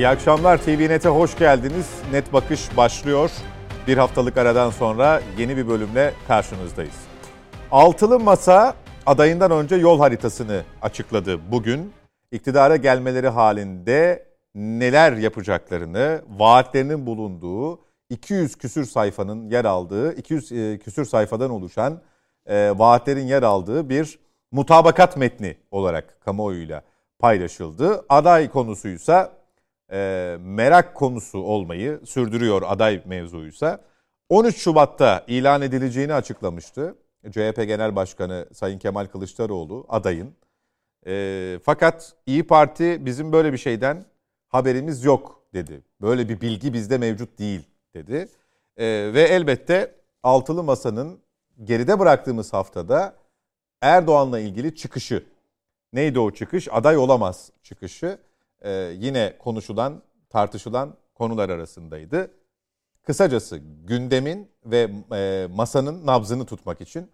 İyi akşamlar TVNet'e hoş geldiniz. Net Bakış başlıyor. Bir haftalık aradan sonra yeni bir bölümle karşınızdayız. Altılı Masa adayından önce yol haritasını açıkladı bugün. İktidara gelmeleri halinde neler yapacaklarını, vaatlerinin bulunduğu 200 küsür sayfanın yer aldığı, 200 e, küsür sayfadan oluşan e, vaatlerin yer aldığı bir mutabakat metni olarak kamuoyuyla paylaşıldı. Aday konusuysa e, merak konusu olmayı sürdürüyor aday mevzuysa. 13 Şubat'ta ilan edileceğini açıklamıştı. CHP Genel Başkanı Sayın Kemal Kılıçdaroğlu adayın. E, fakat İyi Parti bizim böyle bir şeyden haberimiz yok dedi. Böyle bir bilgi bizde mevcut değil dedi. E, ve elbette Altılı Masa'nın geride bıraktığımız haftada Erdoğan'la ilgili çıkışı. Neydi o çıkış? Aday olamaz çıkışı. Ee, yine konuşulan, tartışılan konular arasındaydı. Kısacası gündemin ve e, masanın nabzını tutmak için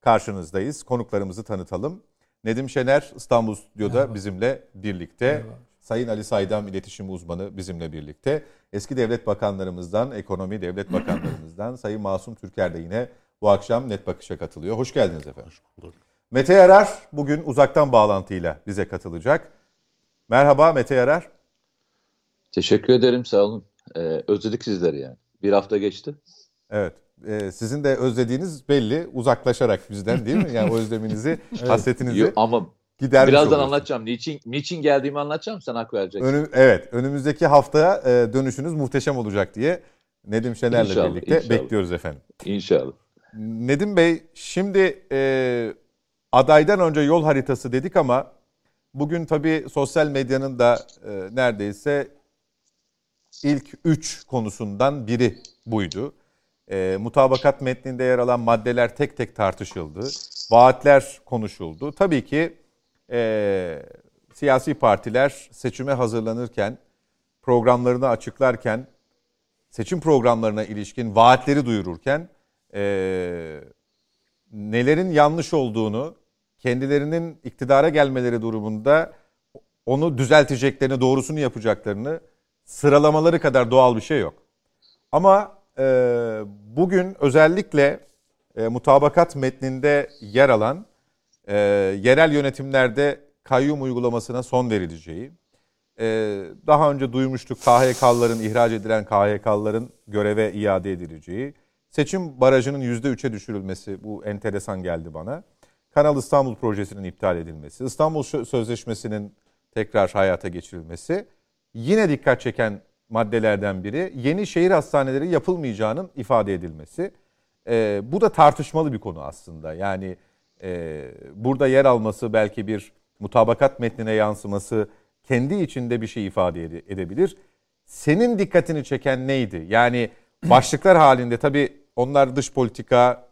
karşınızdayız. Konuklarımızı tanıtalım. Nedim Şener İstanbul Stüdyo'da Merhaba. bizimle birlikte. Merhaba. Sayın Ali Saydam iletişim uzmanı bizimle birlikte. Eski devlet bakanlarımızdan, ekonomi devlet bakanlarımızdan Sayın Masum Türker de yine bu akşam Net Bakış'a katılıyor. Hoş geldiniz efendim. Hoş bulduk. Mete Yarar bugün uzaktan bağlantıyla bize katılacak. Merhaba Mete Yarar. Teşekkür ederim sağ olun. Ee, özledik sizleri yani. Bir hafta geçti. Evet. Ee, sizin de özlediğiniz belli uzaklaşarak bizden değil mi? Yani o özleminizi, evet. hasretinizi Yo, ama gidermiş Birazdan oluyorsun. anlatacağım. Niçin niçin geldiğimi anlatacağım. Sen hak vereceksin. Önüm, evet. Önümüzdeki haftaya e, dönüşünüz muhteşem olacak diye Nedim Şener'le inşallah, birlikte inşallah. bekliyoruz efendim. İnşallah. Nedim Bey şimdi e, adaydan önce yol haritası dedik ama bugün tabii sosyal medyanın da e, neredeyse ilk üç konusundan biri buydu. E, mutabakat metninde yer alan maddeler tek tek tartışıldı. Vaatler konuşuldu. Tabii ki e, siyasi partiler seçime hazırlanırken, programlarını açıklarken, seçim programlarına ilişkin vaatleri duyururken e, nelerin yanlış olduğunu, kendilerinin iktidara gelmeleri durumunda onu düzelteceklerini, doğrusunu yapacaklarını sıralamaları kadar doğal bir şey yok. Ama e, bugün özellikle e, mutabakat metninde yer alan e, yerel yönetimlerde kayyum uygulamasına son verileceği, e, daha önce duymuştuk KHK'ların, ihraç edilen KHK'ların göreve iade edileceği, seçim barajının %3'e düşürülmesi bu enteresan geldi bana. Kanal İstanbul projesinin iptal edilmesi, İstanbul Sözleşmesi'nin tekrar hayata geçirilmesi yine dikkat çeken maddelerden biri yeni şehir hastaneleri yapılmayacağının ifade edilmesi. E, bu da tartışmalı bir konu aslında. Yani e, burada yer alması belki bir mutabakat metnine yansıması kendi içinde bir şey ifade edebilir. Senin dikkatini çeken neydi? Yani başlıklar halinde tabii onlar dış politika,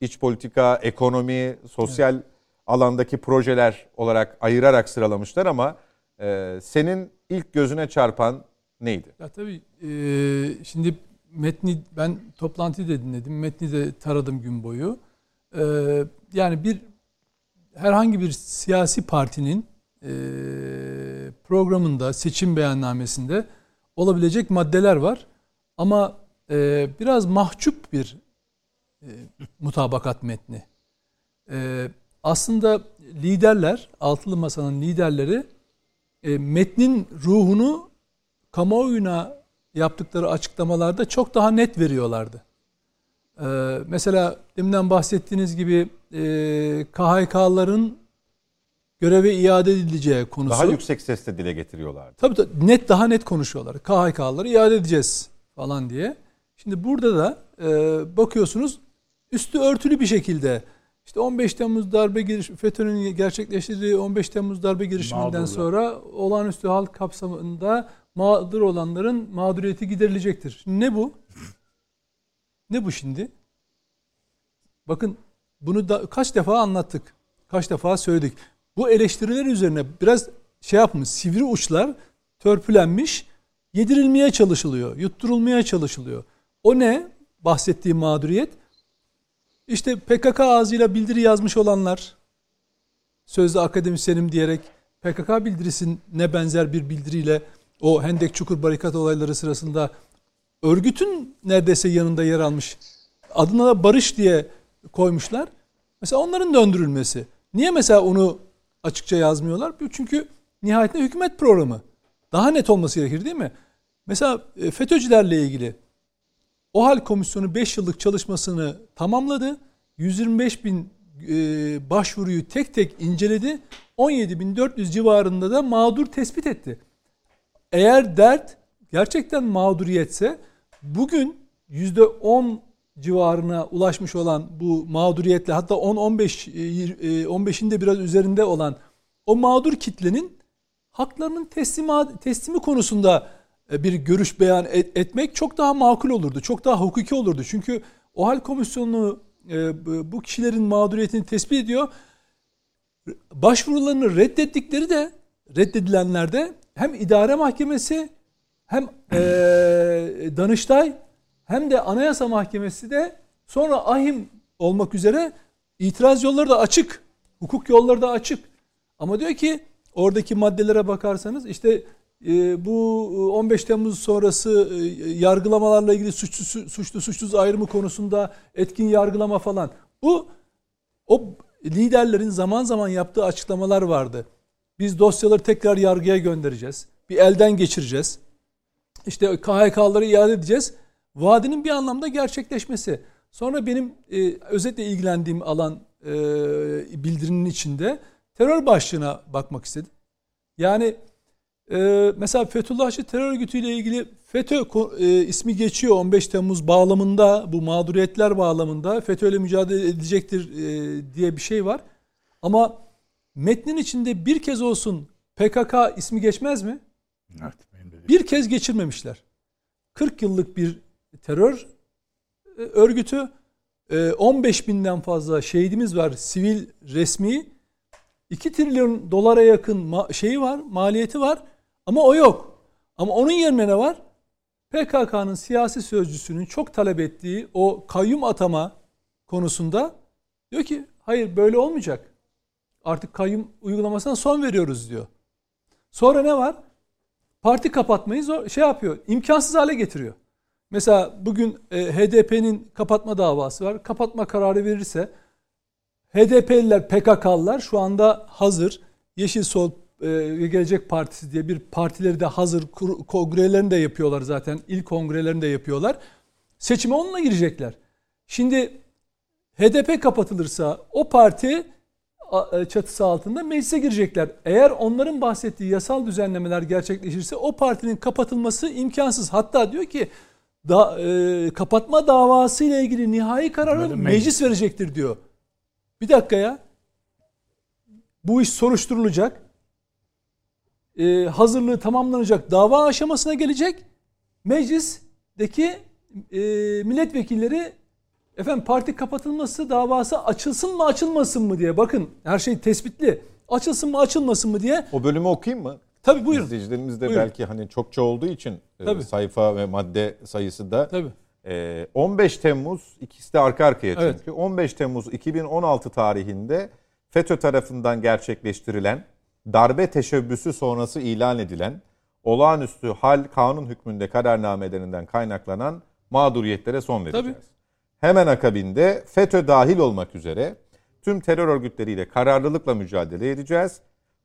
iç politika, ekonomi, sosyal evet. alandaki projeler olarak ayırarak sıralamışlar ama e, senin ilk gözüne çarpan neydi? Ya tabii e, şimdi metni ben toplantıyı da dinledim. Metni de taradım gün boyu. E, yani bir herhangi bir siyasi partinin e, programında, seçim beyannamesinde olabilecek maddeler var. Ama e, biraz mahcup bir e, mutabakat metni. E, aslında liderler, altılı masanın liderleri e, metnin ruhunu kamuoyuna yaptıkları açıklamalarda çok daha net veriyorlardı. E, mesela deminden bahsettiğiniz gibi e, KHK'ların göreve iade edileceği konusu. Daha yüksek sesle dile getiriyorlardı. Tabii, tabii net daha net konuşuyorlar. KHK'ları iade edeceğiz falan diye. Şimdi burada da e, bakıyorsunuz üstü örtülü bir şekilde işte 15 Temmuz darbe giriş FETÖ'nün gerçekleştirdiği 15 Temmuz darbe girişiminden Mağdurlar. sonra olağanüstü halk kapsamında mağdur olanların mağduriyeti giderilecektir. Şimdi ne bu? Ne bu şimdi? Bakın bunu da kaç defa anlattık. Kaç defa söyledik. Bu eleştiriler üzerine biraz şey yapmış, sivri uçlar törpülenmiş, yedirilmeye çalışılıyor, yutturulmaya çalışılıyor. O ne? Bahsettiği mağduriyet. İşte PKK ağzıyla bildiri yazmış olanlar, sözde akademisyenim diyerek PKK bildirisine benzer bir bildiriyle o Hendek Çukur barikat olayları sırasında örgütün neredeyse yanında yer almış. Adına da barış diye koymuşlar. Mesela onların döndürülmesi. Niye mesela onu açıkça yazmıyorlar? Çünkü nihayetinde hükümet programı. Daha net olması gerekir değil mi? Mesela e, FETÖ'cülerle ilgili OHAL komisyonu 5 yıllık çalışmasını tamamladı. 125 bin e, başvuruyu tek tek inceledi. 17.400 civarında da mağdur tespit etti. Eğer dert gerçekten mağduriyetse bugün %10 civarına ulaşmış olan bu mağduriyetle hatta 10-15 15'in e, de biraz üzerinde olan o mağdur kitlenin haklarının teslimi, teslimi konusunda e, bir görüş beyan et, etmek çok daha makul olurdu. Çok daha hukuki olurdu. Çünkü o hal komisyonu e, bu kişilerin mağduriyetini tespit ediyor. Başvurularını reddettikleri de reddedilenler de hem idare mahkemesi hem e, Danıştay hem de Anayasa Mahkemesi de sonra ahim olmak üzere itiraz yolları da açık. Hukuk yolları da açık. Ama diyor ki oradaki maddelere bakarsanız işte e, bu 15 Temmuz sonrası e, yargılamalarla ilgili suçlu suçlu suçsuz ayrımı konusunda etkin yargılama falan. Bu o liderlerin zaman zaman yaptığı açıklamalar vardı. Biz dosyaları tekrar yargıya göndereceğiz. Bir elden geçireceğiz. İşte KHK'ları iade edeceğiz. Vaadinin bir anlamda gerçekleşmesi. Sonra benim e, özetle ilgilendiğim alan e, bildirinin içinde terör başlığına bakmak istedim. Yani e, mesela Fethullahçı terör örgütüyle ilgili FETÖ e, ismi geçiyor 15 Temmuz bağlamında bu mağduriyetler bağlamında FETÖ ile mücadele edecektir e, diye bir şey var. Ama metnin içinde bir kez olsun PKK ismi geçmez mi? Evet. Bir kez geçirmemişler. 40 yıllık bir terör e, örgütü 15 e, binden fazla şehidimiz var sivil resmi 2 trilyon dolara yakın şeyi var maliyeti var ama o yok. Ama onun yerine ne var? PKK'nın siyasi sözcüsünün çok talep ettiği o kayyum atama konusunda diyor ki hayır böyle olmayacak. Artık kayyum uygulamasına son veriyoruz diyor. Sonra ne var? Parti kapatmayı zor, şey yapıyor. imkansız hale getiriyor. Mesela bugün e, HDP'nin kapatma davası var. Kapatma kararı verirse HDP'liler, PKK'lılar şu anda hazır. Yeşil Sol e, Gelecek Partisi diye bir partileri de hazır. Kongrelerini de yapıyorlar zaten. İlk kongrelerini de yapıyorlar. Seçime onunla girecekler. Şimdi HDP kapatılırsa o parti e, çatısı altında meclise girecekler. Eğer onların bahsettiği yasal düzenlemeler gerçekleşirse o partinin kapatılması imkansız. Hatta diyor ki da, e, kapatma davası ile ilgili nihai kararı meclis. meclis verecektir diyor. Bir dakika ya. Bu iş soruşturulacak. E, hazırlığı tamamlanacak. Dava aşamasına gelecek. Meclisteki e, milletvekilleri efendim parti kapatılması davası açılsın mı açılmasın mı diye. Bakın her şey tespitli. Açılsın mı açılmasın mı diye. O bölümü okuyayım mı? Tabii buyurun. İzleyicilerimiz de buyurun. belki hani çokça olduğu için e, Tabii. sayfa ve madde sayısı da Tabii. 15 Temmuz ikisi de arka arkaya çünkü. Evet. 15 Temmuz 2016 tarihinde FETÖ tarafından gerçekleştirilen darbe teşebbüsü sonrası ilan edilen olağanüstü hal kanun hükmünde kararnamelerinden kaynaklanan mağduriyetlere son vereceğiz. Tabii. Hemen akabinde FETÖ dahil olmak üzere tüm terör örgütleriyle kararlılıkla mücadele edeceğiz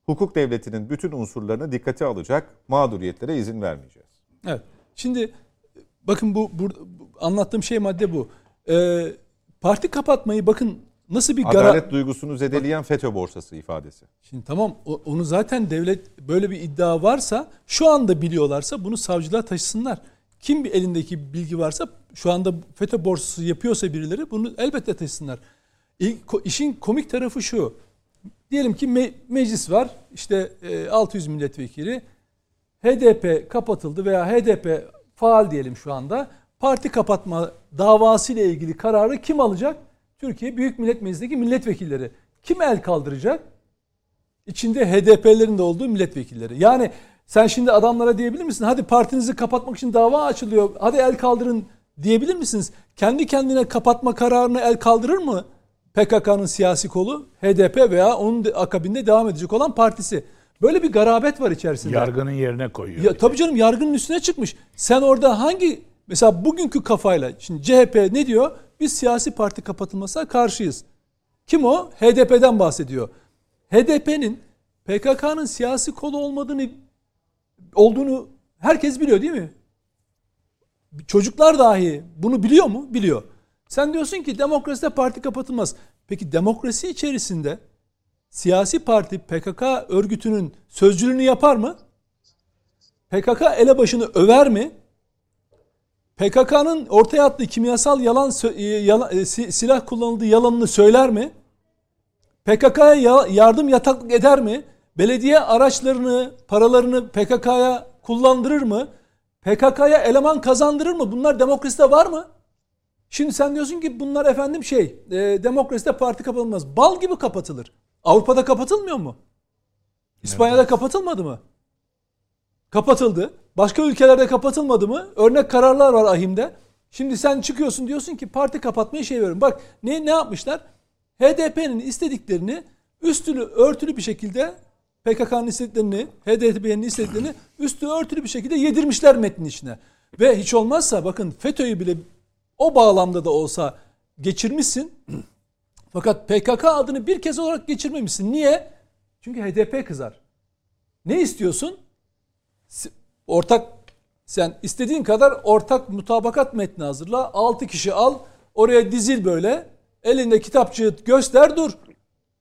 hukuk devletinin bütün unsurlarını dikkate alacak mağduriyetlere izin vermeyeceğiz. Evet. Şimdi bakın bu, bu anlattığım şey madde bu. Ee, parti kapatmayı bakın nasıl bir adalet gara... duygusunu zedeleyen FETÖ borsası ifadesi. Şimdi tamam onu zaten devlet böyle bir iddia varsa şu anda biliyorlarsa bunu savcılığa taşısınlar. Kim bir elindeki bilgi varsa şu anda FETÖ borsası yapıyorsa birileri bunu elbette taşısınlar. İşin komik tarafı şu. Diyelim ki me- meclis var. İşte e, 600 milletvekili. HDP kapatıldı veya HDP faal diyelim şu anda. Parti kapatma davası ile ilgili kararı kim alacak? Türkiye Büyük Millet Meclisi'ndeki milletvekilleri. Kim el kaldıracak? İçinde HDP'lerin de olduğu milletvekilleri. Yani sen şimdi adamlara diyebilir misin? Hadi partinizi kapatmak için dava açılıyor. Hadi el kaldırın diyebilir misiniz? Kendi kendine kapatma kararını el kaldırır mı? PKK'nın siyasi kolu HDP veya onun akabinde devam edecek olan partisi. Böyle bir garabet var içerisinde. Yargının yerine koyuyor. Ya, tabii canım yargının üstüne çıkmış. Sen orada hangi mesela bugünkü kafayla şimdi CHP ne diyor? Biz siyasi parti kapatılmasına karşıyız. Kim o? HDP'den bahsediyor. HDP'nin PKK'nın siyasi kolu olmadığını olduğunu herkes biliyor değil mi? Çocuklar dahi bunu biliyor mu? Biliyor. Sen diyorsun ki demokraside parti kapatılmaz. Peki demokrasi içerisinde siyasi parti PKK örgütünün sözcülüğünü yapar mı? PKK elebaşını över mi? PKK'nın ortaya attığı kimyasal yalan, e, yalan e, silah kullanıldığı yalanını söyler mi? PKK'ya yardım yataklık eder mi? Belediye araçlarını, paralarını PKK'ya kullandırır mı? PKK'ya eleman kazandırır mı? Bunlar demokraside var mı? Şimdi sen diyorsun ki bunlar efendim şey, e, demokraside parti kapatılmaz. Bal gibi kapatılır. Avrupa'da kapatılmıyor mu? İspanya'da kapatılmadı mı? Kapatıldı. Başka ülkelerde kapatılmadı mı? Örnek kararlar var ahimde. Şimdi sen çıkıyorsun diyorsun ki parti kapatmayı şey veriyorum. Bak ne ne yapmışlar? HDP'nin istediklerini üstünü örtülü bir şekilde PKK'nın istediklerini, HDP'nin istediklerini üstü örtülü bir şekilde yedirmişler metnin içine. Ve hiç olmazsa bakın FETÖ'yü bile o bağlamda da olsa geçirmişsin. Fakat PKK adını bir kez olarak geçirmemişsin. Niye? Çünkü HDP kızar. Ne istiyorsun? Ortak sen istediğin kadar ortak mutabakat metni hazırla. 6 kişi al. Oraya dizil böyle. Elinde kitapçığı göster dur.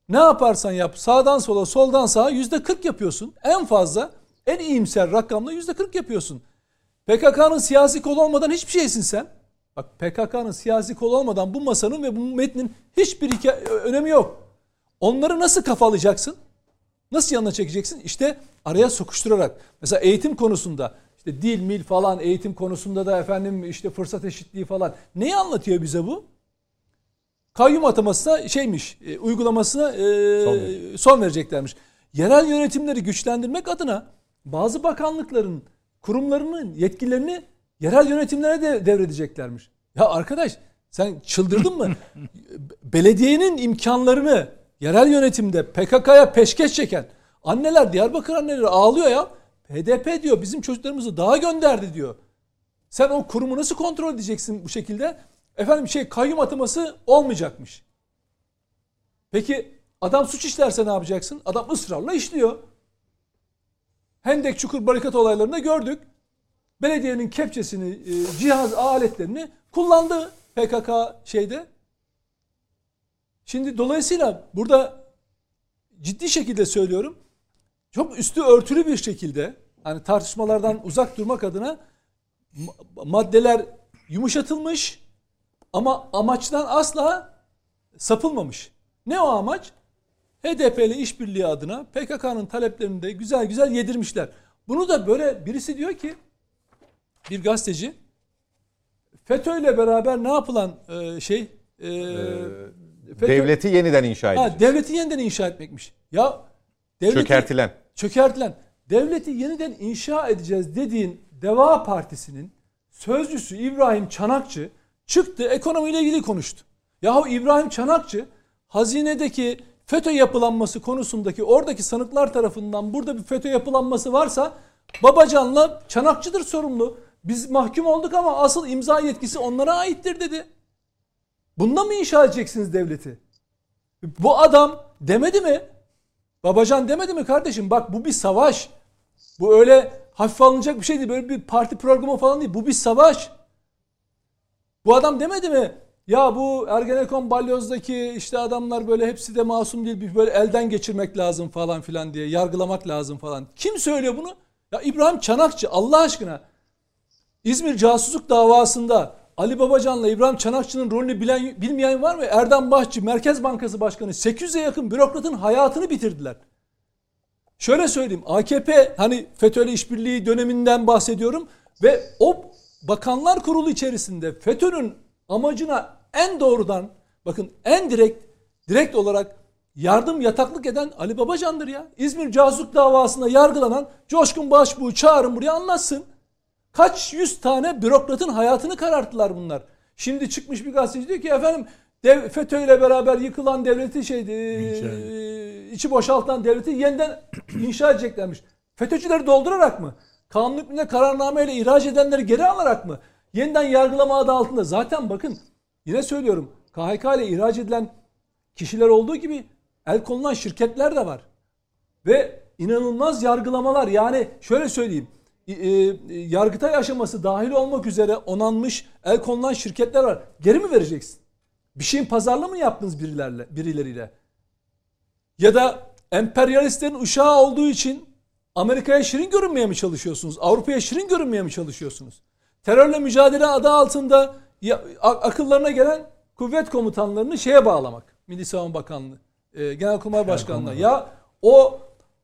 Ne yaparsan yap sağdan sola soldan sağa yüzde 40 yapıyorsun. En fazla en iyimser rakamla yüzde 40 yapıyorsun. PKK'nın siyasi kol olmadan hiçbir şeysin sen. Bak PKK'nın siyasi kol olmadan bu masanın ve bu metnin hiçbir hikaye, önemi yok. Onları nasıl kafalayacaksın? Nasıl yanına çekeceksin? İşte araya sokuşturarak. Mesela eğitim konusunda işte dil, mil falan eğitim konusunda da efendim işte fırsat eşitliği falan. Neyi anlatıyor bize bu? Kayyum atamasına şeymiş, e, uygulamasına e, son, son vereceklermiş. Yerel yönetimleri güçlendirmek adına bazı bakanlıkların, kurumlarının yetkilerini yerel yönetimlere de devredeceklermiş. Ya arkadaş sen çıldırdın mı? Belediyenin imkanlarını yerel yönetimde PKK'ya peşkeş çeken anneler, Diyarbakır anneleri ağlıyor ya. HDP diyor bizim çocuklarımızı daha gönderdi diyor. Sen o kurumu nasıl kontrol edeceksin bu şekilde? Efendim şey kayyum ataması olmayacakmış. Peki adam suç işlerse ne yapacaksın? Adam ısrarla işliyor. Hendek çukur barikat olaylarında gördük. Belediyenin kepçesini, e, cihaz aletlerini kullandı PKK şeyde. Şimdi dolayısıyla burada ciddi şekilde söylüyorum. Çok üstü örtülü bir şekilde hani tartışmalardan uzak durmak adına maddeler yumuşatılmış ama amaçtan asla sapılmamış. Ne o amaç? HDP ile işbirliği adına PKK'nın taleplerini de güzel güzel yedirmişler. Bunu da böyle birisi diyor ki bir gazeteci FETÖ ile beraber ne yapılan e, şey e, FETÖ, devleti yeniden inşa edecek. Ha, devleti yeniden inşa etmekmiş. Ya devleti, çökertilen. Çökertilen. Devleti yeniden inşa edeceğiz dediğin Deva Partisi'nin sözcüsü İbrahim Çanakçı çıktı ekonomiyle ilgili konuştu. Yahu İbrahim Çanakçı hazinedeki FETÖ yapılanması konusundaki oradaki sanıklar tarafından burada bir FETÖ yapılanması varsa Babacan'la Çanakçı'dır sorumlu. Biz mahkum olduk ama asıl imza yetkisi onlara aittir dedi. Bundan mı inşa edeceksiniz devleti? Bu adam demedi mi? Babacan demedi mi kardeşim? Bak bu bir savaş. Bu öyle hafif alınacak bir şey değil. Böyle bir parti programı falan değil. Bu bir savaş. Bu adam demedi mi? Ya bu Ergenekon balyozdaki işte adamlar böyle hepsi de masum değil. Bir böyle elden geçirmek lazım falan filan diye. Yargılamak lazım falan. Kim söylüyor bunu? Ya İbrahim Çanakçı Allah aşkına. İzmir casusluk davasında Ali Babacan'la İbrahim Çanakçı'nın rolünü bilen, bilmeyen var mı? Erdem Bahçı, Merkez Bankası Başkanı 800'e yakın bürokratın hayatını bitirdiler. Şöyle söyleyeyim AKP hani FETÖ'yle işbirliği döneminden bahsediyorum ve o bakanlar kurulu içerisinde FETÖ'nün amacına en doğrudan bakın en direkt direkt olarak yardım yataklık eden Ali Babacan'dır ya. İzmir casusluk davasında yargılanan Coşkun Başbuğ'u çağırın buraya anlatsın. Kaç yüz tane bürokratın hayatını kararttılar bunlar. Şimdi çıkmış bir gazeteci diyor ki efendim dev, FETÖ ile beraber yıkılan devleti şeydi e, içi boşaltılan devleti yeniden inşa edeceklermiş. FETÖ'cüleri doldurarak mı? Kanun hükmünde kararnameyle ihraç edenleri geri alarak mı? Yeniden yargılama adı altında. Zaten bakın yine söylüyorum KHK ile ihraç edilen kişiler olduğu gibi el konulan şirketler de var. Ve inanılmaz yargılamalar yani şöyle söyleyeyim e, yargıtay aşaması dahil olmak üzere onanmış el konulan şirketler var. Geri mi vereceksin? Bir şeyin pazarlığı mı yaptınız birilerle, birileriyle? Ya da emperyalistlerin uşağı olduğu için Amerika'ya şirin görünmeye mi çalışıyorsunuz? Avrupa'ya şirin görünmeye mi çalışıyorsunuz? Terörle mücadele adı altında ya, akıllarına gelen kuvvet komutanlarını şeye bağlamak. Milli Savunma Bakanlığı, e, Genelkurmay Başkanlığı. Ya o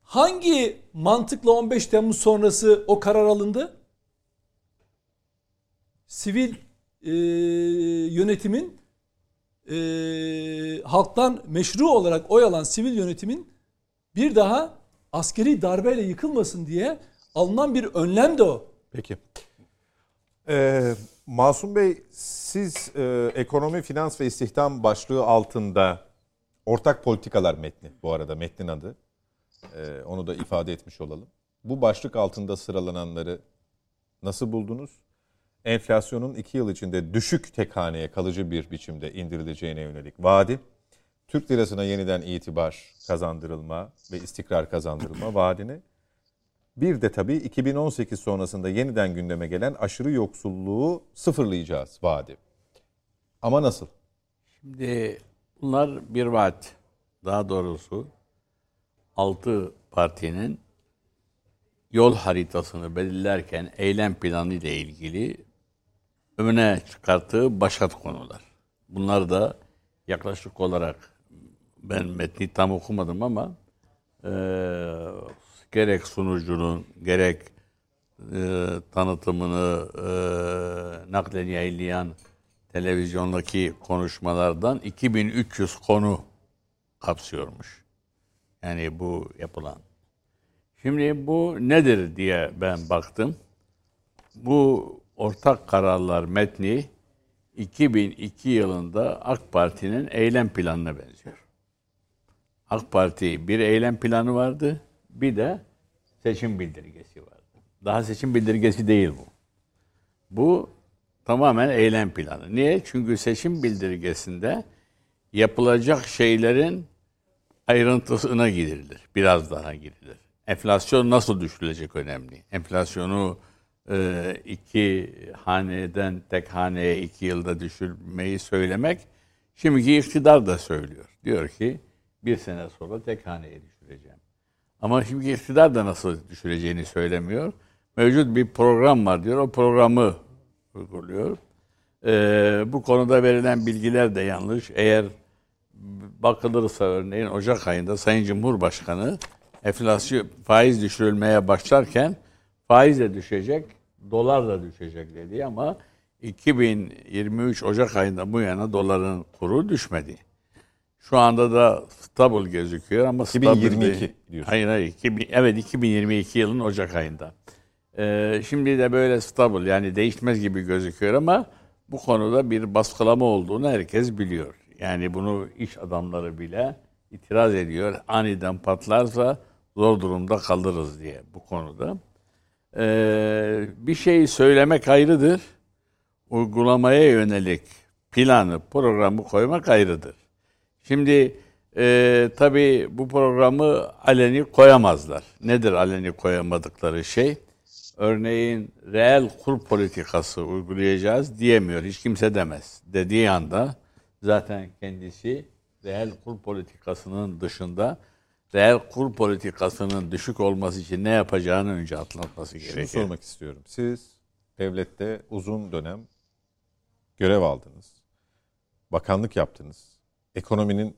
hangi mantıkla 15 Temmuz sonrası o karar alındı? Sivil e, yönetimin e, halktan meşru olarak oy alan sivil yönetimin bir daha askeri darbeyle yıkılmasın diye alınan bir önlem de o. Peki. Ee, Masum Bey siz e, ekonomi, finans ve istihdam başlığı altında ortak politikalar metni bu arada metnin adı. Ee, onu da ifade etmiş olalım. Bu başlık altında sıralananları nasıl buldunuz? Enflasyonun iki yıl içinde düşük tek haneye kalıcı bir biçimde indirileceğine yönelik vaadi, Türk lirasına yeniden itibar kazandırılma ve istikrar kazandırılma vaadini, bir de tabii 2018 sonrasında yeniden gündeme gelen aşırı yoksulluğu sıfırlayacağız vaadi. Ama nasıl? Şimdi bunlar bir vaat. Daha doğrusu altı partinin yol haritasını belirlerken eylem planı ile ilgili öne çıkarttığı başat konular. Bunlar da yaklaşık olarak ben metni tam okumadım ama e, gerek sunucunun gerek e, tanıtımını e, naklen yayınlayan televizyondaki konuşmalardan 2300 konu kapsıyormuş. Yani bu yapılan. Şimdi bu nedir diye ben baktım. Bu ortak kararlar metni 2002 yılında AK Parti'nin eylem planına benziyor. AK Parti bir eylem planı vardı, bir de seçim bildirgesi vardı. Daha seçim bildirgesi değil bu. Bu tamamen eylem planı. Niye? Çünkü seçim bildirgesinde yapılacak şeylerin ayrıntısına gidilir. Biraz daha gidilir. Enflasyon nasıl düşürülecek önemli. Enflasyonu e, iki haneden tek haneye iki yılda düşürmeyi söylemek şimdiki iktidar da söylüyor. Diyor ki bir sene sonra tek haneye düşüreceğim. Ama şimdi iktidar da nasıl düşüreceğini söylemiyor. Mevcut bir program var diyor. O programı uyguluyor. Ee, bu konuda verilen bilgiler de yanlış. Eğer bakılırsa örneğin Ocak ayında Sayın Cumhurbaşkanı enflasyon faiz düşürülmeye başlarken faiz de düşecek, dolar da düşecek dedi ama 2023 Ocak ayında bu yana doların kuru düşmedi. Şu anda da stabil gözüküyor ama 2022 diyorsun. Hayır hayır. 2000, evet 2022 yılın Ocak ayında. Ee, şimdi de böyle stabil yani değişmez gibi gözüküyor ama bu konuda bir baskılama olduğunu herkes biliyor. Yani bunu iş adamları bile itiraz ediyor. Aniden patlarsa zor durumda kalırız diye bu konuda. Ee, bir şey söylemek ayrıdır. Uygulamaya yönelik planı, programı koymak ayrıdır. Şimdi e, tabii bu programı aleni koyamazlar. Nedir aleni koyamadıkları şey? Örneğin reel kur politikası uygulayacağız diyemiyor. Hiç kimse demez. Dediği anda zaten kendisi reel kur politikasının dışında reel kur politikasının düşük olması için ne yapacağını önce atlatması gerekiyor. Şunu sormak istiyorum. Siz devlette uzun dönem görev aldınız. Bakanlık yaptınız. Ekonominin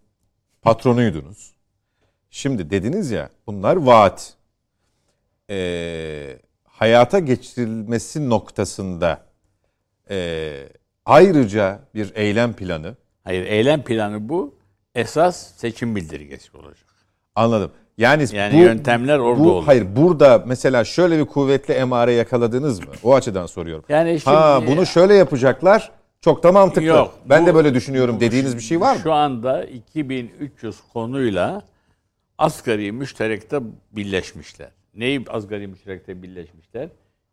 patronuydunuz. Şimdi dediniz ya bunlar vaat. Ee, hayata geçirilmesi noktasında e, ayrıca bir eylem planı. Hayır eylem planı bu. Esas seçim bildirgesi olacak. Anladım. Yani, yani bu, yöntemler orada bu, olur. Hayır burada mesela şöyle bir kuvvetli emare yakaladınız mı? O açıdan soruyorum. Yani şimdi, ha bunu şöyle yapacaklar. Çok da mantıklı. Yok, ben bu- de böyle düşünüyorum dediğiniz bir şey var mı? Şu anda 2300 konuyla asgari müşterekte birleşmişler. Neyi asgari müşterekte birleşmişler?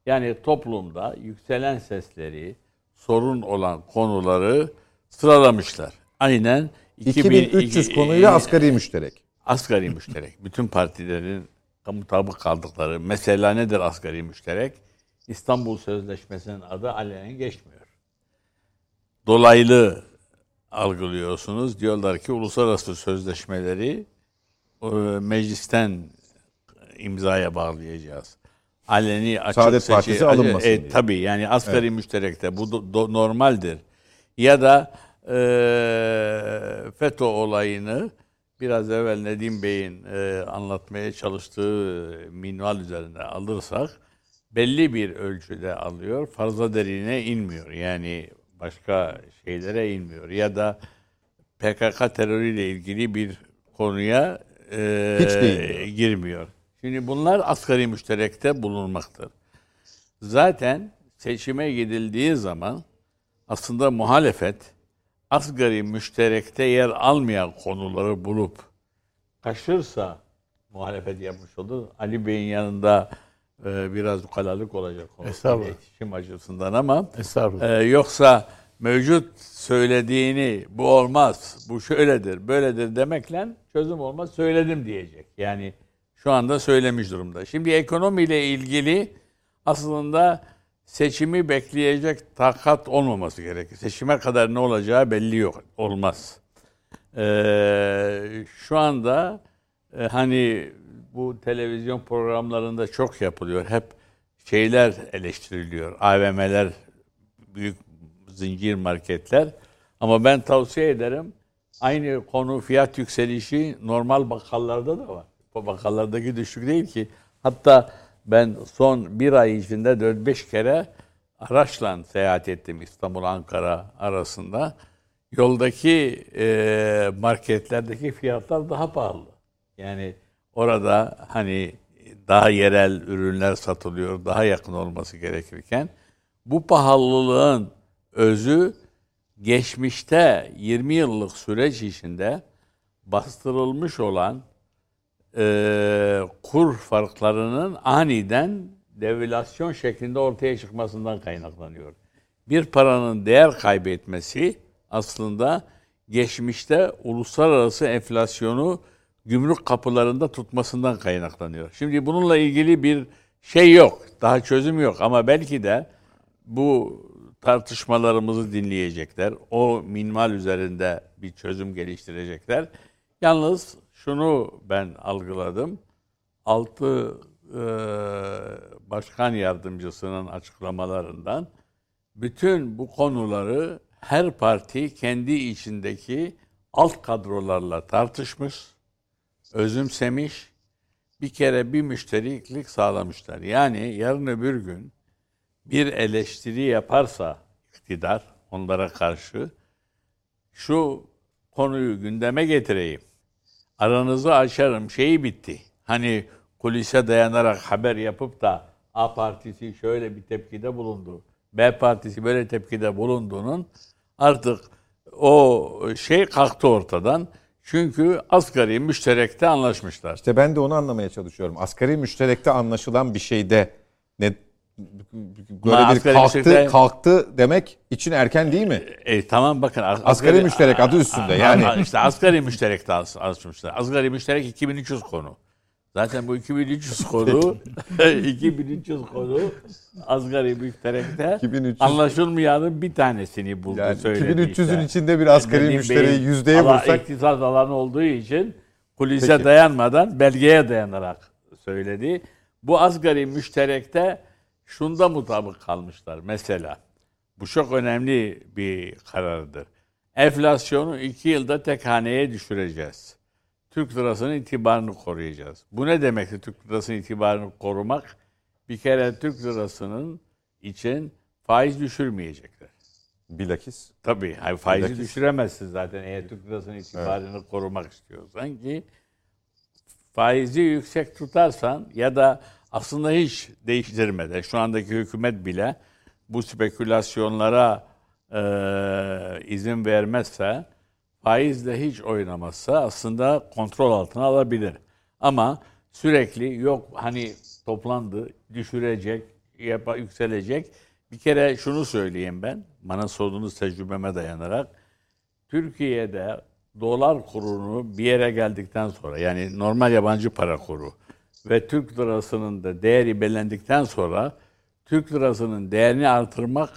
Yani toplumda yükselen sesleri, sorun olan konuları sıralamışlar. Aynen 2300 konuyla asgari müşterek. asgari müşterek. Bütün partilerin mutabık kaldıkları. Mesela nedir asgari müşterek? İstanbul Sözleşmesi'nin adı alenen geçmiyor. Dolaylı algılıyorsunuz. Diyorlar ki uluslararası sözleşmeleri e, meclisten imzaya bağlayacağız. Aleni açık Saadet seçi- Partisi alınmasın E, tabii yani asgari müşterekte bu do- do- normaldir. Ya da e, FETÖ olayını biraz evvel Nedim Bey'in e, anlatmaya çalıştığı minval üzerine alırsak belli bir ölçüde alıyor. Fazla derine inmiyor. Yani başka şeylere inmiyor. Ya da PKK terörüyle ilgili bir konuya e, Hiç değinmiyor. girmiyor. Şimdi bunlar asgari müşterekte bulunmaktır. Zaten seçime gidildiği zaman aslında muhalefet asgari müşterekte yer almayan konuları bulup kaşırsa muhalefet yapmış olur. Ali Bey'in yanında e, biraz ukalalık olacak Estağfurullah. iletişim açısından ama Estağfurullah. ee, yoksa mevcut söylediğini bu olmaz, bu şöyledir, böyledir demekle çözüm olmaz, söyledim diyecek. Yani şu anda söylemiş durumda. Şimdi ekonomiyle ilgili aslında seçimi bekleyecek takat olmaması gerekir. Seçime kadar ne olacağı belli yok, olmaz. Ee, şu anda e, hani bu televizyon programlarında çok yapılıyor. Hep şeyler eleştiriliyor. AVM'ler, büyük zincir marketler. Ama ben tavsiye ederim. Aynı konu fiyat yükselişi normal bakkallarda da var. Bu bakkallardaki düşük değil ki. Hatta ben son bir ay içinde 4-5 kere araçla seyahat ettim İstanbul-Ankara arasında. Yoldaki e, marketlerdeki fiyatlar daha pahalı. Yani orada hani daha yerel ürünler satılıyor, daha yakın olması gerekirken bu pahalılığın özü geçmişte 20 yıllık süreç içinde bastırılmış olan e, kur farklarının aniden devalüasyon şeklinde ortaya çıkmasından kaynaklanıyor. Bir paranın değer kaybetmesi aslında geçmişte uluslararası enflasyonu gümrük kapılarında tutmasından kaynaklanıyor. Şimdi bununla ilgili bir şey yok. Daha çözüm yok ama belki de bu tartışmalarımızı dinleyecekler. O minval üzerinde bir çözüm geliştirecekler. Yalnız şunu ben algıladım. Altı e, başkan yardımcısının açıklamalarından bütün bu konuları her parti kendi içindeki alt kadrolarla tartışmış, özümsemiş, bir kere bir müşteriklik sağlamışlar. Yani yarın öbür gün bir eleştiri yaparsa iktidar onlara karşı şu konuyu gündeme getireyim. Aranızı açarım şeyi bitti. Hani kulise dayanarak haber yapıp da A partisi şöyle bir tepkide bulundu. B partisi böyle tepkide bulunduğunun artık o şey kalktı ortadan. Çünkü asgari müşterekte anlaşmışlar. İşte ben de onu anlamaya çalışıyorum. Asgari müşterekte anlaşılan bir şeyde ne böyle Ama bir asgari kalktı müşterekte- kalktı demek için erken değil mi? E, tamam bakın. as- Asgari müşterek adı üstünde yani. A- işte asgari müşterek de as- açmışlar. Asgari müşterek 2300 konu. Zaten bu 2300 konu 2300 konu asgari müşterekte 2300 anlaşılmayanın bir tanesini buldu Yani söyledi 2300'ün işte. içinde bir asgari Nedim müşteriyi yüzdeye vursak iktisat alanı olduğu için kulise Peki. dayanmadan belgeye dayanarak söyledi. Bu asgari müşterekte şunda mutabık kalmışlar. Mesela bu çok önemli bir karardır. Enflasyonu iki yılda tek haneye düşüreceğiz. Türk lirasının itibarını koruyacağız. Bu ne demekti Türk lirasının itibarını korumak? Bir kere Türk lirasının için faiz düşürmeyecekler. bilakis Tabii. Hayır, faizi Bilakis. düşüremezsin zaten eğer Türk lirasının itibarını korumak istiyorsan ki faizi yüksek tutarsan ya da aslında hiç değiştirmeden şu andaki hükümet bile bu spekülasyonlara e, izin vermezse, faizle hiç oynamazsa aslında kontrol altına alabilir. Ama sürekli yok hani toplandı, düşürecek, yapa, yükselecek. Bir kere şunu söyleyeyim ben, bana sorduğunuz tecrübeme dayanarak. Türkiye'de dolar kurunu bir yere geldikten sonra yani normal yabancı para kuru ve Türk lirasının da değeri belirlendikten sonra Türk lirasının değerini artırmak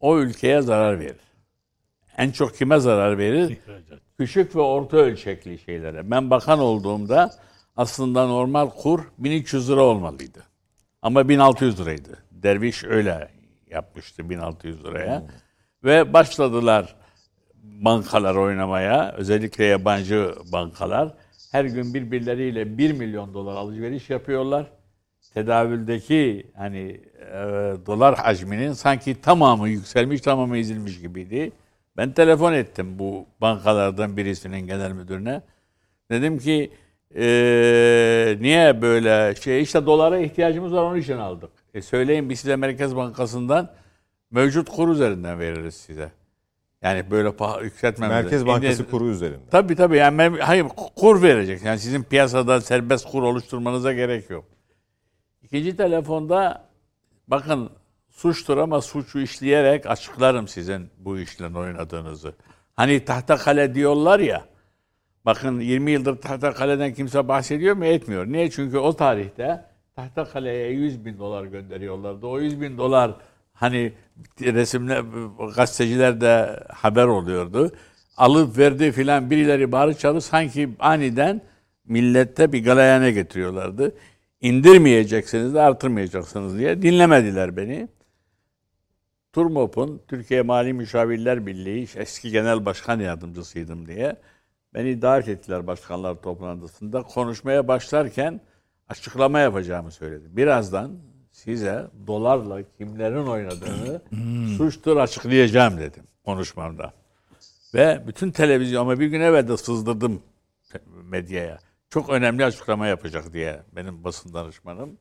o ülkeye zarar verir. En çok kime zarar verir? Küçük ve orta ölçekli şeylere. Ben bakan olduğumda aslında normal kur 1300 lira olmalıydı. Ama 1600 liraydı. Derviş öyle yapmıştı 1600 liraya. Ve başladılar bankalar oynamaya, özellikle yabancı bankalar. Her gün birbirleriyle 1 milyon dolar alışveriş yapıyorlar. Tedavüldeki hani e, dolar hacminin sanki tamamı yükselmiş, tamamı ezilmiş gibiydi. Ben telefon ettim bu bankalardan birisinin genel müdürüne. Dedim ki e, niye böyle şey işte dolara ihtiyacımız var onun için aldık. E söyleyin biz size Merkez Bankası'ndan mevcut kur üzerinden veririz size. Yani böyle paha, yükseltmemiz. Merkez Bankası Şimdi- kuru üzerinde. Tabii tabii yani hayır kur verecek. Yani sizin piyasada serbest kur oluşturmanıza gerek yok. İkinci telefonda bakın suçtur ama suçu işleyerek açıklarım sizin bu işle oynadığınızı. Hani tahta kale diyorlar ya. Bakın 20 yıldır tahta kaleden kimse bahsediyor mu? Etmiyor. Niye? Çünkü o tarihte tahta kaleye 100 bin dolar gönderiyorlardı. O 100 bin dolar hani resimle gazetecilerde haber oluyordu. Alıp verdi filan birileri bağırı çağırır sanki aniden millette bir galeyana getiriyorlardı. İndirmeyeceksiniz de artırmayacaksınız diye dinlemediler beni. Turmop'un Türkiye Mali Müşavirler Birliği eski genel başkan yardımcısıydım diye beni davet ettiler başkanlar toplantısında. Konuşmaya başlarken açıklama yapacağımı söyledim. Birazdan size dolarla kimlerin oynadığını suçtur açıklayacağım dedim konuşmamda. Ve bütün televizyon ama bir gün evvel de sızdırdım medyaya. Çok önemli açıklama yapacak diye benim basın danışmanım.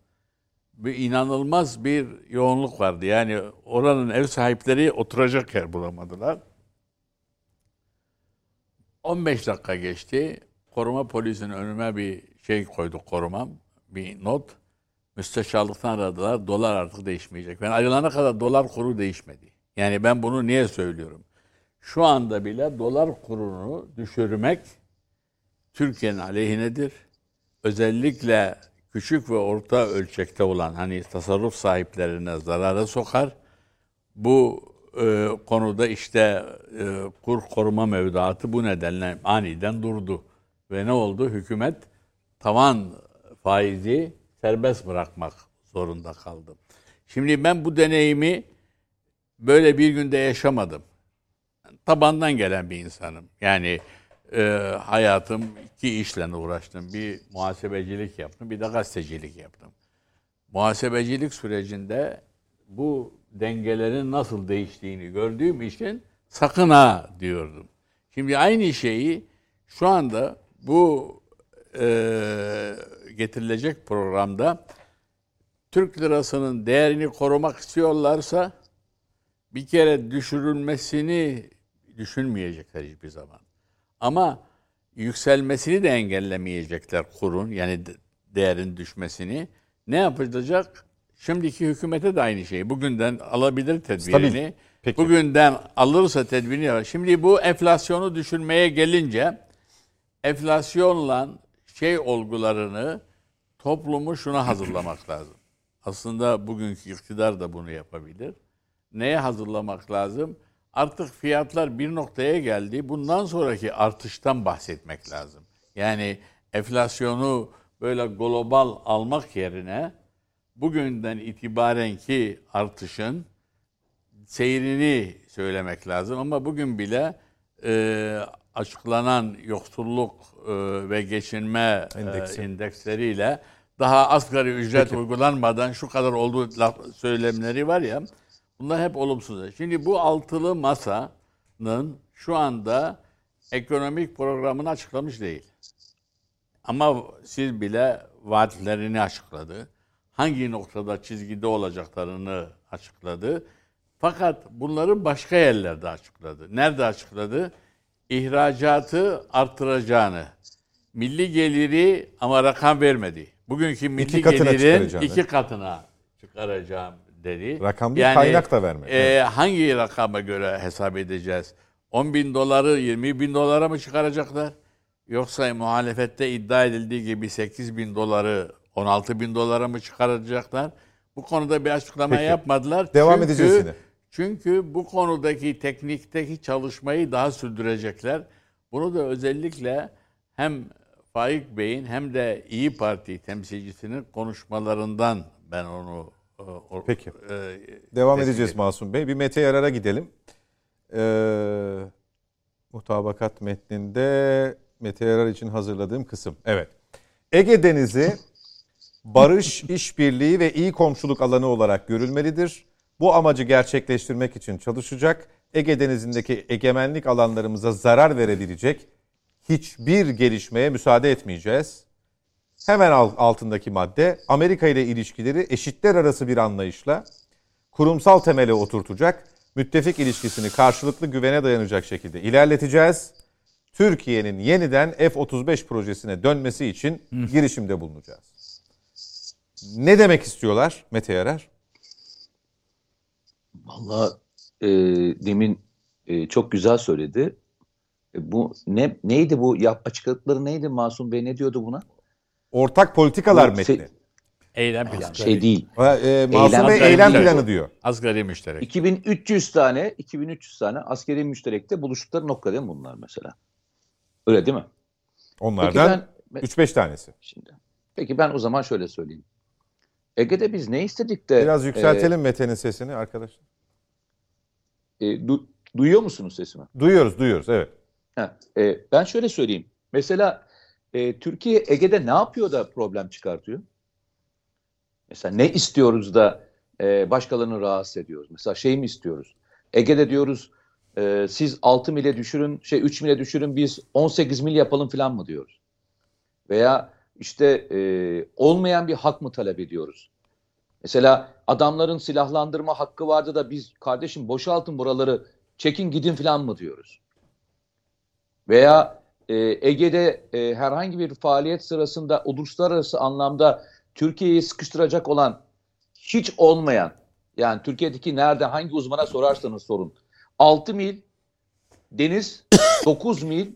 Bir inanılmaz bir yoğunluk vardı. Yani oranın ev sahipleri oturacak yer bulamadılar. 15 dakika geçti. Koruma polisinin önüme bir şey koydu korumam. Bir not. Müsteşarlıktan aradılar. Dolar artık değişmeyecek. Ben ayrılana kadar dolar kuru değişmedi. Yani ben bunu niye söylüyorum? Şu anda bile dolar kurunu düşürmek Türkiye'nin aleyhinedir. Özellikle küçük ve orta ölçekte olan hani tasarruf sahiplerine zarara sokar. Bu e, konuda işte e, kur koruma mevduatı bu nedenle aniden durdu. Ve ne oldu? Hükümet tavan faizi serbest bırakmak zorunda kaldı. Şimdi ben bu deneyimi böyle bir günde yaşamadım. Tabandan gelen bir insanım. Yani e, hayatım iki işle uğraştım. Bir muhasebecilik yaptım, bir de gazetecilik yaptım. Muhasebecilik sürecinde bu dengelerin nasıl değiştiğini gördüğüm için sakın ha diyordum. Şimdi aynı şeyi şu anda bu e, getirilecek programda Türk lirasının değerini korumak istiyorlarsa bir kere düşürülmesini düşünmeyecekler hiçbir zaman. Ama yükselmesini de engellemeyecekler kurun yani de- değerin düşmesini. Ne yapacak? Şimdiki hükümete de aynı şey. Bugünden alabilir tedbirini. Peki. Bugünden alırsa tedbirini. Şimdi bu enflasyonu düşürmeye gelince enflasyonla şey olgularını toplumu şuna hazırlamak lazım. Aslında bugünkü iktidar da bunu yapabilir. Neye hazırlamak lazım? Artık fiyatlar bir noktaya geldi. Bundan sonraki artıştan bahsetmek lazım. Yani enflasyonu böyle global almak yerine bugünden itibaren ki artışın seyrini söylemek lazım ama bugün bile e, açıklanan yoksulluk e, ve geçinme e, Endeksi. endeksleriyle daha asgari ücret uygulanmadan şu kadar olduğu laf, söylemleri var ya bunlar hep olumsuz. Şimdi bu altılı masanın şu anda ekonomik programını açıklamış değil. Ama siz bile vaatlerini açıkladı. Hangi noktada çizgide olacaklarını açıkladı. Fakat bunları başka yerlerde açıkladı. Nerede açıkladı? İhracatı artıracağını, milli geliri ama rakam vermedi. Bugünkü milli İki gelirin iki katına çıkaracağım dedi. Rakam değil, kaynak da vermedi. e, hangi rakama göre hesap edeceğiz? 10 bin doları 20 bin dolara mı çıkaracaklar? Yoksa muhalefette iddia edildiği gibi 8 bin doları 16 bin dolara mı çıkaracaklar? Bu konuda bir açıklama Peki. yapmadılar. Devam Çünkü- edeceğiz yine. Çünkü bu konudaki teknikteki çalışmayı daha sürdürecekler. Bunu da özellikle hem Faik Bey'in hem de İyi Parti temsilcisinin konuşmalarından ben onu e, o- Peki. e, Devam edeceğiz ettim. Masum Bey. Bir Mete Yarar'a gidelim. Ee, mutabakat metninde Mete Yarar için hazırladığım kısım. Evet. Ege Denizi barış, işbirliği ve iyi komşuluk alanı olarak görülmelidir. Bu amacı gerçekleştirmek için çalışacak. Ege Denizi'ndeki egemenlik alanlarımıza zarar verebilecek hiçbir gelişmeye müsaade etmeyeceğiz. Hemen al- altındaki madde Amerika ile ilişkileri eşitler arası bir anlayışla kurumsal temele oturtacak, müttefik ilişkisini karşılıklı güvene dayanacak şekilde ilerleteceğiz. Türkiye'nin yeniden F-35 projesine dönmesi için girişimde bulunacağız. Ne demek istiyorlar Mete Yarar? Valla e, demin e, çok güzel söyledi. E, bu ne neydi bu yap açıkladıkları neydi Masum Bey ne diyordu buna? Ortak politikalar Bu metni. şey- Eylem planı. Yani şey değil. Ha, e, Masum Eylem Bey eylem planı diyor. Asgari müşterek. 2300 tane 2300 tane askeri müşterekte buluştukları nokta değil mi bunlar mesela? Öyle değil mi? Onlardan ben 3-5 tanesi. şimdi. Peki ben o zaman şöyle söyleyeyim. Ege'de biz ne istedik de Biraz yükseltelim Mete'nin sesini arkadaşlar. E, du- duyuyor musunuz sesimi? Duyuyoruz, duyuyoruz. Evet. Ha, e, ben şöyle söyleyeyim. Mesela e, Türkiye Ege'de ne yapıyor da problem çıkartıyor? Mesela ne istiyoruz da e, başkalarını rahatsız ediyoruz? Mesela şey mi istiyoruz? Ege'de diyoruz e, siz 6 mile düşürün, şey 3 mile düşürün biz 18 mil yapalım falan mı diyoruz? Veya işte e, olmayan bir hak mı talep ediyoruz? Mesela adamların silahlandırma hakkı vardı da biz kardeşim boşaltın buraları çekin gidin falan mı diyoruz? Veya e, Ege'de e, herhangi bir faaliyet sırasında uluslararası anlamda Türkiye'yi sıkıştıracak olan hiç olmayan yani Türkiye'deki nerede hangi uzmana sorarsanız sorun 6 mil deniz 9 mil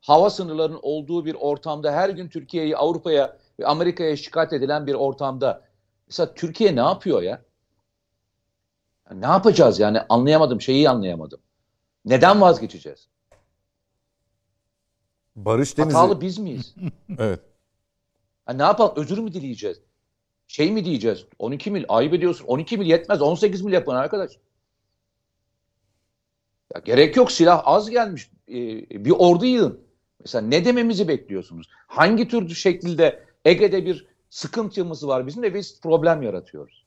hava sınırlarının olduğu bir ortamda her gün Türkiye'yi Avrupa'ya ve Amerika'ya şikayet edilen bir ortamda mesela Türkiye ne yapıyor ya? Ya Ne yapacağız yani anlayamadım şeyi anlayamadım. Neden vazgeçeceğiz? Barış Denizi. Hatalı biz miyiz? Evet. Ha, ne yapalım? Özür mü dileyeceğiz? Şey mi diyeceğiz? 12 mil ayıp ediyorsun. 12 mil yetmez. 18 mil yapın arkadaş. Ya gerek yok. Silah az gelmiş. Ee, bir ordu yığın. Mesela ne dememizi bekliyorsunuz? Hangi tür şekilde Ege'de bir sıkıntımız var bizim de biz problem yaratıyoruz.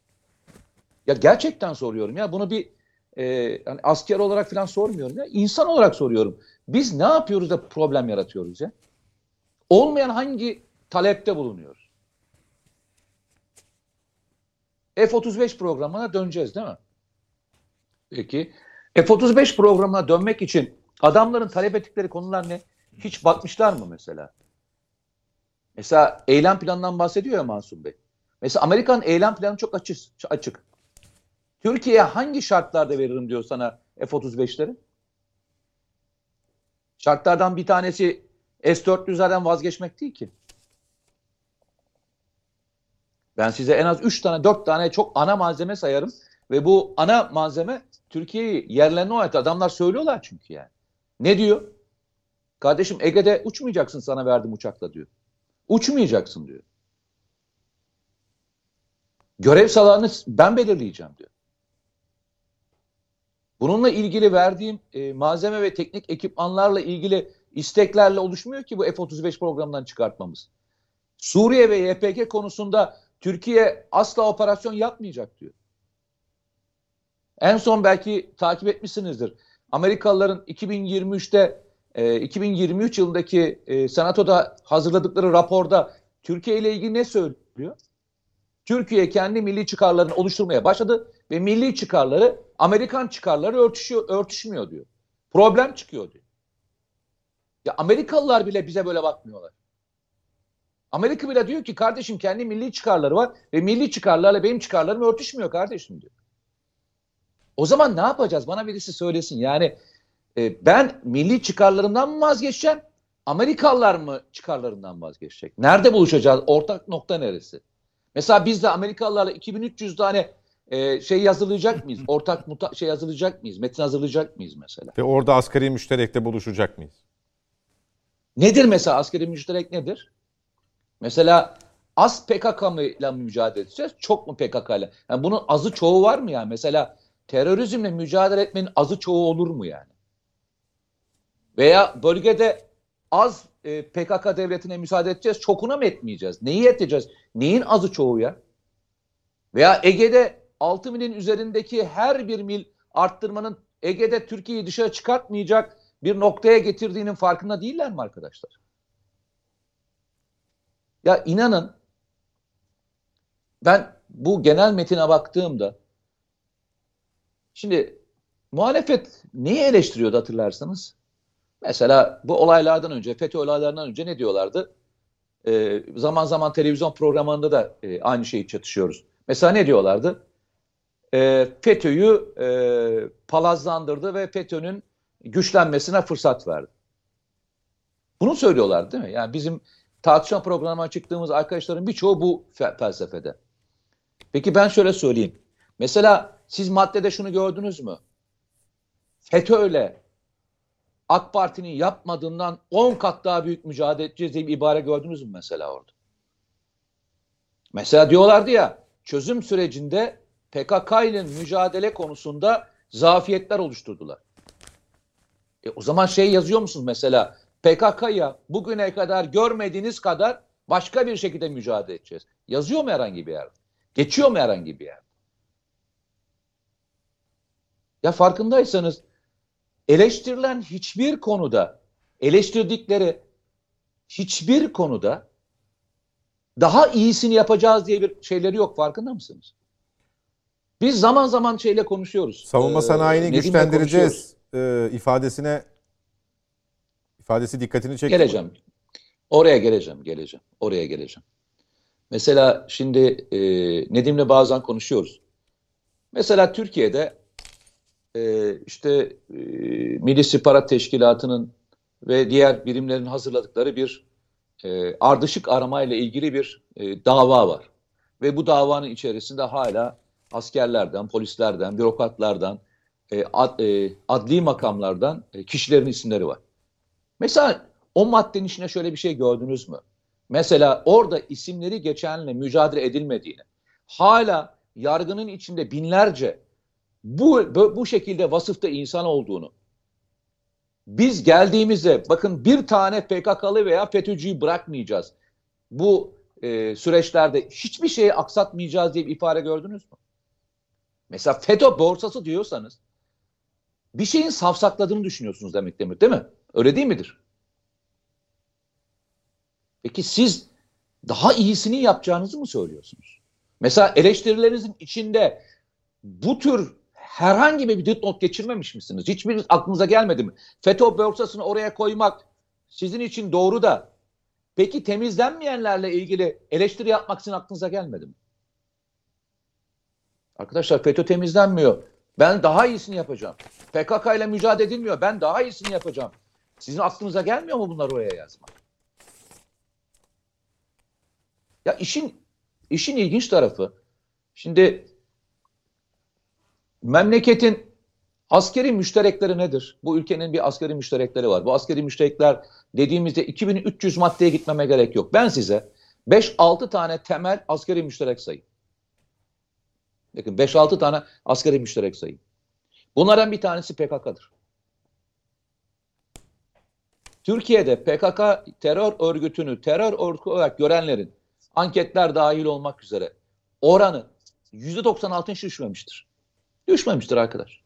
Ya gerçekten soruyorum ya bunu bir e, yani asker olarak falan sormuyorum ya insan olarak soruyorum. Biz ne yapıyoruz da problem yaratıyoruz ya? Olmayan hangi talepte bulunuyoruz? F-35 programına döneceğiz değil mi? Peki. F-35 programına dönmek için adamların talep ettikleri konular ne? Hiç bakmışlar mı mesela? Mesela eylem planından bahsediyor ya Mansur Bey. Mesela Amerikan eylem planı çok açık. açık. Türkiye'ye hangi şartlarda veririm diyor sana F-35'leri? Şartlardan bir tanesi S-400'lerden vazgeçmek değil ki. Ben size en az 3 tane 4 tane çok ana malzeme sayarım. Ve bu ana malzeme Türkiye'yi yerlerine oynatır. Adamlar söylüyorlar çünkü yani. Ne diyor? Kardeşim Ege'de uçmayacaksın sana verdim uçakla diyor. Uçmayacaksın diyor. Görev sahalarını ben belirleyeceğim diyor. Bununla ilgili verdiğim e, malzeme ve teknik ekipmanlarla ilgili isteklerle oluşmuyor ki bu F-35 programından çıkartmamız. Suriye ve YPG konusunda Türkiye asla operasyon yapmayacak diyor. En son belki takip etmişsinizdir. Amerikalıların 2023'te e, 2023 yılındaki e, senatoda hazırladıkları raporda Türkiye ile ilgili ne söylüyor? Türkiye kendi milli çıkarlarını oluşturmaya başladı ve milli çıkarları Amerikan çıkarları örtüşüyor, örtüşmüyor diyor. Problem çıkıyor diyor. Ya Amerikalılar bile bize böyle bakmıyorlar. Amerika bile diyor ki kardeşim kendi milli çıkarları var ve milli çıkarlarla benim çıkarlarım örtüşmüyor kardeşim diyor. O zaman ne yapacağız? Bana birisi söylesin. Yani e, ben milli çıkarlarımdan mı vazgeçeceğim? Amerikalılar mı çıkarlarından vazgeçecek? Nerede buluşacağız? Ortak nokta neresi? Mesela biz de Amerikalılarla 2300 tane e, şey yazılacak mıyız? Ortak muta- şey yazılacak mıyız? Metin hazırlayacak mıyız mesela? Ve orada asgari müşterekte buluşacak mıyız? Nedir mesela askeri müşterek nedir? Mesela az PKK ile mücadele edeceğiz? Çok mu PKK ile? Yani bunun azı çoğu var mı yani? Mesela terörizmle mücadele etmenin azı çoğu olur mu yani? Veya bölgede az e, PKK devletine müsaade edeceğiz, çokuna mı etmeyeceğiz? Neyi edeceğiz? Neyin azı çoğu ya? Veya Ege'de 6 milin üzerindeki her bir mil arttırmanın Ege'de Türkiye'yi dışarı çıkartmayacak bir noktaya getirdiğinin farkında değiller mi arkadaşlar? Ya inanın ben bu genel metine baktığımda şimdi muhalefet neyi eleştiriyordu hatırlarsanız? Mesela bu olaylardan önce, FETÖ olaylarından önce ne diyorlardı? Ee, zaman zaman televizyon programlarında da e, aynı şeyi çatışıyoruz. Mesela ne diyorlardı? Ee, FETÖ'yü e, palazlandırdı ve FETÖ'nün güçlenmesine fırsat verdi. Bunu söylüyorlar değil mi? Yani bizim tartışma programına çıktığımız arkadaşların birçoğu bu fe- felsefede. Peki ben şöyle söyleyeyim. Mesela siz maddede şunu gördünüz mü? FETÖ'yle AK Parti'nin yapmadığından 10 kat daha büyük mücadele edeceğiz diye bir ibare gördünüz mü mesela orada? Mesela diyorlardı ya çözüm sürecinde PKK ile mücadele konusunda zafiyetler oluşturdular. E, o zaman şey yazıyor musunuz mesela PKK'ya bugüne kadar görmediğiniz kadar başka bir şekilde mücadele edeceğiz. Yazıyor mu herhangi bir yerde? Geçiyor mu herhangi bir yerde? Ya farkındaysanız eleştirilen hiçbir konuda eleştirdikleri hiçbir konuda daha iyisini yapacağız diye bir şeyleri yok farkında mısınız? Biz zaman zaman şeyle konuşuyoruz. Savunma Ee, sanayini Nedim'le güçlendireceğiz e, ifadesine ifadesi dikkatini çekti. mi? Geleceğim. Oraya geleceğim, geleceğim. Oraya geleceğim. Mesela şimdi e, Nedim'le bazen konuşuyoruz. Mesela Türkiye'de e, işte e, Milli İstihbarat Teşkilatı'nın ve diğer birimlerin hazırladıkları bir e, ardışık aramayla ilgili bir e, dava var. Ve bu davanın içerisinde hala askerlerden, polislerden, bürokratlardan, e, ad- e, adli makamlardan e, kişilerin isimleri var. Mesela o maddenin içine şöyle bir şey gördünüz mü? Mesela orada isimleri geçenle mücadele edilmediğini, hala yargının içinde binlerce bu, bu, şekilde vasıfta insan olduğunu, biz geldiğimizde bakın bir tane PKK'lı veya FETÖ'cüyü bırakmayacağız. Bu e, süreçlerde hiçbir şeyi aksatmayacağız diye bir ifade gördünüz mü? Mesela FETÖ borsası diyorsanız bir şeyin safsakladığını düşünüyorsunuz demek demir değil mi? Öyle değil midir? Peki siz daha iyisini yapacağınızı mı söylüyorsunuz? Mesela eleştirilerinizin içinde bu tür herhangi bir dipnot geçirmemiş misiniz? Hiçbiriniz aklınıza gelmedi mi? FETÖ borsasını oraya koymak sizin için doğru da peki temizlenmeyenlerle ilgili eleştiri yapmak sizin aklınıza gelmedi mi? Arkadaşlar FETÖ temizlenmiyor. Ben daha iyisini yapacağım. PKK ile mücadele edilmiyor. Ben daha iyisini yapacağım. Sizin aklınıza gelmiyor mu bunları oraya yazmak? Ya işin işin ilginç tarafı şimdi memleketin askeri müşterekleri nedir? Bu ülkenin bir askeri müşterekleri var. Bu askeri müşterekler dediğimizde 2300 maddeye gitmeme gerek yok. Ben size 5-6 tane temel askeri müşterek sayayım. Bakın 5-6 tane askeri müşterek sayayım. Bunlardan bir tanesi PKK'dır. Türkiye'de PKK terör örgütünü terör örgütü olarak görenlerin anketler dahil olmak üzere oranı %96'ın düşmemiştir. Düşmemiştir arkadaş.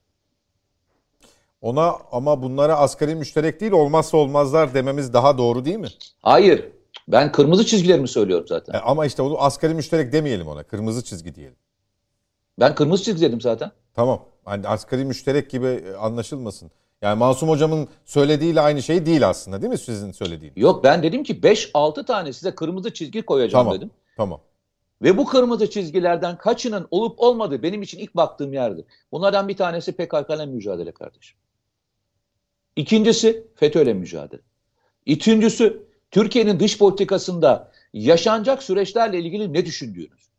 Ona ama bunlara asgari müşterek değil olmazsa olmazlar dememiz daha doğru değil mi? Hayır. Ben kırmızı çizgilerimi söylüyorum zaten. E, ama işte onu asgari müşterek demeyelim ona. Kırmızı çizgi diyelim. Ben kırmızı çizgi dedim zaten. Tamam. Hani asgari müşterek gibi e, anlaşılmasın. Yani Masum hocamın söylediğiyle aynı şey değil aslında değil mi sizin söylediğiniz? Yok ben dedim ki 5-6 tane size kırmızı çizgi koyacağım Tamam. dedim. Tamam. Ve bu kırmızı çizgilerden kaçının olup olmadığı benim için ilk baktığım yerdir. Bunlardan bir tanesi PKK ile mücadele kardeşim. İkincisi FETÖ ile mücadele. Üçüncüsü Türkiye'nin dış politikasında yaşanacak süreçlerle ilgili ne düşündüğünüz.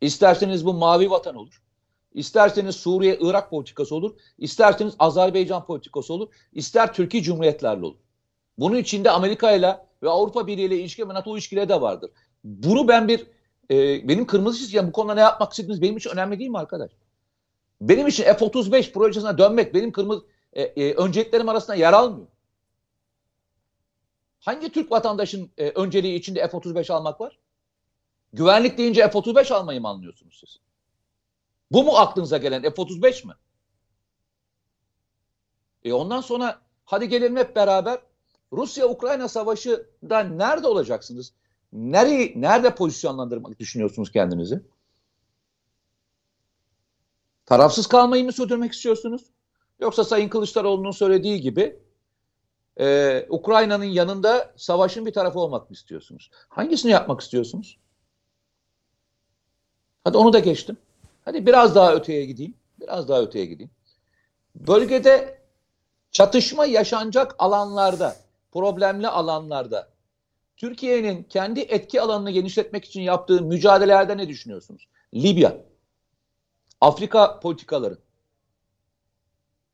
İsterseniz bu mavi vatan olur. İsterseniz Suriye, Irak politikası olur. İsterseniz Azerbaycan politikası olur. İster Türkiye Cumhuriyetlerle olur. Bunun içinde Amerika ile ve Avrupa Birliği ile ilişki ve NATO ilişkileri de vardır. Bunu ben bir e, benim kırmızı çizgim bu konuda ne yapmak istediğiniz benim için önemli değil mi arkadaş? Benim için F-35 projesine dönmek benim kırmızı e, e, önceliklerim arasında yer almıyor. Hangi Türk vatandaşın e, önceliği içinde F-35 almak var? Güvenlik deyince F-35 almayı mı anlıyorsunuz siz? Bu mu aklınıza gelen F-35 mi? E ondan sonra hadi gelelim hep beraber Rusya-Ukrayna savaşında nerede olacaksınız? Nereyi, nerede pozisyonlandırmak düşünüyorsunuz kendinizi? Tarafsız kalmayı mı sürdürmek istiyorsunuz? Yoksa Sayın Kılıçdaroğlu'nun söylediği gibi e, Ukrayna'nın yanında savaşın bir tarafı olmak mı istiyorsunuz? Hangisini yapmak istiyorsunuz? Hadi onu da geçtim. Hadi biraz daha öteye gideyim. Biraz daha öteye gideyim. Bölgede çatışma yaşanacak alanlarda, problemli alanlarda Türkiye'nin kendi etki alanını genişletmek için yaptığı mücadelelerde ne düşünüyorsunuz? Libya, Afrika politikaları.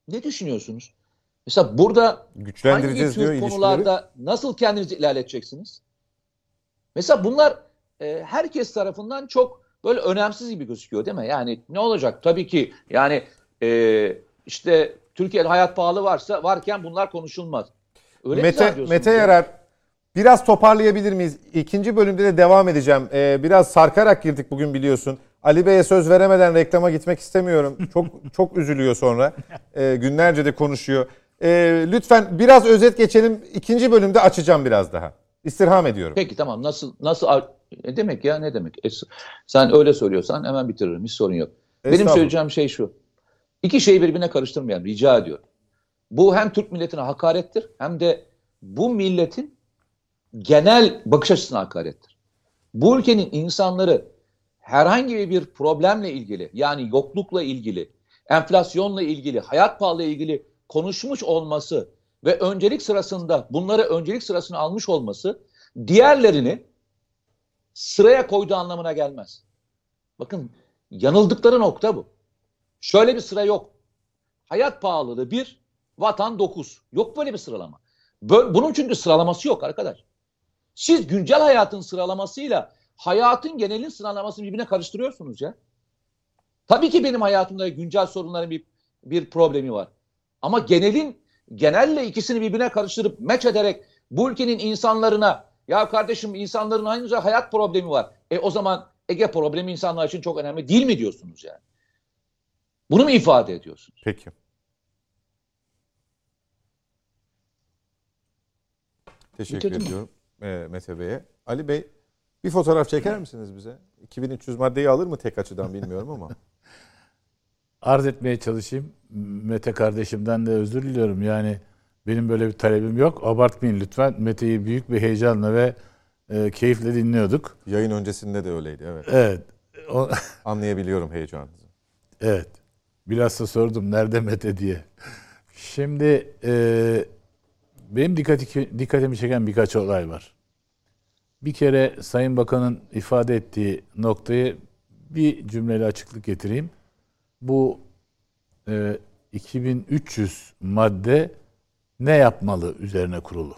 Ne düşünüyorsunuz? Mesela burada hangi Güçlendireceğiz diyor tür ilişkileri. konularda nasıl kendinizi ilerleteceksiniz? Mesela bunlar e, herkes tarafından çok böyle önemsiz gibi gözüküyor değil mi? Yani ne olacak? Tabii ki yani e, işte Türkiye'de hayat pahalı varsa varken bunlar konuşulmaz. Öyle Mete, Mete ya? Yarar biraz toparlayabilir miyiz? İkinci bölümde de devam edeceğim. Ee, biraz sarkarak girdik bugün biliyorsun. Ali Bey'e söz veremeden reklama gitmek istemiyorum. Çok çok üzülüyor sonra. Ee, günlerce de konuşuyor. Ee, lütfen biraz özet geçelim. İkinci bölümde açacağım biraz daha. İstirham ediyorum. Peki tamam nasıl nasıl ne demek ya ne demek? Es- sen öyle söylüyorsan hemen bitiririm hiç sorun yok. Benim söyleyeceğim şey şu. İki şeyi birbirine karıştırmayalım rica ediyorum. Bu hem Türk milletine hakarettir hem de bu milletin genel bakış açısına hakarettir. Bu ülkenin insanları herhangi bir problemle ilgili yani yoklukla ilgili, enflasyonla ilgili, hayat pahalı ilgili konuşmuş olması ve öncelik sırasında bunları öncelik sırasına almış olması diğerlerini sıraya koyduğu anlamına gelmez. Bakın yanıldıkları nokta bu. Şöyle bir sıra yok. Hayat pahalılığı bir, vatan dokuz. Yok böyle bir sıralama. Bunun çünkü sıralaması yok arkadaş. Siz güncel hayatın sıralamasıyla hayatın genelin sıralamasını birbirine karıştırıyorsunuz ya. Tabii ki benim hayatımda güncel sorunların bir, bir problemi var. Ama genelin genelle ikisini birbirine karıştırıp meç ederek bu ülkenin insanlarına ya kardeşim insanların aynı hayat problemi var. E o zaman Ege problemi insanlar için çok önemli değil mi diyorsunuz yani? Bunu mu ifade ediyorsunuz? Peki. Teşekkür Bitirdim mi? E, Mete Bey'e. Ali Bey bir fotoğraf çeker misiniz bize? 2300 maddeyi alır mı tek açıdan bilmiyorum ama. arz etmeye çalışayım. Mete kardeşimden de özür diliyorum. Yani benim böyle bir talebim yok. Abartmayın lütfen. Mete'yi büyük bir heyecanla ve e, keyifle dinliyorduk. Yayın öncesinde de öyleydi evet. Evet. O, Anlayabiliyorum heyecanınızı. evet. Bilhassa sordum nerede Mete diye. Şimdi e, benim dikkati, dikkatimi çeken birkaç olay var. Bir kere Sayın Bakan'ın ifade ettiği noktayı bir cümleyle açıklık getireyim. Bu e, 2300 madde ne yapmalı üzerine kurulu.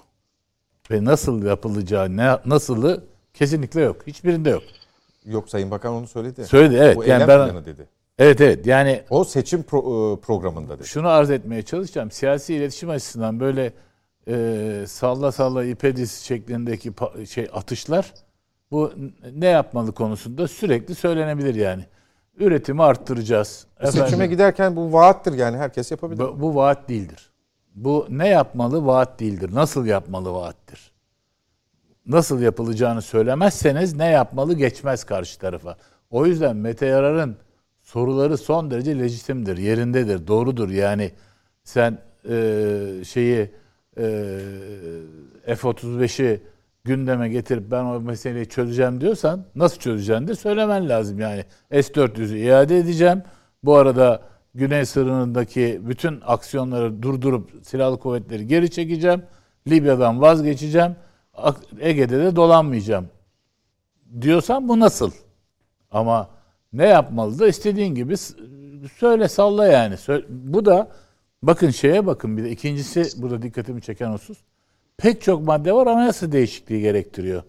Ve nasıl yapılacağı, ne, nasılı kesinlikle yok. Hiçbirinde yok. Yok Sayın Bakan onu söyledi. Söyledi evet. O yani ben, dedi. evet evet yani O seçim pro- e, programında dedi. şunu arz etmeye çalışacağım. Siyasi iletişim açısından böyle e, salla salla ipe diz şeklindeki şey atışlar bu ne yapmalı konusunda sürekli söylenebilir yani. Üretimi arttıracağız. Seçime Efendim, giderken bu vaattir yani herkes yapabilir. bu, bu vaat değildir. Bu ne yapmalı vaat değildir. Nasıl yapmalı vaattir. Nasıl yapılacağını söylemezseniz ne yapmalı geçmez karşı tarafa. O yüzden Mete Yarar'ın soruları son derece lejitimdir, yerindedir, doğrudur. Yani sen e, şeyi F-35'i gündeme getirip ben o meseleyi çözeceğim diyorsan nasıl çözeceğini de söylemen lazım yani. S-400'ü iade edeceğim. Bu arada Güney sınırındaki bütün aksiyonları durdurup silahlı kuvvetleri geri çekeceğim. Libya'dan vazgeçeceğim. Ege'de de dolanmayacağım. Diyorsan bu nasıl? Ama ne yapmalı da istediğin gibi söyle salla yani. Bu da bakın şeye bakın bir de ikincisi burada dikkatimi çeken husus. Pek çok madde var anayasa değişikliği gerektiriyor.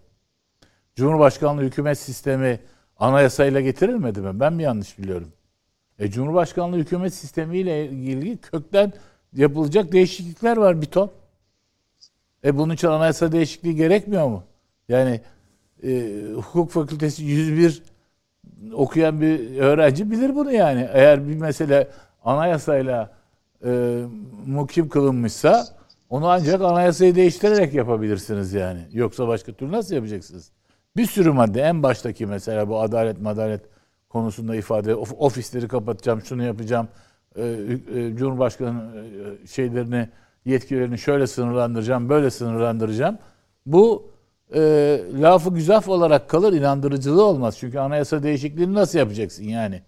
Cumhurbaşkanlığı hükümet sistemi anayasayla getirilmedi mi? Ben mi yanlış biliyorum? E, Cumhurbaşkanlığı hükümet sistemiyle ilgili kökten yapılacak değişiklikler var bir ton. E bunun için anayasa değişikliği gerekmiyor mu? Yani e, hukuk fakültesi 101 okuyan bir öğrenci bilir bunu yani. Eğer bir mesele anayasayla e, mukim kılınmışsa onu ancak anayasayı değiştirerek yapabilirsiniz yani. Yoksa başka türlü nasıl yapacaksınız? Bir sürü madde en baştaki mesela bu adalet madalet konusunda ifade of- ofisleri kapatacağım, şunu yapacağım, e, e, Cumhurbaşkanı e, şeylerini, yetkilerini şöyle sınırlandıracağım, böyle sınırlandıracağım. Bu e, lafı güzaf olarak kalır, inandırıcılığı olmaz. Çünkü anayasa değişikliğini nasıl yapacaksın yani?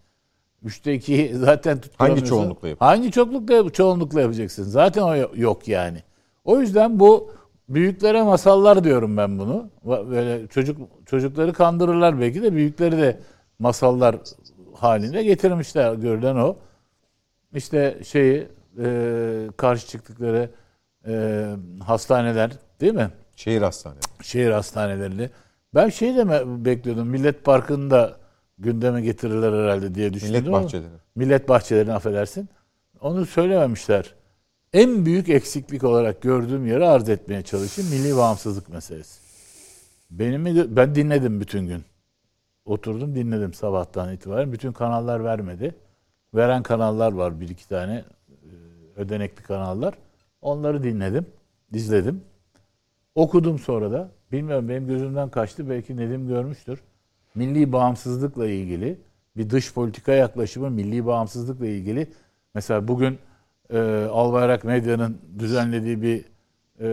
Üçte iki zaten tutturamıyorsun. çoğunlukla yapacaksın? Hangi çoğunlukla, çoğunlukla yapacaksın? Zaten o yok yani. O yüzden bu büyüklere masallar diyorum ben bunu. Böyle çocuk çocukları kandırırlar belki de büyükleri de masallar haline getirmişler. Görülen o. İşte şeyi e, karşı çıktıkları e, hastaneler değil mi? Şehir hastaneleri. şehir hastanelerini. Ben şey de bekliyordum. Millet Parkı'nı da gündeme getirirler herhalde diye düşündüm. Millet bahçeleri. Millet bahçelerini affedersin. Onu söylememişler. En büyük eksiklik olarak gördüğüm yeri arz etmeye çalışayım. Milli bağımsızlık meselesi. Benim ben dinledim bütün gün. Oturdum dinledim sabahtan itibaren. Bütün kanallar vermedi. Veren kanallar var bir iki tane e, ödenekli kanallar. Onları dinledim, izledim. Okudum sonra da. Bilmiyorum benim gözümden kaçtı. Belki Nedim görmüştür. Milli bağımsızlıkla ilgili bir dış politika yaklaşımı milli bağımsızlıkla ilgili. Mesela bugün e, Albayrak Medya'nın düzenlediği bir e,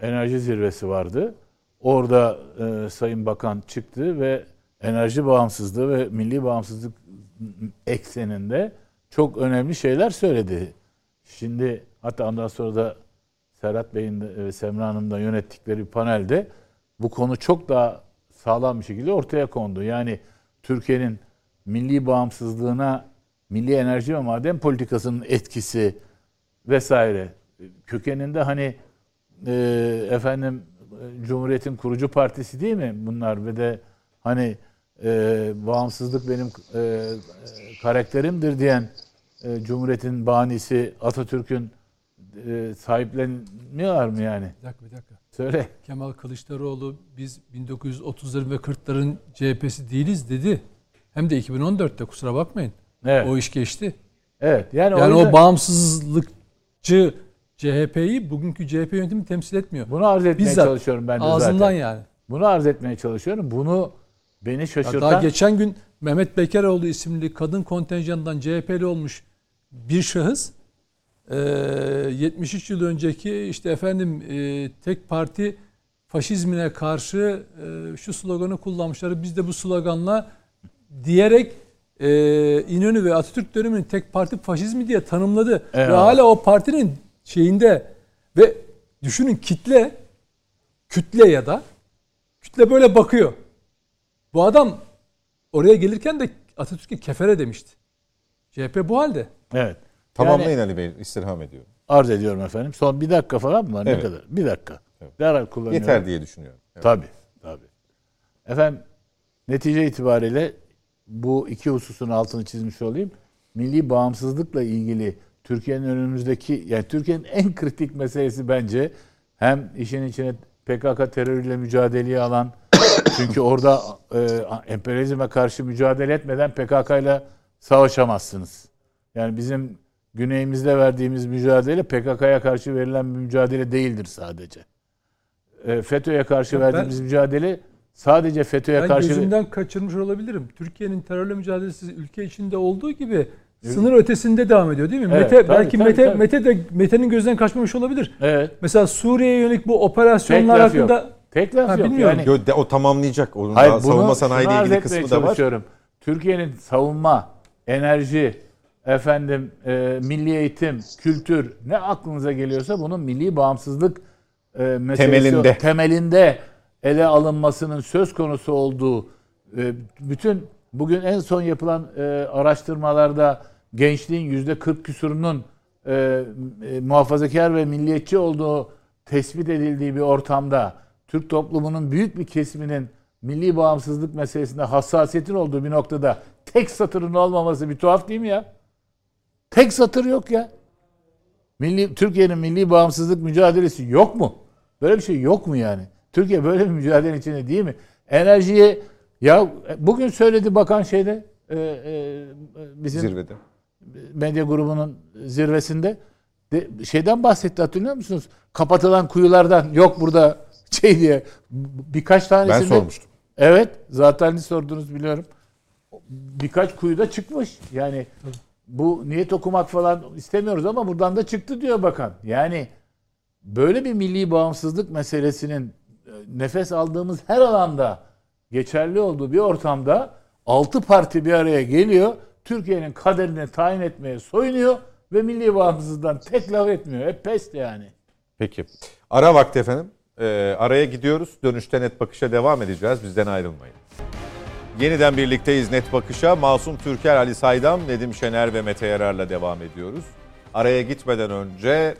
enerji zirvesi vardı. Orada e, Sayın Bakan çıktı ve enerji bağımsızlığı ve milli bağımsızlık ekseninde çok önemli şeyler söyledi. Şimdi hatta ondan sonra da Serhat Bey'in ve Semra Hanım'ın da yönettikleri panelde bu konu çok daha sağlam bir şekilde ortaya kondu. Yani Türkiye'nin milli bağımsızlığına milli enerji ve maden politikasının etkisi vesaire kökeninde hani e, efendim Cumhuriyet'in kurucu partisi değil mi bunlar ve de hani e, bağımsızlık benim e, karakterimdir diyen e, Cumhuriyet'in banisi Atatürk'ün e, sahiplenmiyorlar mı yani? Bir dakika bir dakika. Söyle. Kemal Kılıçdaroğlu biz 1930'ların ve 40'ların CHP'si değiliz dedi. Hem de 2014'te kusura bakmayın. Evet. O iş geçti. evet. Yani, Yani o, yüzden o bağımsızlıkçı CHP'yi bugünkü CHP yönetimi temsil etmiyor. bunu arz etmeye Bizzat çalışıyorum ben de Ağzından zaten. yani. Bunu arz etmeye çalışıyorum. Bunu beni Ya şaşırtan daha geçen gün Mehmet Bekeroğlu isimli kadın kontenjanından CHP'li olmuş bir şahıs e, 73 yıl önceki işte efendim e, tek parti faşizmine karşı e, şu sloganı kullanmışlar. Biz de bu sloganla diyerek e, İnönü ve Atatürk döneminin tek parti faşizmi diye tanımladı. Ve Eyvallah. hala o partinin şeyinde ve düşünün kitle kütle ya da kütle böyle bakıyor. Bu adam oraya gelirken de Atatürk'e kefere demişti. CHP bu halde. evet. Tamamlayın Yani Ali Bey. istirham ediyorum. arz ediyorum efendim. Son bir dakika falan mı var? Evet. Ne kadar? Bir dakika. Evet. Derhal kullanıyorum. Yeter diye düşünüyorum. Evet. Tabii, tabii. Efendim, netice itibariyle bu iki hususun altını çizmiş olayım. Milli bağımsızlıkla ilgili Türkiye'nin önümüzdeki, yani Türkiye'nin en kritik meselesi bence hem işin içine PKK terörüyle mücadeleyi alan, çünkü orada e, emperyalizme karşı mücadele etmeden PKK ile savaşamazsınız. Yani bizim güneyimizde verdiğimiz mücadele PKK'ya karşı verilen bir mücadele değildir sadece. E, FETÖ'ye karşı Yok, ben- verdiğimiz mücadele sadece FETÖ'ye Ben karşı gözümden kaçırmış olabilirim. Türkiye'nin terörle mücadelesi ülke içinde olduğu gibi sınır ötesinde devam ediyor değil mi? Evet, Mete tabii, belki tabii, Mete tabii. Mete de Mete'nin gözden kaçmamış olabilir. Evet. Mesela Suriye'ye yönelik bu Tek operasyonlar yok. hakkında Tek laf Ha, yok. bilmiyorum. Yani Yo, de- o tamamlayacak. Onun Hayır, daha bunu savunma sanayi ile ilgili kısmı da var. Türkiye'nin savunma, enerji, efendim e, milli eğitim, kültür ne aklınıza geliyorsa bunun milli bağımsızlık e, meselesi Temelinde. temelinde ele alınmasının söz konusu olduğu e, bütün bugün en son yapılan e, araştırmalarda gençliğin yüzde 40 küsurunun e, e, muhafazakar ve milliyetçi olduğu tespit edildiği bir ortamda Türk toplumunun büyük bir kesiminin milli bağımsızlık meselesinde hassasiyetin olduğu bir noktada tek satırın olmaması bir tuhaf değil mi ya? Tek satır yok ya. Milli Türkiye'nin milli bağımsızlık mücadelesi yok mu? Böyle bir şey yok mu yani? Türkiye böyle bir mücadelenin içinde değil mi? Enerjiye ya bugün söyledi bakan şeyde e, e, bizim Zirvede. medya grubunun zirvesinde de, şeyden bahsetti hatırlıyor musunuz? Kapatılan kuyulardan yok burada şey diye birkaç Ben tanesinde sormuştum. Evet, zaten ne sordunuz biliyorum. Birkaç kuyuda çıkmış. Yani bu niyet okumak falan istemiyoruz ama buradan da çıktı diyor bakan. Yani böyle bir milli bağımsızlık meselesinin e, nefes aldığımız her alanda geçerli olduğu bir ortamda altı parti bir araya geliyor. Türkiye'nin kaderini tayin etmeye soyunuyor ve milli bağımsızlıktan tek laf etmiyor. Hep pest yani. Peki. Ara vakti efendim. Ee, araya gidiyoruz. Dönüşte net bakışa devam edeceğiz. Bizden ayrılmayın. Yeniden birlikteyiz Net Bakış'a. Masum Türker, Ali Saydam, Nedim Şener ve Mete Yarar'la devam ediyoruz. Araya gitmeden önce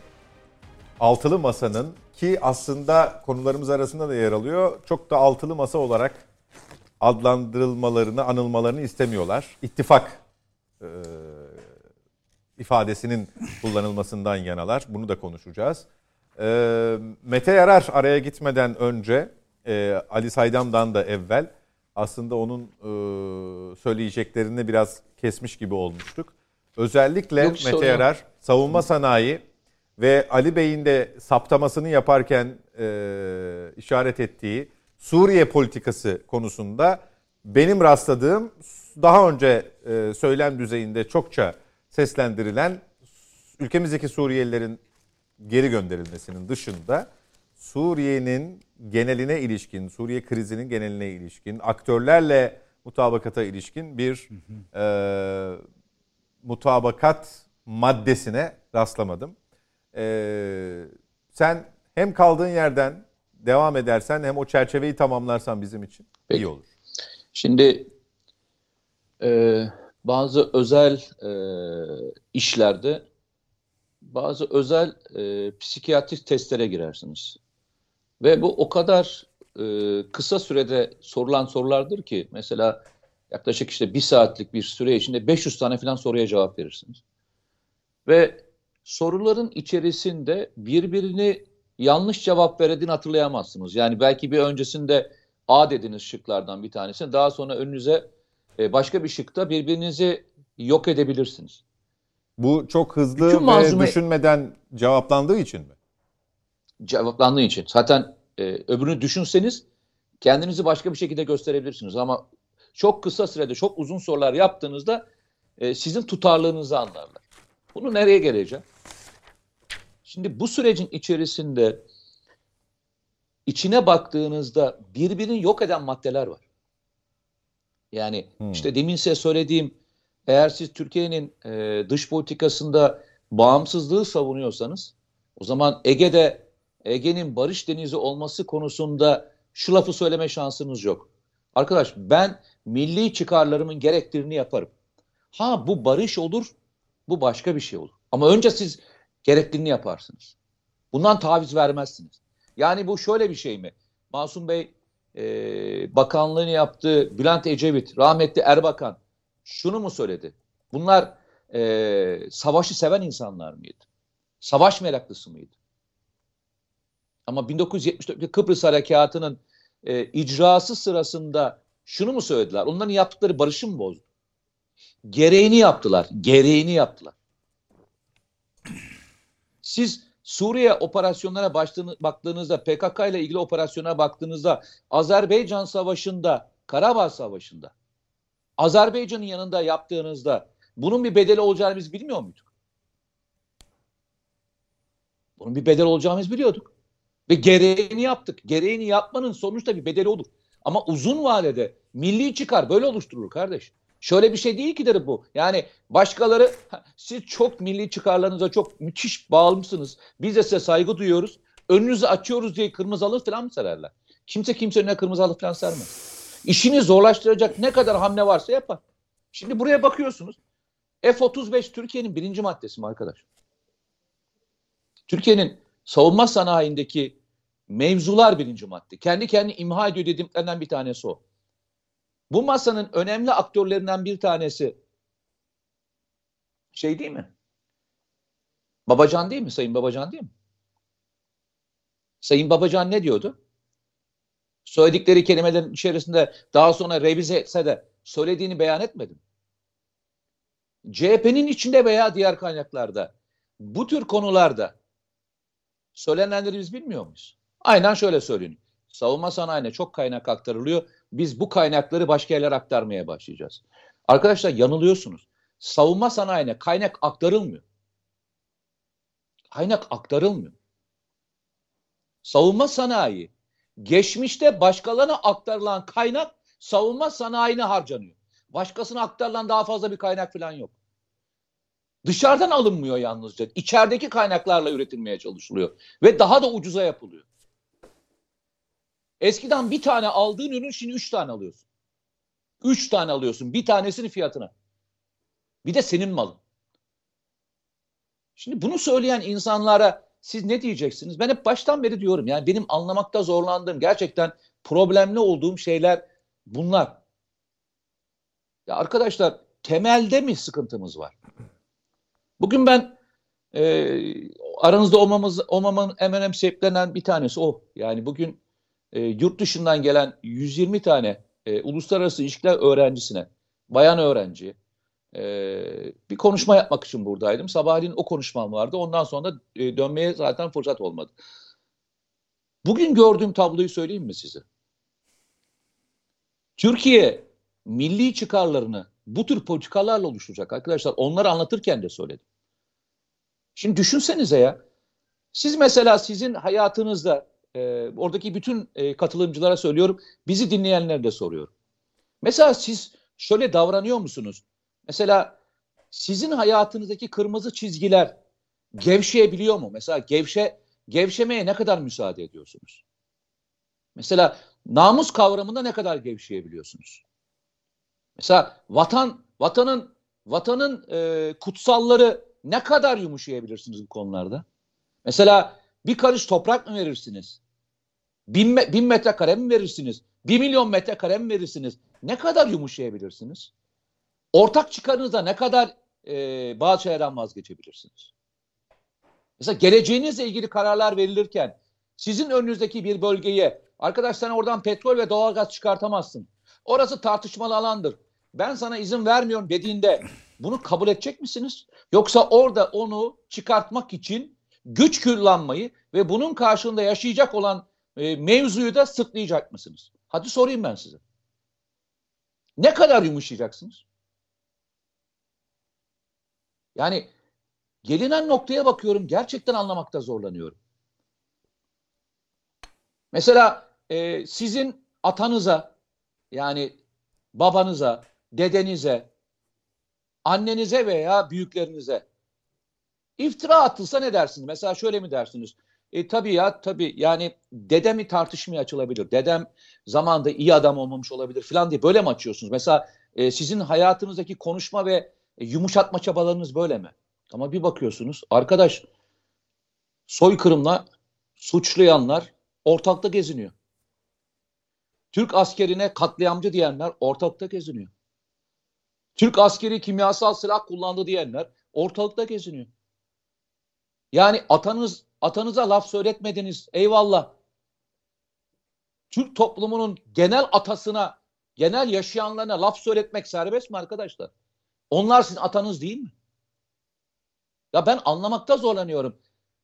Altılı Masa'nın ki aslında konularımız arasında da yer alıyor. Çok da Altılı Masa olarak adlandırılmalarını, anılmalarını istemiyorlar. İttifak e, ifadesinin kullanılmasından yanalar. Bunu da konuşacağız. E, Mete Yarar araya gitmeden önce e, Ali Saydam'dan da evvel aslında onun e, söyleyeceklerini biraz kesmiş gibi olmuştuk. Özellikle Yok, Mete sorun. Yarar savunma sanayi ve Ali Bey'in de saptamasını yaparken e, işaret ettiği Suriye politikası konusunda benim rastladığım daha önce e, söylem düzeyinde çokça seslendirilen ülkemizdeki Suriyelilerin geri gönderilmesinin dışında Suriye'nin geneline ilişkin, Suriye krizinin geneline ilişkin, aktörlerle mutabakata ilişkin bir e, mutabakat maddesine rastlamadım. E, sen hem kaldığın yerden devam edersen hem o çerçeveyi tamamlarsan bizim için Peki. iyi olur. Şimdi e, bazı özel e, işlerde bazı özel e, psikiyatrik testlere girersiniz. Ve bu o kadar e, kısa sürede sorulan sorulardır ki mesela yaklaşık işte bir saatlik bir süre içinde 500 tane falan soruya cevap verirsiniz. Ve soruların içerisinde birbirini yanlış cevap verdiğini hatırlayamazsınız. Yani belki bir öncesinde A dediniz şıklardan bir tanesini. Daha sonra önünüze e, başka bir şıkta birbirinizi yok edebilirsiniz. Bu çok hızlı Bütün ve malzeme- düşünmeden cevaplandığı için mi? Cevaplandığı için. Zaten e, öbürünü düşünseniz kendinizi başka bir şekilde gösterebilirsiniz. Ama çok kısa sürede çok uzun sorular yaptığınızda e, sizin tutarlılığınızı anlarlar. Bunu nereye geleceğim? Şimdi bu sürecin içerisinde içine baktığınızda birbirini yok eden maddeler var. Yani Hmm. işte demin size söylediğim eğer siz Türkiye'nin e, dış politikasında bağımsızlığı savunuyorsanız o zaman Ege'de Ege'nin barış denizi olması konusunda şu lafı söyleme şansınız yok. Arkadaş ben milli çıkarlarımın gerektiğini yaparım. Ha bu barış olur, bu başka bir şey olur. Ama önce siz gerektiğini yaparsınız. Bundan taviz vermezsiniz. Yani bu şöyle bir şey mi? Masum Bey e, bakanlığını yaptı, Bülent Ecevit, rahmetli Erbakan şunu mu söyledi? Bunlar e, savaşı seven insanlar mıydı? Savaş meraklısı mıydı? Ama 1974'te Kıbrıs Harekatı'nın e, icrası sırasında şunu mu söylediler? Onların yaptıkları barışı mı bozdu? Gereğini yaptılar. Gereğini yaptılar. Siz Suriye operasyonlara baktığınızda, PKK ile ilgili operasyona baktığınızda, Azerbaycan Savaşı'nda, Karabağ Savaşı'nda, Azerbaycan'ın yanında yaptığınızda bunun bir bedeli olacağını biz bilmiyor muyduk? Bunun bir bedel olacağını biz biliyorduk. Ve gereğini yaptık. Gereğini yapmanın sonuçta bir bedeli olur. Ama uzun vadede milli çıkar böyle oluşturulur kardeş. Şöyle bir şey değil ki derim bu. Yani başkaları siz çok milli çıkarlarınıza çok müthiş bağlısınız. Biz de size saygı duyuyoruz. Önünüzü açıyoruz diye kırmızı halı falan mı sererler? Kimse kimse önüne kırmızı halı falan sermez. İşini zorlaştıracak ne kadar hamle varsa yapar. Şimdi buraya bakıyorsunuz. F-35 Türkiye'nin birinci maddesi mi arkadaş? Türkiye'nin savunma sanayindeki mevzular birinci madde. Kendi kendini imha ediyor dediklerinden bir tanesi o. Bu masanın önemli aktörlerinden bir tanesi şey değil mi? Babacan değil mi? Sayın Babacan değil mi? Sayın Babacan ne diyordu? Söyledikleri kelimelerin içerisinde daha sonra revize etse de söylediğini beyan etmedim. CHP'nin içinde veya diğer kaynaklarda bu tür konularda söylenenleri biz bilmiyor muyuz? Aynen şöyle söyleyeyim. Savunma sanayine çok kaynak aktarılıyor. Biz bu kaynakları başka yerlere aktarmaya başlayacağız. Arkadaşlar yanılıyorsunuz. Savunma sanayine kaynak aktarılmıyor. Kaynak aktarılmıyor. Savunma sanayi geçmişte başkalarına aktarılan kaynak savunma sanayine harcanıyor. Başkasına aktarılan daha fazla bir kaynak falan yok. Dışarıdan alınmıyor yalnızca. İçerideki kaynaklarla üretilmeye çalışılıyor. Ve daha da ucuza yapılıyor. Eskiden bir tane aldığın ürün şimdi üç tane alıyorsun. Üç tane alıyorsun. Bir tanesini fiyatına. Bir de senin malın. Şimdi bunu söyleyen insanlara siz ne diyeceksiniz? Ben hep baştan beri diyorum. Yani benim anlamakta zorlandığım, gerçekten problemli olduğum şeyler bunlar. Ya arkadaşlar temelde mi sıkıntımız var? Bugün ben e, aranızda olmamız olmamın en önemli sebeplerinden bir tanesi o. Yani bugün e, yurt dışından gelen 120 tane e, uluslararası ilişkiler öğrencisine, bayan öğrenci e, bir konuşma yapmak için buradaydım. Sabahleyin o konuşmam vardı. Ondan sonra da e, dönmeye zaten fırsat olmadı. Bugün gördüğüm tabloyu söyleyeyim mi size? Türkiye milli çıkarlarını bu tür politikalarla oluşturacak arkadaşlar. Onları anlatırken de söyledim. Şimdi düşünsenize ya. Siz mesela sizin hayatınızda e, oradaki bütün e, katılımcılara söylüyorum. Bizi dinleyenlere de soruyorum. Mesela siz şöyle davranıyor musunuz? Mesela sizin hayatınızdaki kırmızı çizgiler gevşeyebiliyor mu? Mesela gevşe gevşemeye ne kadar müsaade ediyorsunuz? Mesela namus kavramında ne kadar gevşeyebiliyorsunuz? Mesela vatan vatanın vatanın e, kutsalları ne kadar yumuşayabilirsiniz bu konularda? Mesela bir karış toprak mı verirsiniz? Bin, bin metrekare mi verirsiniz? Bir milyon metrekare mi verirsiniz? Ne kadar yumuşayabilirsiniz? Ortak çıkarınızda ne kadar e, bazı şeylerden vazgeçebilirsiniz? Mesela geleceğinizle ilgili kararlar verilirken sizin önünüzdeki bir bölgeye arkadaş sen oradan petrol ve doğalgaz çıkartamazsın. Orası tartışmalı alandır. Ben sana izin vermiyorum dediğinde bunu kabul edecek misiniz? Yoksa orada onu çıkartmak için güç kullanmayı ve bunun karşılığında yaşayacak olan e, mevzuyu da sırtlayacak mısınız? Hadi sorayım ben size. Ne kadar yumuşayacaksınız? Yani gelinen noktaya bakıyorum gerçekten anlamakta zorlanıyorum. Mesela e, sizin atanıza yani babanıza, dedenize, annenize veya büyüklerinize iftira atılsa ne dersiniz? Mesela şöyle mi dersiniz? E tabii ya tabii yani dedemi tartışmaya açılabilir. Dedem zamanda iyi adam olmamış olabilir falan diye böyle mi açıyorsunuz? Mesela e, sizin hayatınızdaki konuşma ve e, yumuşatma çabalarınız böyle mi? Ama bir bakıyorsunuz arkadaş soykırımla suçlayanlar ortalıkta geziniyor. Türk askerine katliamcı diyenler ortalıkta geziniyor. Türk askeri kimyasal silah kullandı diyenler ortalıkta geziniyor. Yani atanız atanıza laf söyletmediniz. Eyvallah. Türk toplumunun genel atasına, genel yaşayanlarına laf söyletmek serbest mi arkadaşlar? Onlar sizin atanız değil mi? Ya ben anlamakta zorlanıyorum.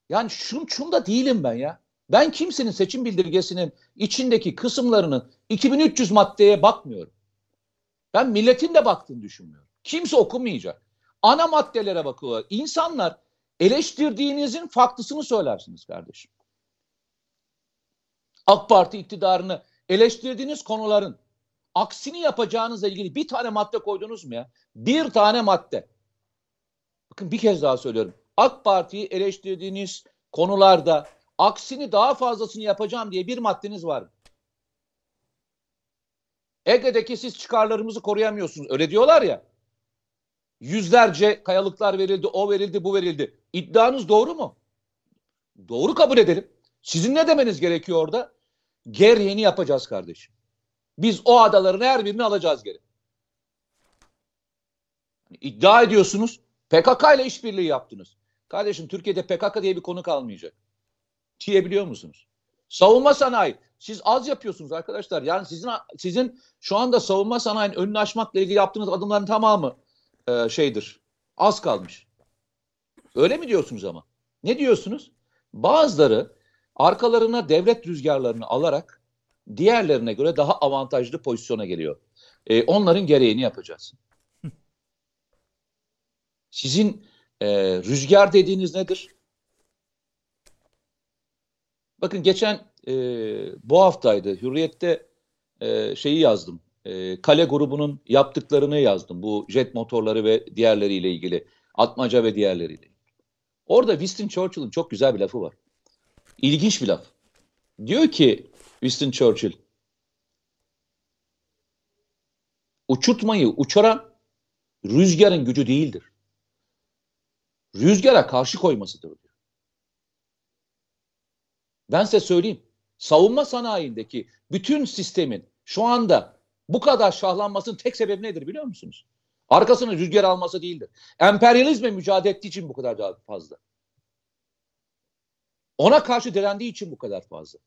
Yani şun, şunda değilim ben ya. Ben kimsenin seçim bildirgesinin içindeki kısımlarının 2300 maddeye bakmıyorum. Ben milletin de baktığını düşünmüyorum. Kimse okumayacak. Ana maddelere bakıyorlar. İnsanlar eleştirdiğinizin farklısını söylersiniz kardeşim. AK Parti iktidarını eleştirdiğiniz konuların aksini yapacağınızla ilgili bir tane madde koydunuz mu ya? Bir tane madde. Bakın bir kez daha söylüyorum. AK Parti'yi eleştirdiğiniz konularda aksini daha fazlasını yapacağım diye bir maddeniz var mı? Ege'deki siz çıkarlarımızı koruyamıyorsunuz. Öyle diyorlar ya. Yüzlerce kayalıklar verildi, o verildi, bu verildi. İddianız doğru mu? Doğru kabul edelim. Sizin ne demeniz gerekiyor orada? Gereğini yapacağız kardeşim. Biz o adaların her birini alacağız geri. İddia ediyorsunuz. PKK ile işbirliği yaptınız. Kardeşim Türkiye'de PKK diye bir konu kalmayacak. Diyebiliyor musunuz? Savunma sanayi. Siz az yapıyorsunuz arkadaşlar. Yani sizin sizin şu anda savunma sanayinin önünü açmakla ilgili yaptığınız adımların tamamı e, şeydir. Az kalmış. Öyle mi diyorsunuz ama? Ne diyorsunuz? Bazıları arkalarına devlet rüzgarlarını alarak diğerlerine göre daha avantajlı pozisyona geliyor. E, onların gereğini yapacağız. Sizin e, rüzgar dediğiniz nedir? Bakın geçen e, bu haftaydı Hürriyet'te e, şeyi yazdım. E, Kale grubunun yaptıklarını yazdım. Bu jet motorları ve diğerleriyle ilgili. Atmaca ve diğerleriyle. Orada Winston Churchill'ın çok güzel bir lafı var. İlginç bir laf. Diyor ki Winston Churchill uçurtmayı uçuran rüzgarın gücü değildir. Rüzgara karşı koymasıdır. Ben size söyleyeyim. Savunma sanayindeki bütün sistemin şu anda bu kadar şahlanmasının tek sebebi nedir biliyor musunuz? Arkasını rüzgar alması değildir. Emperyalizme mücadele ettiği için bu kadar fazla. Ona karşı direndiği için bu kadar fazla.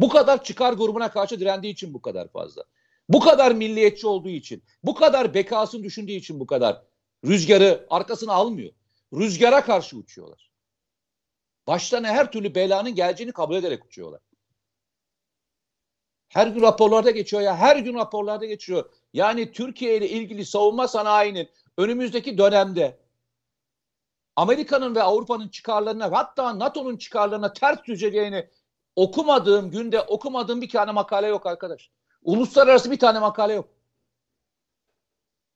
Bu kadar çıkar grubuna karşı direndiği için bu kadar fazla. Bu kadar milliyetçi olduğu için, bu kadar bekasını düşündüğü için bu kadar rüzgarı arkasına almıyor. Rüzgara karşı uçuyorlar. Başlarına her türlü belanın geleceğini kabul ederek uçuyorlar. Her gün raporlarda geçiyor ya, her gün raporlarda geçiyor. Yani Türkiye ile ilgili savunma sanayinin önümüzdeki dönemde Amerika'nın ve Avrupa'nın çıkarlarına hatta NATO'nun çıkarlarına ters düşeceğini okumadığım günde okumadığım bir tane makale yok arkadaş. Uluslararası bir tane makale yok.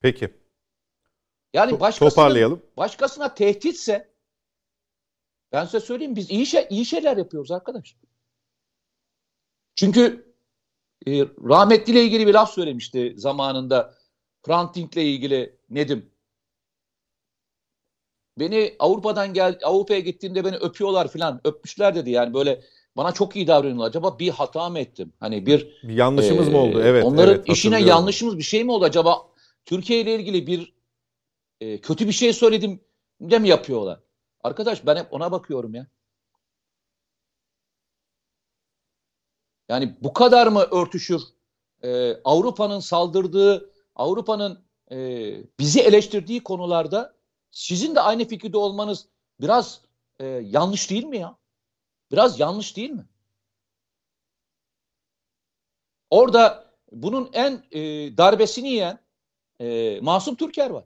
Peki. Yani başkasına, Toparlayalım. başkasına tehditse ben size söyleyeyim biz iyi, şey, iyi şeyler yapıyoruz arkadaş. Çünkü e, rahmetliyle ilgili bir laf söylemişti zamanında. Hrant Dink'le ilgili Nedim. Beni Avrupa'dan gel Avrupa'ya gittiğimde beni öpüyorlar filan. Öpmüşler dedi yani böyle bana çok iyi davranıyorlar. Acaba bir hata mı ettim? Hani bir Bir yanlışımız e, mı oldu? Evet. Onların evet, işine yanlışımız bir şey mi oldu? Acaba Türkiye ile ilgili bir e, kötü bir şey söyledim de mi yapıyorlar? Arkadaş ben hep ona bakıyorum ya. Yani bu kadar mı örtüşür? Ee, Avrupa'nın saldırdığı, Avrupa'nın e, bizi eleştirdiği konularda sizin de aynı fikirde olmanız biraz e, yanlış değil mi ya? Biraz yanlış değil mi? Orada bunun en e, darbesini yiyen e, Masum Türker var.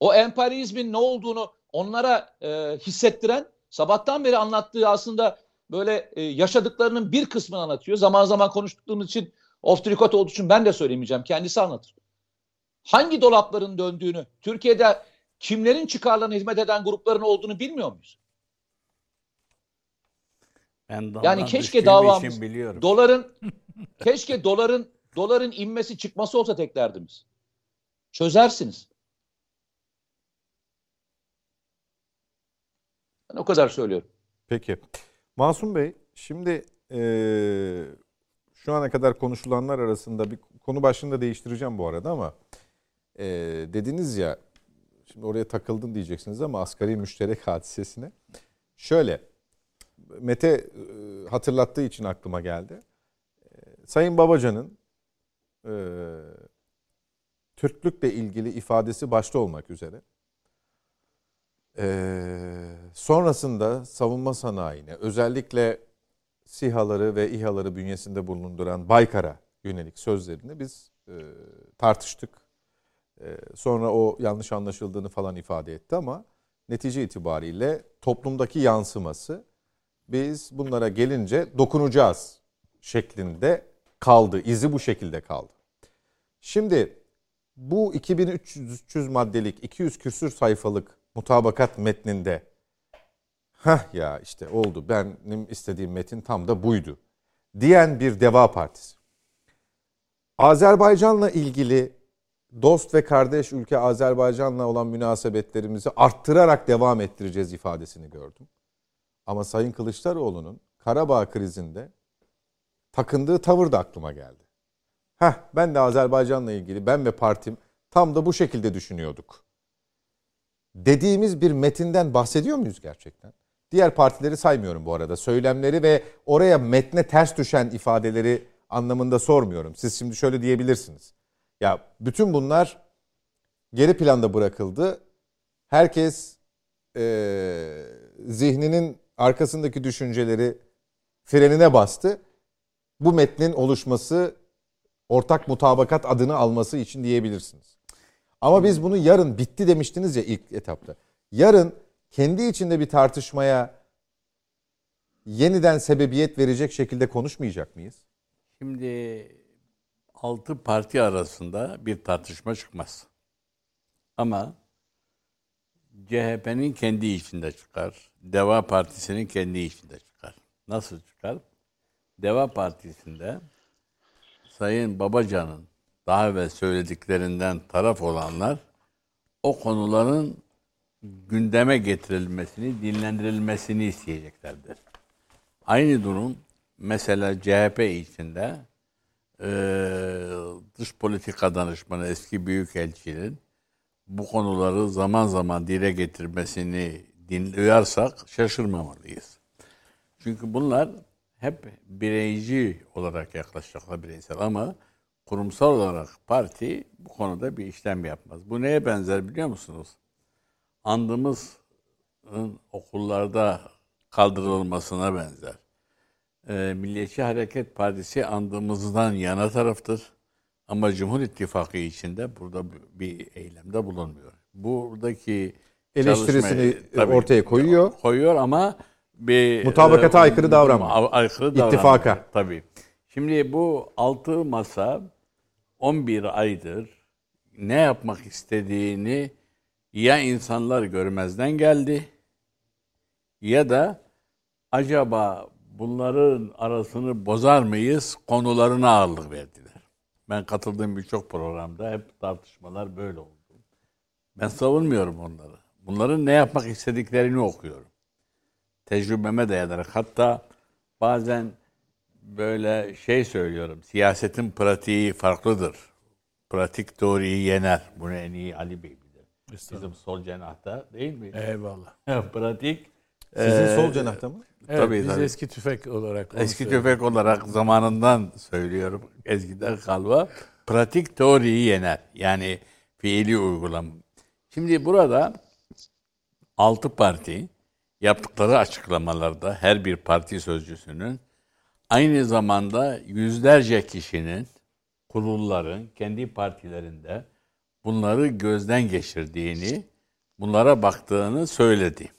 O emperyalizmin ne olduğunu onlara e, hissettiren sabahtan beri anlattığı aslında böyle e, yaşadıklarının bir kısmını anlatıyor. Zaman zaman konuştuğumuz için off the record olduğu için ben de söylemeyeceğim. Kendisi anlatır. Hangi dolapların döndüğünü, Türkiye'de kimlerin çıkarlarına hizmet eden grupların olduğunu bilmiyor muyuz? Ben Yani keşke davamız doların keşke doların doların inmesi çıkması olsa tek derdimiz. Çözersiniz. Ben o kadar söylüyorum. Peki. Masum Bey, şimdi eee, şu ana kadar konuşulanlar arasında bir konu başlığını da değiştireceğim bu arada ama eee, dediniz ya, şimdi oraya takıldın diyeceksiniz ama asgari müşterek hadisesine. Şöyle, Mete eee, hatırlattığı için aklıma geldi. Sayın Babacan'ın eee Türklükle ilgili ifadesi başta olmak üzere eee sonrasında savunma sanayine özellikle SİHA'ları ve İHA'ları bünyesinde bulunduran Baykar'a yönelik sözlerini biz e, tartıştık. E, sonra o yanlış anlaşıldığını falan ifade etti ama netice itibariyle toplumdaki yansıması biz bunlara gelince dokunacağız şeklinde kaldı. İzi bu şekilde kaldı. Şimdi bu 2300 maddelik 200 küsür sayfalık mutabakat metninde Hah ya işte oldu benim istediğim metin tam da buydu diyen bir Deva Partisi. Azerbaycan'la ilgili dost ve kardeş ülke Azerbaycan'la olan münasebetlerimizi arttırarak devam ettireceğiz ifadesini gördüm. Ama Sayın Kılıçdaroğlu'nun Karabağ krizinde takındığı tavır da aklıma geldi. Heh ben de Azerbaycan'la ilgili ben ve partim tam da bu şekilde düşünüyorduk. Dediğimiz bir metinden bahsediyor muyuz gerçekten? Diğer partileri saymıyorum bu arada. Söylemleri ve oraya metne ters düşen ifadeleri anlamında sormuyorum. Siz şimdi şöyle diyebilirsiniz. Ya bütün bunlar geri planda bırakıldı. Herkes e, zihninin arkasındaki düşünceleri frenine bastı. Bu metnin oluşması ortak mutabakat adını alması için diyebilirsiniz. Ama biz bunu yarın bitti demiştiniz ya ilk etapta. Yarın kendi içinde bir tartışmaya yeniden sebebiyet verecek şekilde konuşmayacak mıyız? Şimdi altı parti arasında bir tartışma çıkmaz. Ama CHP'nin kendi içinde çıkar. Deva Partisi'nin kendi içinde çıkar. Nasıl çıkar? Deva Partisi'nde Sayın Babacan'ın daha evvel söylediklerinden taraf olanlar o konuların gündeme getirilmesini, dinlendirilmesini isteyeceklerdir. Aynı durum mesela CHP içinde e, dış politika danışmanı eski büyükelçinin bu konuları zaman zaman dile getirmesini duyarsak şaşırmamalıyız. Çünkü bunlar hep bireyci olarak yaklaşacaklar bireysel ama kurumsal olarak parti bu konuda bir işlem yapmaz. Bu neye benzer biliyor musunuz? Andımızın okullarda kaldırılmasına benzer. Ee, Milliyetçi Hareket Partisi andımızdan yana taraftır. Ama Cumhur İttifakı içinde burada bir eylemde bulunmuyor. Buradaki eleştirisini tabii, ortaya koyuyor. Koyuyor ama bir mutabakata e, aykırı davranma. Aykırı davranma. İttifaka. Tabii. Şimdi bu altı masa 11 aydır ne yapmak istediğini ya insanlar görmezden geldi ya da acaba bunların arasını bozar mıyız konularına ağırlık verdiler. Ben katıldığım birçok programda hep tartışmalar böyle oldu. Ben savunmuyorum onları. Bunların ne yapmak istediklerini okuyorum. Tecrübeme dayanarak hatta bazen böyle şey söylüyorum. Siyasetin pratiği farklıdır. Pratik doğruyu yener. Bunu en iyi Ali Bey Bizim sol cenahta değil mi? Eyvallah. Pratik. Sizin e, sol cenahta mı? Evet, tabii, biz tabii. eski tüfek olarak. Eski tüfek olarak zamanından söylüyorum. Eskiden kalma. Pratik teoriyi yener. Yani fiili uygulam. Şimdi burada altı parti yaptıkları açıklamalarda her bir parti sözcüsünün aynı zamanda yüzlerce kişinin kurulların kendi partilerinde bunları gözden geçirdiğini, bunlara baktığını söyledi.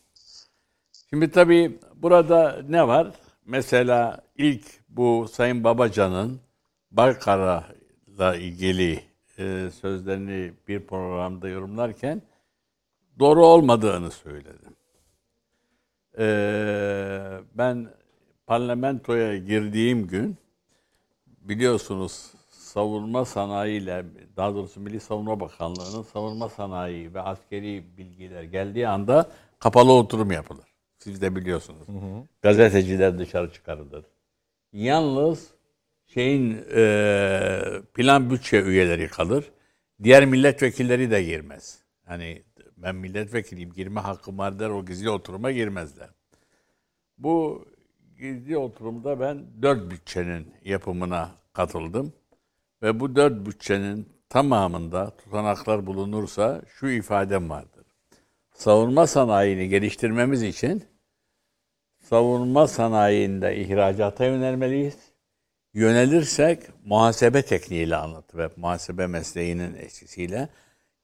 Şimdi tabii burada ne var? Mesela ilk bu Sayın Babacan'ın Barkara'la ilgili e, sözlerini bir programda yorumlarken doğru olmadığını söyledim. E, ben parlamentoya girdiğim gün biliyorsunuz savunma sanayi ile daha doğrusu Milli Savunma Bakanlığı'nın savunma sanayi ve askeri bilgiler geldiği anda kapalı oturum yapılır. Siz de biliyorsunuz. Hı hı. Gazeteciler dışarı çıkarılır. Yalnız şeyin e, plan bütçe üyeleri kalır. Diğer milletvekilleri de girmez. Hani ben milletvekiliyim girme hakkım var der o gizli oturuma girmezler. Bu gizli oturumda ben dört bütçenin yapımına katıldım. Ve bu dört bütçenin tamamında tutanaklar bulunursa şu ifadem vardır. savunma sanayini geliştirmemiz için savunma sanayinde ihracata yönelmeliyiz. Yönelirsek muhasebe tekniğiyle anlattı ve muhasebe mesleğinin etkisiyle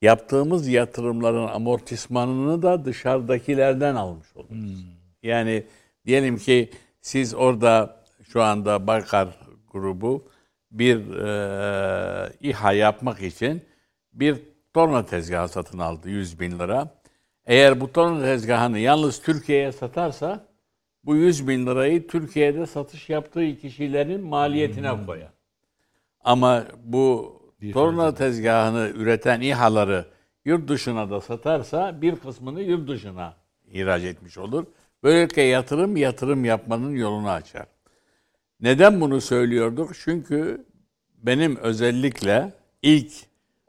yaptığımız yatırımların amortismanını da dışarıdakilerden almış oluruz. Yani diyelim ki siz orada şu anda Baykar grubu bir e, İHA yapmak için bir torna tezgahı satın aldı 100 bin lira. Eğer bu torna tezgahını yalnız Türkiye'ye satarsa bu 100 bin lirayı Türkiye'de satış yaptığı kişilerin maliyetine koyar. Ama bu torna tezgahını üreten İHA'ları yurt dışına da satarsa bir kısmını yurt dışına ihraç etmiş olur. Böylelikle yatırım yatırım yapmanın yolunu açar. Neden bunu söylüyorduk? Çünkü benim özellikle ilk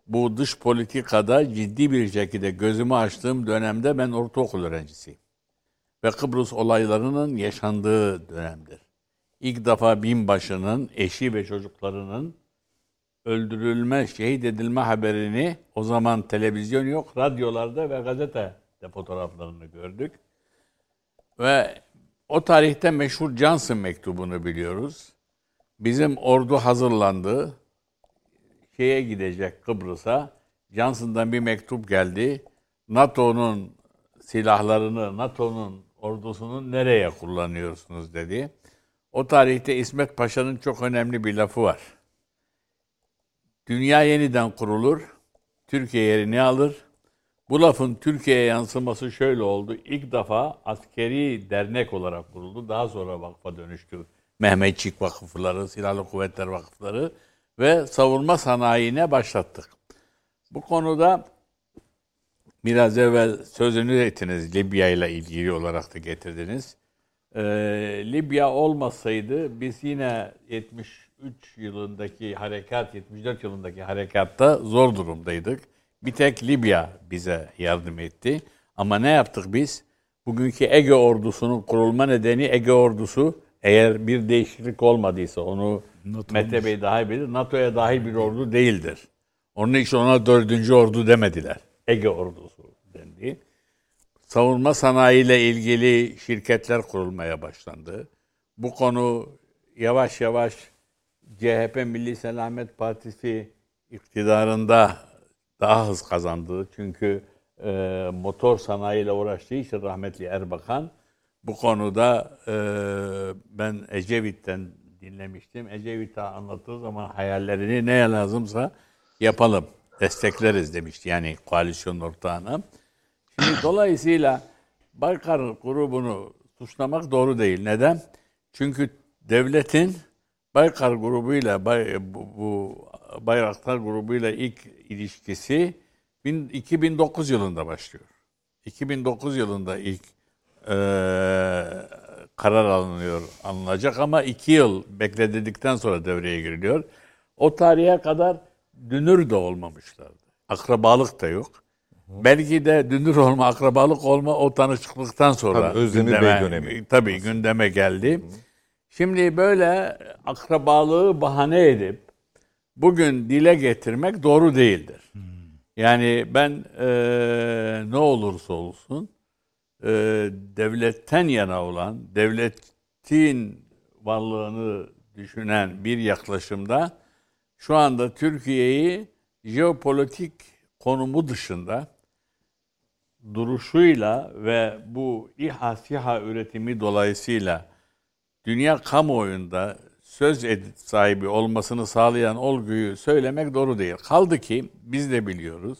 bu dış politikada ciddi bir şekilde gözümü açtığım dönemde ben ortaokul öğrencisiyim. Ve Kıbrıs olaylarının yaşandığı dönemdir. İlk defa binbaşının eşi ve çocuklarının öldürülme, şehit edilme haberini o zaman televizyon yok, radyolarda ve gazetede fotoğraflarını gördük. Ve o tarihte meşhur Johnson mektubunu biliyoruz. Bizim ordu hazırlandı. Şeye gidecek Kıbrıs'a. Johnson'dan bir mektup geldi. NATO'nun silahlarını, NATO'nun ordusunun nereye kullanıyorsunuz dedi. O tarihte İsmet Paşa'nın çok önemli bir lafı var. Dünya yeniden kurulur, Türkiye yerini alır. Bu lafın Türkiye'ye yansıması şöyle oldu. İlk defa askeri dernek olarak kuruldu. Daha sonra vakfa dönüştü. Mehmetçik vakıfları, Silahlı Kuvvetler Vakıfları ve savunma sanayine başlattık. Bu konuda biraz evvel sözünü ettiniz Libya ile ilgili olarak da getirdiniz. Ee, Libya olmasaydı biz yine 73 yılındaki harekat, 74 yılındaki harekatta zor durumdaydık. Bir tek Libya bize yardım etti. Ama ne yaptık biz? Bugünkü Ege ordusunun kurulma nedeni Ege ordusu eğer bir değişiklik olmadıysa onu NATO Mete. Bey daha iyi bilir. NATO'ya dahil bir ordu değildir. Onun için ona dördüncü ordu demediler. Ege ordusu dendi. Savunma sanayiyle ilgili şirketler kurulmaya başlandı. Bu konu yavaş yavaş CHP Milli Selamet Partisi iktidarında daha hız kazandı. Çünkü e, motor sanayiyle uğraştığı için rahmetli Erbakan bu konuda e, ben Ecevit'ten dinlemiştim. Ecevit'e anlattığı zaman hayallerini neye lazımsa yapalım, destekleriz demişti. Yani koalisyon ortağına. Şimdi dolayısıyla Baykar grubunu suçlamak doğru değil. Neden? Çünkü devletin Baykar grubuyla Bay, bu, bu Bayraktar grubuyla ilk ilişkisi bin- 2009 yılında başlıyor. 2009 yılında ilk eee, karar alınıyor, alınacak ama iki yıl bekledikten sonra devreye giriliyor. O tarihe kadar dünür de olmamışlardı. Akrabalık da yok. Belki de dünür olma, akrabalık olma o tanışıklıktan sonra Tabii, Özdemir Bey dönemi. Tabii gündeme geldi. Şimdi böyle akrabalığı bahane edip bugün dile getirmek doğru değildir. Yani ben eee, ne olursa olsun eee, devletten yana olan, devletin varlığını düşünen bir yaklaşımda şu anda Türkiye'yi jeopolitik konumu dışında duruşuyla ve bu İHA SİHA üretimi dolayısıyla dünya kamuoyunda söz sahibi olmasını sağlayan olguyu söylemek doğru değil. Kaldı ki biz de biliyoruz.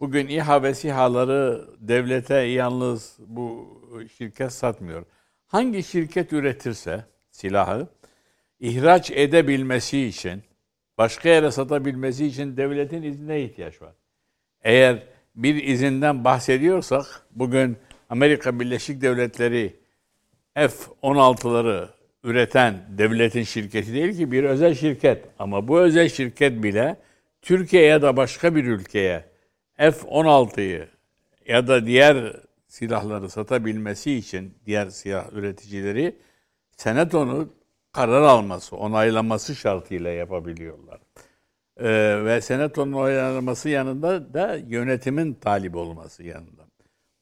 Bugün İHA ve SİHA'ları devlete yalnız bu şirket satmıyor. Hangi şirket üretirse silahı ihraç edebilmesi için, başka yere satabilmesi için devletin iznine ihtiyaç var. Eğer bir izinden bahsediyorsak bugün Amerika Birleşik Devletleri F-16'ları üreten devletin şirketi değil ki bir özel şirket. Ama bu özel şirket bile Türkiye ya da başka bir ülkeye F-16'yı ya da diğer silahları satabilmesi için diğer silah üreticileri senatonu karar alması, onaylaması şartıyla yapabiliyorlar. Ee, ve senatonun onaylaması yanında da yönetimin talip olması yanında.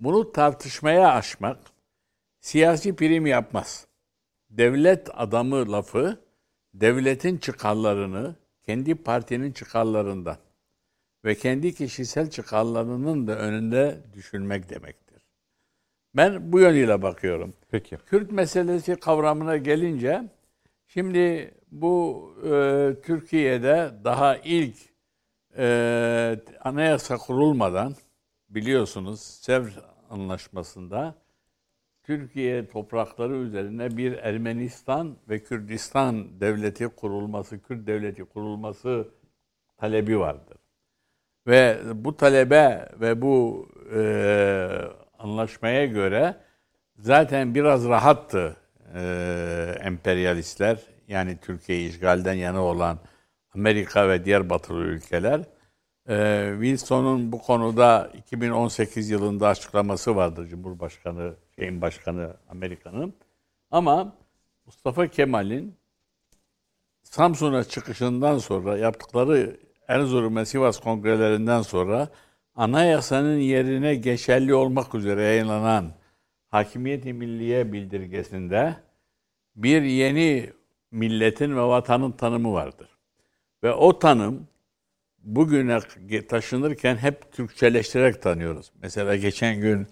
Bunu tartışmaya açmak siyasi prim yapmaz. Devlet adamı lafı devletin çıkarlarını kendi partinin çıkarlarından ve kendi kişisel çıkarlarının da önünde düşünmek demektir. Ben bu yönüyle bakıyorum. Peki. Kürt meselesi kavramına gelince şimdi bu e, Türkiye'de daha ilk e, anayasa kurulmadan biliyorsunuz Sevr Anlaşması'nda Türkiye toprakları üzerine bir Ermenistan ve Kürdistan devleti kurulması, Kürt devleti kurulması talebi vardır. Ve bu talebe ve bu e, anlaşmaya göre zaten biraz rahattı e, emperyalistler yani Türkiye işgalden yana olan Amerika ve diğer batılı ülkeler. E, Wilson'un bu konuda 2018 yılında açıklaması vardır Cumhurbaşkanı, şeyin başkanı Amerika'nın. Ama Mustafa Kemal'in Samsun'a çıkışından sonra yaptıkları Erzurum ve Sivas kongrelerinden sonra anayasanın yerine geçerli olmak üzere yayınlanan Hakimiyet-i Milliye bildirgesinde bir yeni milletin ve vatanın tanımı vardır. Ve o tanım bugüne taşınırken hep Türkçeleştirerek tanıyoruz. Mesela geçen gün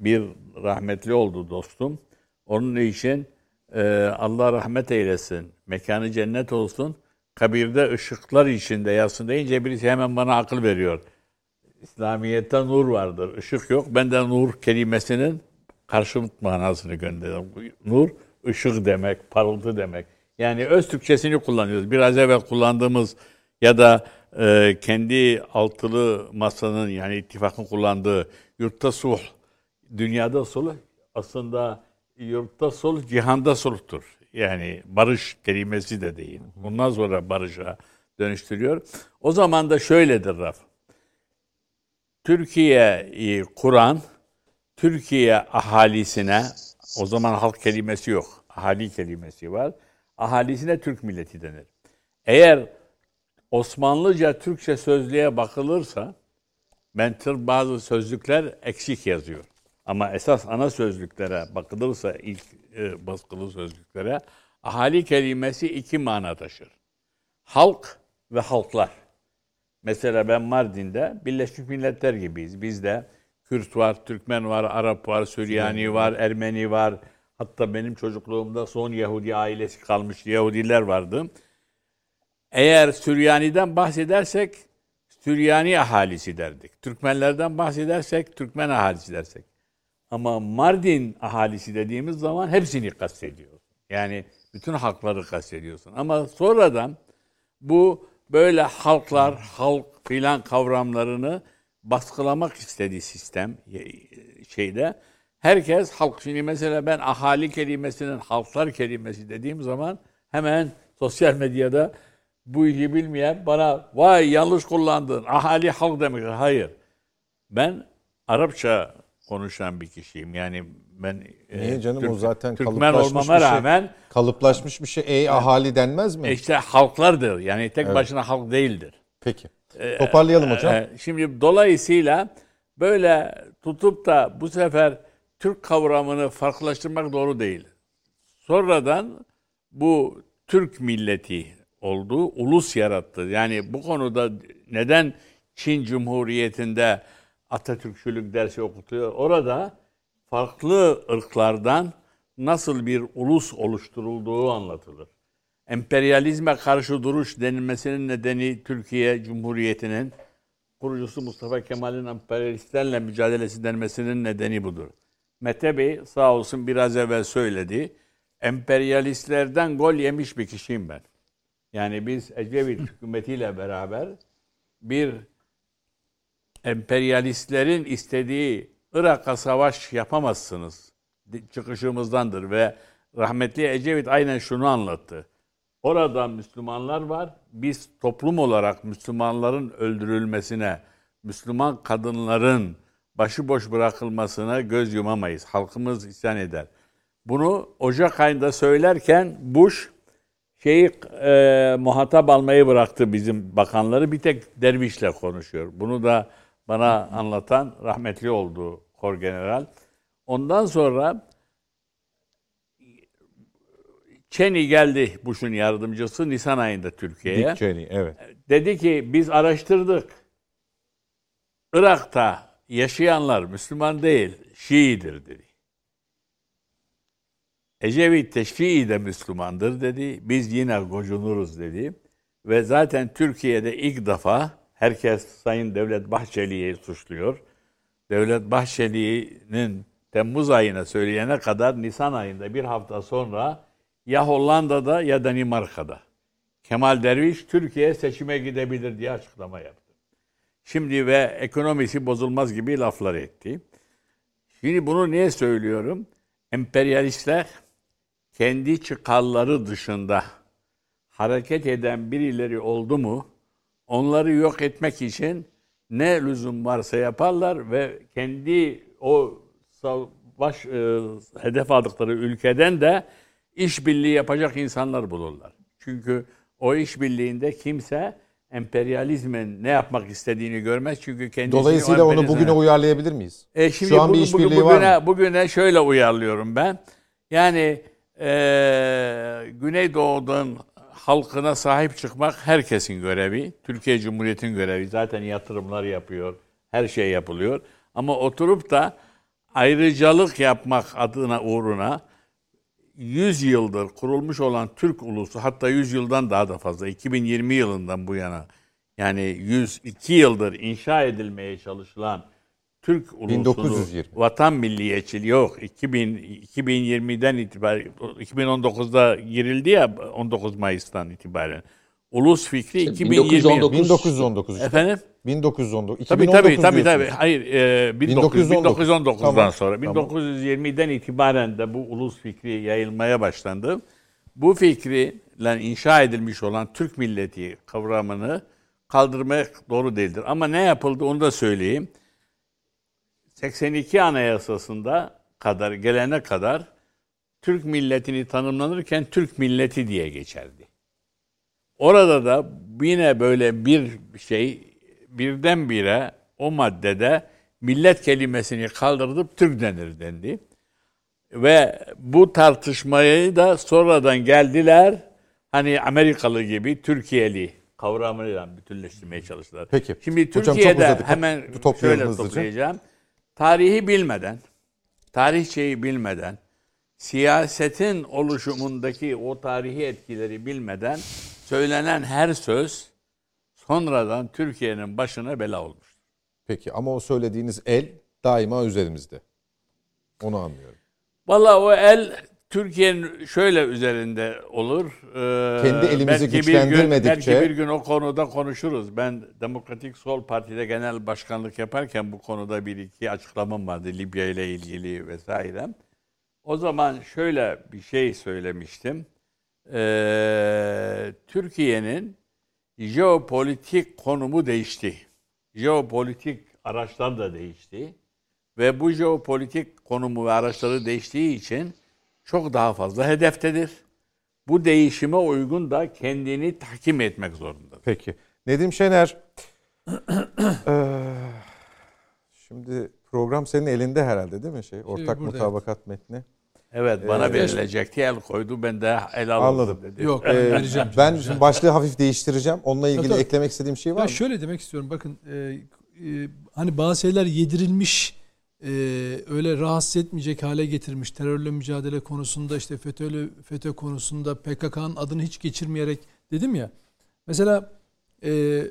bir rahmetli oldu dostum. Onun için e, Allah rahmet eylesin, mekanı cennet olsun, kabirde ışıklar içinde yatsın deyince birisi hemen bana akıl veriyor. İslamiyet'te nur vardır, ışık yok. Ben de nur kelimesinin karşılık manasını gönderiyorum. Nur, ışık demek, parıltı demek. Yani öz Türkçesini kullanıyoruz. Biraz evvel kullandığımız ya da e, kendi altılı masanın yani ittifakın kullandığı yurtta sulh, dünyada sulh aslında yurtta sulh, cihanda sulhtur. Yani barış kelimesi de değil. Bundan sonra barışa dönüştürüyor. O zaman da şöyledir Raf. Türkiye'yi kuran, Türkiye ahalisine, o zaman halk kelimesi yok, ahali kelimesi var. Ahalisine Türk milleti denir. Eğer Osmanlıca Türkçe sözlüğe bakılırsa, ben tır bazı sözlükler eksik yazıyor. Ama esas ana sözlüklere bakılırsa ilk e, baskılı sözlüklere ahali kelimesi iki mana taşır. Halk ve halklar. Mesela ben Mardin'de Birleşmiş Milletler gibiyiz. Bizde Kürt var, Türkmen var, Arap var, Süryani var, Ermeni var. Hatta benim çocukluğumda son Yahudi ailesi kalmış Yahudiler vardı. Eğer Süryani'den bahsedersek Süryani ahalisi derdik. Türkmenlerden bahsedersek Türkmen ahalisi dersek. Ama Mardin ahalisi dediğimiz zaman hepsini kastediyor. Yani bütün halkları kastediyorsun. Ama sonradan bu böyle halklar, halk filan kavramlarını baskılamak istediği sistem şeyde herkes halk şimdi mesela ben ahali kelimesinin halklar kelimesi dediğim zaman hemen sosyal medyada bu işi bilmeyen bana vay yanlış kullandın ahali halk demek. Hayır. Ben Arapça konuşan bir kişiyim. Yani ben Niye canım Türk, o zaten Türkmen kalıplaşmış olmama bir şey. rağmen Kalıplaşmış bir şey. Ey ahali denmez mi? e, işte halklardır. Yani tek başına halk değildir. Peki. Toparlayalım hocam. E, Şimdi dolayısıyla böyle tutup da bu sefer Türk kavramını farklılaştırmak doğru değil. Sonradan bu Türk milleti oldu, ulus yarattı. Yani bu konuda neden Çin Cumhuriyeti'nde Atatürkçülük dersi okutuyor? Orada farklı ırklardan nasıl bir ulus oluşturulduğu anlatılır. Emperyalizme karşı duruş denilmesinin nedeni Türkiye Cumhuriyeti'nin kurucusu Mustafa Kemal'in emperyalistlerle mücadelesi denmesinin nedeni budur. Mete Bey sağ olsun biraz evvel söyledi. Emperyalistlerden gol yemiş bir kişiyim ben. Yani biz Ecevit hükümetiyle beraber bir emperyalistlerin istediği Irak'a savaş yapamazsınız çıkışımızdandır ve rahmetli Ecevit aynen şunu anlattı. Orada Müslümanlar var. Biz toplum olarak Müslümanların öldürülmesine, Müslüman kadınların başıboş bırakılmasına göz yumamayız. Halkımız isyan eder. Bunu Ocak ayında söylerken Bush şeyi e, muhatap almayı bıraktı bizim bakanları. Bir tek dervişle konuşuyor. Bunu da bana anlatan rahmetli oldu kor general. Ondan sonra Cheney geldi Bush'un yardımcısı Nisan ayında Türkiye'ye. Dick Cheney, evet. Dedi ki biz araştırdık. Irak'ta yaşayanlar Müslüman değil, Şii'dir dedi. Ecevit de Şii de Müslümandır dedi. Biz yine gocunuruz dedi. Ve zaten Türkiye'de ilk defa herkes Sayın Devlet Bahçeli'yi suçluyor. Devlet Bahçeli'nin Temmuz ayına söyleyene kadar Nisan ayında bir hafta sonra ya Hollanda'da ya Danimarka'da Kemal Derviş Türkiye seçime gidebilir diye açıklama yaptı. Şimdi ve ekonomisi bozulmaz gibi laflar etti. Şimdi bunu niye söylüyorum? Emperyalistler kendi çıkarları dışında hareket eden birileri oldu mu onları yok etmek için ne lüzum varsa yaparlar ve kendi o savaş e, hedef aldıkları ülkeden de işbirliği yapacak insanlar bulurlar. Çünkü o işbirliğinde kimse emperyalizmin ne yapmak istediğini görmez. Çünkü kendisi Dolayısıyla onu bugüne uyarlayabilir miyiz? e şimdi Şu an bir bugün- işbirliği bugün- var bugüne, mı? Bugüne şöyle uyarlıyorum ben. Yani e, Güneydoğu'dan halkına sahip çıkmak herkesin görevi. Türkiye Cumhuriyeti'nin görevi. Zaten yatırımlar yapıyor. Her şey yapılıyor. Ama oturup da ayrıcalık yapmak adına uğruna 100 yıldır kurulmuş olan Türk ulusu hatta 100 yıldan daha da fazla 2020 yılından bu yana yani 102 yıldır inşa edilmeye çalışılan Türk ulusunu 1920. vatan milliyetçiliği yok 2000 2020'den itibaren 2019'da girildi ya 19 Mayıs'tan itibaren ulus fikri 2020 1919 1919 işte. efendim 1919. Tabii 2019 tabii tabii tabii. Hayır, e, 1900, 1919. 1919'dan Tamam, sonra tamam. 1920'den itibaren de bu ulus fikri yayılmaya başlandı. Bu fikriyle inşa edilmiş olan Türk milleti kavramını kaldırmak doğru değildir. Ama ne yapıldı onu da söyleyeyim. 82 Anayasası'nda kadar gelene kadar Türk milletini tanımlanırken Türk milleti diye geçerdi. Orada da yine böyle bir şey birdenbire o maddede millet kelimesini kaldırılıp Türk denir dendi. Ve bu tartışmayı da sonradan geldiler hani Amerikalı gibi Türkiye'li kavramıyla bütünleştirmeye çalıştılar. Peki. Şimdi Hocam çok Türkiye'de uzadık. hemen şöyle hızlıca. Tarihi bilmeden, tarihçeyi bilmeden, siyasetin oluşumundaki o tarihi etkileri bilmeden söylenen her söz sonradan Türkiye'nin başına bela olmuş. Peki ama o söylediğiniz el daima üzerimizde. Onu anlıyorum. Vallahi o el Türkiye'nin şöyle üzerinde olur. Ee, Kendi elimizi belki bir gün- güçlendirmedikçe- belki bir gün o konuda konuşuruz. Ben Demokratik Sol Parti'de genel başkanlık yaparken bu konuda bir iki açıklamam vardı Libya ile ilgili vesaire. O zaman şöyle bir şey söylemiştim. Ee, Türkiye'nin jeopolitik konumu değişti. Jeopolitik araçlar da değişti. Ve bu jeopolitik konumu ve araçları değiştiği için çok daha fazla hedeftedir. Bu değişime uygun da kendini tahkim etmek zorundadır. Peki. Nedim Şener. Eee, şimdi program senin elinde herhalde değil mi şey? Ortak burada, mutabakat metni. Evet bana verilecekti el koydu ben de el aldım Anladım. dedi. Yok Ee, ben vereceğim. ben şimdi başlığı hafif değiştireceğim. Onunla ilgili Tabii. eklemek istediğim şey var Ben mı? şöyle demek istiyorum. Bakın e, e, hani bazı şeyler yedirilmiş e, öyle rahatsız etmeyecek hale getirmiş. Terörle mücadele konusunda işte FETÖ'lü FETÖ konusunda PKK'nın adını hiç geçirmeyerek dedim ya. Mesela e,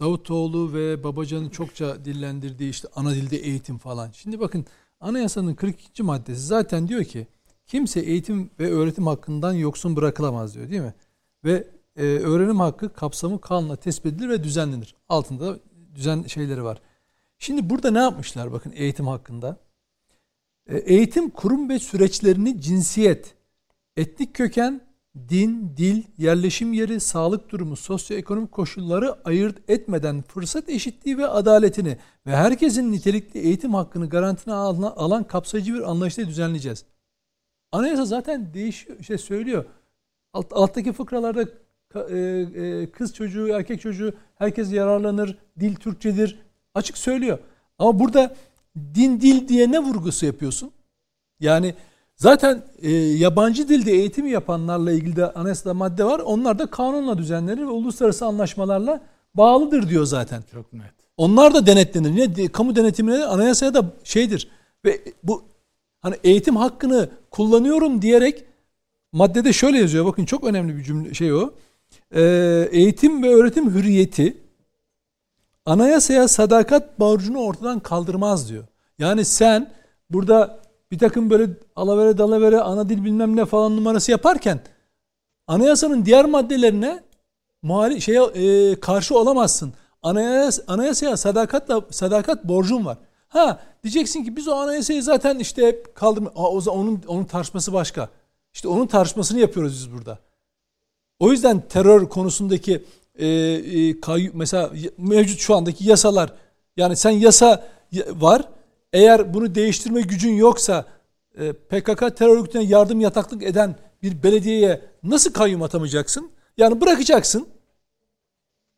Davutoğlu ve Babacan'ın çokça dillendirdiği işte ana dilde eğitim falan. Şimdi bakın anayasanın 42. maddesi zaten diyor ki kimse eğitim ve öğretim hakkından yoksun bırakılamaz diyor değil mi? Ve e, öğrenim hakkı kapsamı kanunla tespit edilir ve düzenlenir. Altında düzen şeyleri var. Şimdi burada ne yapmışlar bakın eğitim hakkında? E, eğitim kurum ve süreçlerini cinsiyet, etnik köken, din, dil, yerleşim yeri, sağlık durumu, sosyoekonomik koşulları ayırt etmeden fırsat eşitliği ve adaletini ve herkesin nitelikli eğitim hakkını garantine alan, kapsayıcı bir anlayışla düzenleyeceğiz. Anayasa zaten değişiyor, şey söylüyor. Alt, alttaki fıkralarda e, e, kız çocuğu, erkek çocuğu herkes yararlanır, dil Türkçedir açık söylüyor. Ama burada din dil diye ne vurgusu yapıyorsun? Yani zaten e, yabancı dilde eğitim yapanlarla ilgili de anayasada madde var. Onlar da kanunla düzenlenir ve uluslararası anlaşmalarla bağlıdır diyor zaten. Çok net. Onlar da denetlenir. Yine kamu denetimine de anayasaya da şeydir. Ve bu hani eğitim hakkını kullanıyorum diyerek maddede şöyle yazıyor. Bakın çok önemli bir cümle şey o. Ee, eğitim ve öğretim hürriyeti anayasaya sadakat borcunu ortadan kaldırmaz diyor. Yani sen burada bir takım böyle alavere dalavere ana dil bilmem ne falan numarası yaparken anayasanın diğer maddelerine muhali şeye e, karşı olamazsın. Anayas, anayasaya sadakatla sadakat borcun var. Ha diyeceksin ki biz o anayasayı zaten işte hep kaldırma. Aa, o zaman onun onun tartışması başka. İşte onun tartışmasını yapıyoruz biz burada. O yüzden terör konusundaki e, e, kay- mesela mevcut şu andaki yasalar yani sen yasa var eğer bunu değiştirme gücün yoksa e, PKK terör örgütüne yardım yataklık eden bir belediyeye nasıl kayyum atamayacaksın? Yani bırakacaksın.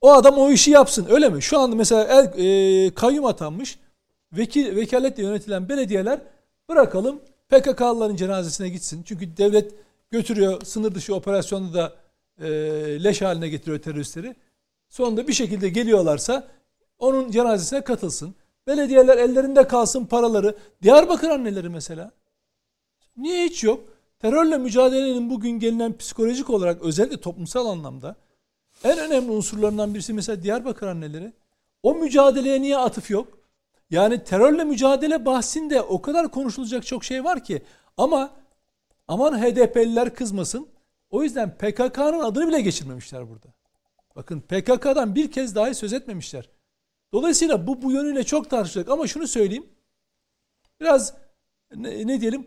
O adam o işi yapsın öyle mi? Şu anda mesela el, e, kayyum atanmış vekil vekaletle yönetilen belediyeler bırakalım PKK'lıların cenazesine gitsin. Çünkü devlet götürüyor sınır dışı operasyonda da e, leş haline getiriyor teröristleri. Sonunda bir şekilde geliyorlarsa onun cenazesine katılsın. Belediyeler ellerinde kalsın paraları. Diyarbakır anneleri mesela. Niye hiç yok? Terörle mücadelenin bugün gelinen psikolojik olarak özellikle toplumsal anlamda en önemli unsurlarından birisi mesela Diyarbakır anneleri. O mücadeleye niye atıf yok? Yani terörle mücadele bahsinde o kadar konuşulacak çok şey var ki. Ama aman HDP'liler kızmasın. O yüzden PKK'nın adını bile geçirmemişler burada. Bakın PKK'dan bir kez dahi söz etmemişler. Dolayısıyla bu bu yönüyle çok tartışılacak. Ama şunu söyleyeyim. Biraz ne, ne diyelim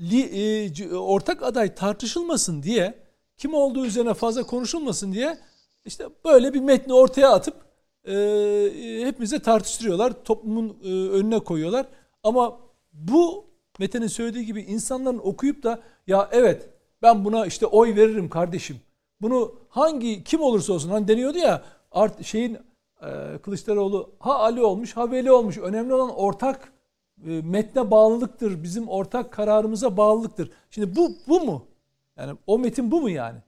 li, e, ortak aday tartışılmasın diye kim olduğu üzerine fazla konuşulmasın diye işte böyle bir metni ortaya atıp e, e, hepimize tartıştırıyorlar. Toplumun e, önüne koyuyorlar. Ama bu Mete'nin söylediği gibi insanların okuyup da ya evet ben buna işte oy veririm kardeşim. Bunu hangi kim olursa olsun hani deniyordu ya art şeyin e, Kılıçdaroğlu ha Ali olmuş ha Veli olmuş. Önemli olan ortak e, metne bağlılıktır. Bizim ortak kararımıza bağlılıktır. Şimdi bu bu mu? Yani o metin bu mu yani?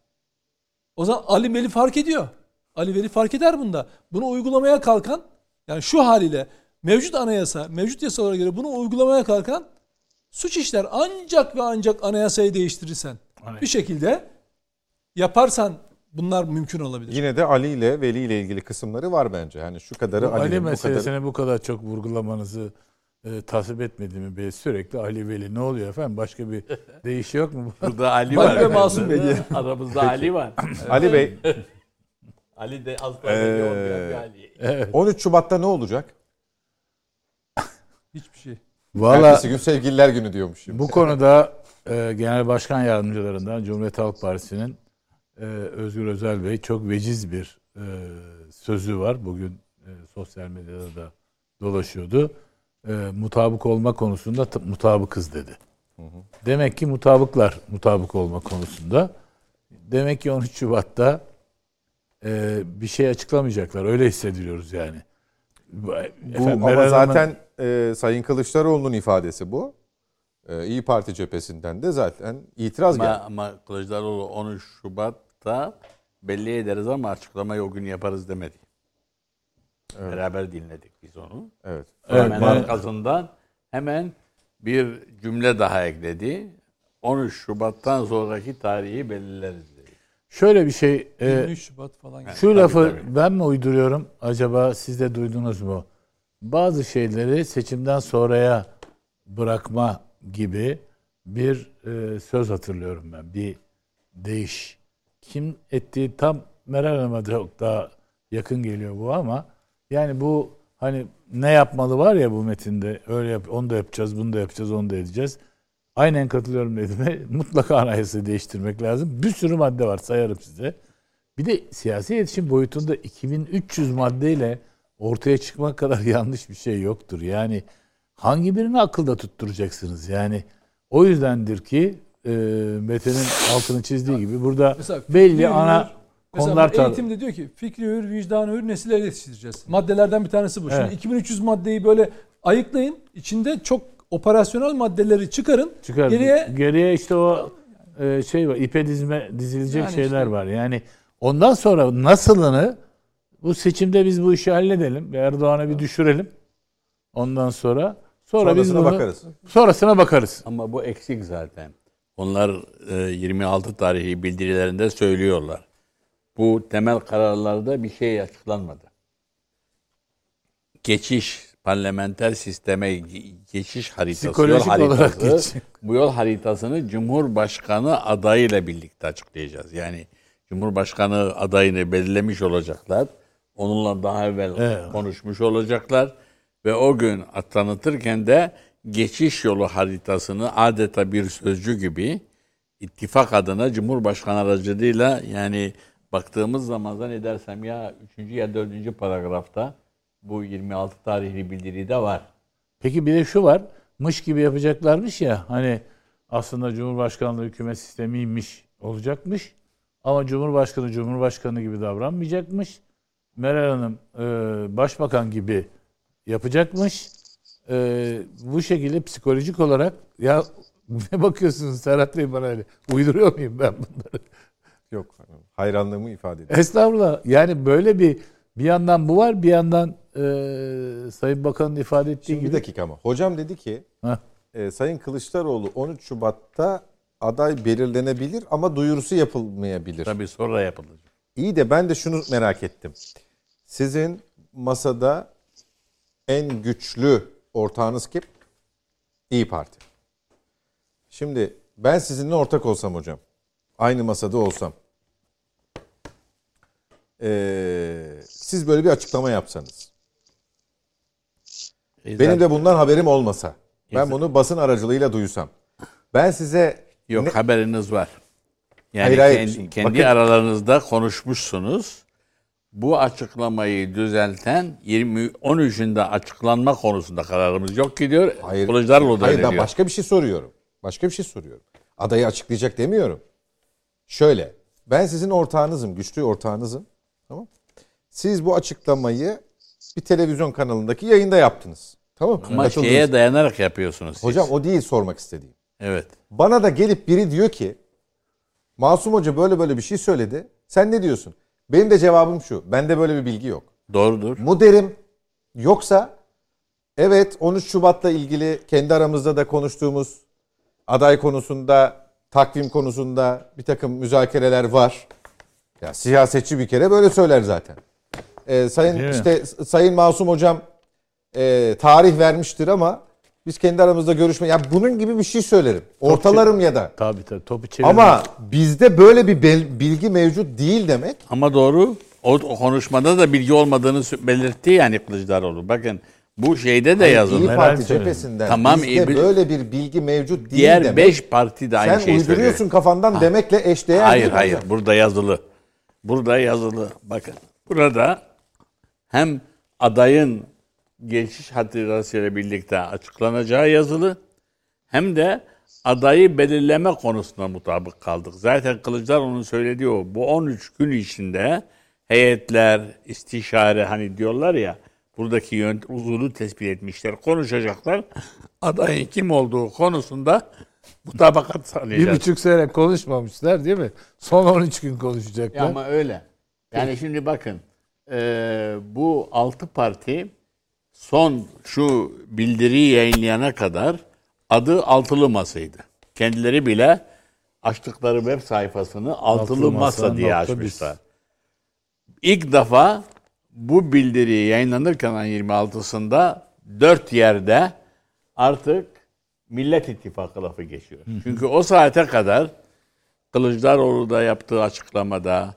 O zaman Ali Veli fark ediyor. Ali Veli fark eder bunda. Bunu uygulamaya kalkan yani şu haliyle mevcut anayasa, mevcut yasalara göre bunu uygulamaya kalkan suç işler ancak ve ancak anayasayı değiştirirsen Aynen. bir şekilde yaparsan bunlar mümkün olabilir. Yine de Ali ile Veli ile ilgili kısımları var bence. Yani şu kadarı Bu Ali Ali'nin bu kadarı. bu kadar çok vurgulamanızı e, tasvip etmediğimi be sürekli Ali Veli ne oluyor efendim başka bir değiş yok mu? Burada Ali Bak var. ve Masum Bey. Aramızda Ali var. Ali Bey Ali de az Ee, sonra olmayan bir Ali. evet. 13 Şubat'ta ne olacak? Hiçbir şey. Valla Ertesi gün sevgililer günü diyormuş şimdi. bu konuda e, Genel Başkan Yardımcılarından Cumhuriyet Halk Partisi'nin e, Özgür Özel Bey çok veciz bir e, sözü var. Bugün e, sosyal medyada da dolaşıyordu. E, mutabık olma konusunda mutabıkız dedi. Demek ki mutabıklar mutabık olma konusunda. Demek ki 13 Şubat'ta e, bir şey açıklamayacaklar. Öyle hissediliyoruz yani. Bu, efendim, ama zaten e, Sayın Kılıçdaroğlu'nun ifadesi bu. E, İyi Parti cephesinden de zaten itiraz Ama, geldi. ama Kılıçdaroğlu 13 Şubat'ta belli ederiz ama açıklamayı o gün yaparız demedi. Beraber dinledik biz onu. Evet. Evet, hemen ben- arkasından hemen bir cümle daha ekledi. 13 Şubat'tan sonraki tarihi belirleriz dedi. Şöyle bir şey e, 23 Şubat falan. Şu Tabii, lafı tabii. ben mi uyduruyorum? Acaba siz de duydunuz mu? Bazı şeyleri seçimden sonraya bırakma gibi bir e, söz hatırlıyorum ben. Bir değiş. Kim ettiği tam Meral Hanım'a çok daha yakın geliyor bu ama yani bu hani ne yapmalı var ya bu metinde öyle yap, onu da yapacağız, bunu da yapacağız, onu da edeceğiz. Aynen katılıyorum dediğime mutlaka anayasayı değiştirmek lazım. Bir sürü madde var sayarım size. Bir de siyasi iletişim boyutunda 2300 maddeyle ortaya çıkmak kadar yanlış bir şey yoktur. Yani hangi birini akılda tutturacaksınız? Yani o yüzdendir ki e, Mete'nin altını çizdiği gibi burada Mesela belli ana hür- mesela konular tar- eğitimde diyor ki fikri hür, vicdanı hür nesiller yetiştireceğiz. Maddelerden bir tanesi bu. Evet. Şimdi 2300 maddeyi böyle ayıklayın. İçinde çok operasyonel maddeleri çıkarın. Çıkar. Geriye Geriye işte o e, şey var. ipe dizme dizilecek Yani şeyler işte- var. Yani ondan sonra nasılını bu seçimde biz bu işi halledelim Erdoğan'a bir düşürelim. Ondan sonra sonra biz Sonrasına bunu, bakarız. Sonrasına bakarız. Ama bu eksik zaten. Onlar e, 26 tarihi bildirilerinde söylüyorlar. Bu temel kararlarda bir şey açıklanmadı. Geçiş, parlamenter sisteme ge- geçiş haritası, yol Psikolojik olarak haritası. geçiş. Bu yol haritasını Cumhurbaşkanı adayıyla birlikte açıklayacağız. Yani Cumhurbaşkanı adayını belirlemiş olacaklar. Onunla daha evvel Evet. konuşmuş olacaklar. Ve o gün tanıtırken de geçiş yolu haritasını adeta bir sözcü gibi ittifak adına Cumhurbaşkanı aracılığıyla yani baktığımız zaman zannedersem ya 3. ya 4. paragrafta bu 26 tarihli bildiride var. Peki bir de şu var. Mış gibi yapacaklarmış ya hani aslında Cumhurbaşkanlığı hükümet sistemiymiş olacakmış. Ama Cumhurbaşkanı Cumhurbaşkanı gibi davranmayacakmış. Meral Hanım e, başbakan gibi yapacakmış. E, bu şekilde psikolojik olarak ya ne bakıyorsunuz Serhat Bey bana öyle? Uyduruyor muyum ben bunları? Yok. Hayranlığımı ifade ediyorum. Estağfurullah. Yani böyle bir bir yandan bu var bir yandan e, Sayın Bakan'ın ifade ettiği Şimdi gibi. bir dakika ama. Hocam dedi ki Heh. e, Sayın Kılıçdaroğlu 13 Şubat'ta aday belirlenebilir ama duyurusu yapılmayabilir. Tabii sonra yapılacak. İyi de ben de şunu merak ettim. Sizin masada en güçlü ortağınız kim? İyi Parti. Şimdi ben sizinle ortak olsam hocam, aynı masada olsam, ee, siz böyle bir açıklama yapsanız, E, benim de bundan haberim olmasa, ben Yazık. bunu basın aracılığıyla duysam, ben size Yok ne- haberiniz var. Yani Hayır, hayır. kendi, kendi bakın- aralarınızda konuşmuşsunuz. Bu açıklamayı düzelten 20 13'ünde açıklanma konusunda kararımız yok ki diyor. Hayır. Kılıçdaroğlu da Hayır ben diyor. başka bir şey soruyorum. Başka bir şey soruyorum. Adayı açıklayacak demiyorum. Şöyle. Ben sizin ortağınızım. Güçlü ortağınızım. Tamam. Siz bu açıklamayı bir televizyon kanalındaki yayında yaptınız. Tamam mı? Ama Katıldınız. şeye dayanarak yapıyorsunuz siz. Hocam o değil sormak istediğim. Evet. Bana da gelip biri diyor ki Masum Hoca böyle böyle bir şey söyledi. Sen ne diyorsun? Benim de cevabım şu. Bende böyle bir bilgi yok. Doğrudur. mu derim yoksa evet 13 Şubat'la ilgili kendi aramızda da konuştuğumuz aday konusunda takvim konusunda bir takım müzakereler var. Ya siyasetçi bir kere böyle söyler zaten. Ee, sayın Değil mi? işte Sayın Masum hocam e, tarih vermiştir ama biz kendi aramızda görüşme ya bunun gibi bir şey söylerim. Ortalarım ya da. Tabii tabii topu çevirmek. Ama bizde böyle bir bilgi mevcut değil demek. Ama doğru. O, konuşmada da bilgi olmadığını belirtti yani Kılıçdaroğlu. Bakın bu şeyde de İyi yazılı. Meral Parti cephesinden Tamam, bizde iyi, bil- böyle bir bilgi mevcut değil Diğer demek. 5 parti de aynı Sen şeyi söylüyor. uyduruyorsun kafandan demekle eşdeğer Hayır hayır hocam. burada yazılı. Burada yazılı. Bakın burada hem adayın geçiş hatırasıyla birlikte açıklanacağı yazılı hem de adayı belirleme konusunda mutabık kaldık. Zaten Kılıçdaroğlu'nun söylediği o. Bu 13 gün içinde heyetler, istişare hani diyorlar ya buradaki yönt usulü tespit etmişler. Konuşacaklar. Adayın kim olduğu konusunda mutabakat bir sağlayacağız. buçuk sene konuşmamışlar değil mi? Son 13 gün konuşacaklar. Ya ama öyle. Yani şimdi bakın eee, bu altı parti son şu bildiriyi yayınlayana kadar adı altılı masaydı. Kendileri bile açtıkları web sayfasını altılı, Altılı masa, Masa diye açmışlar. İlk defa bu bildiri yayınlanırken ayın 26'sında dört yerde artık Millet İttifakı lafı geçiyor. Çünkü o saate kadar Kılıçdaroğlu da yaptığı açıklamada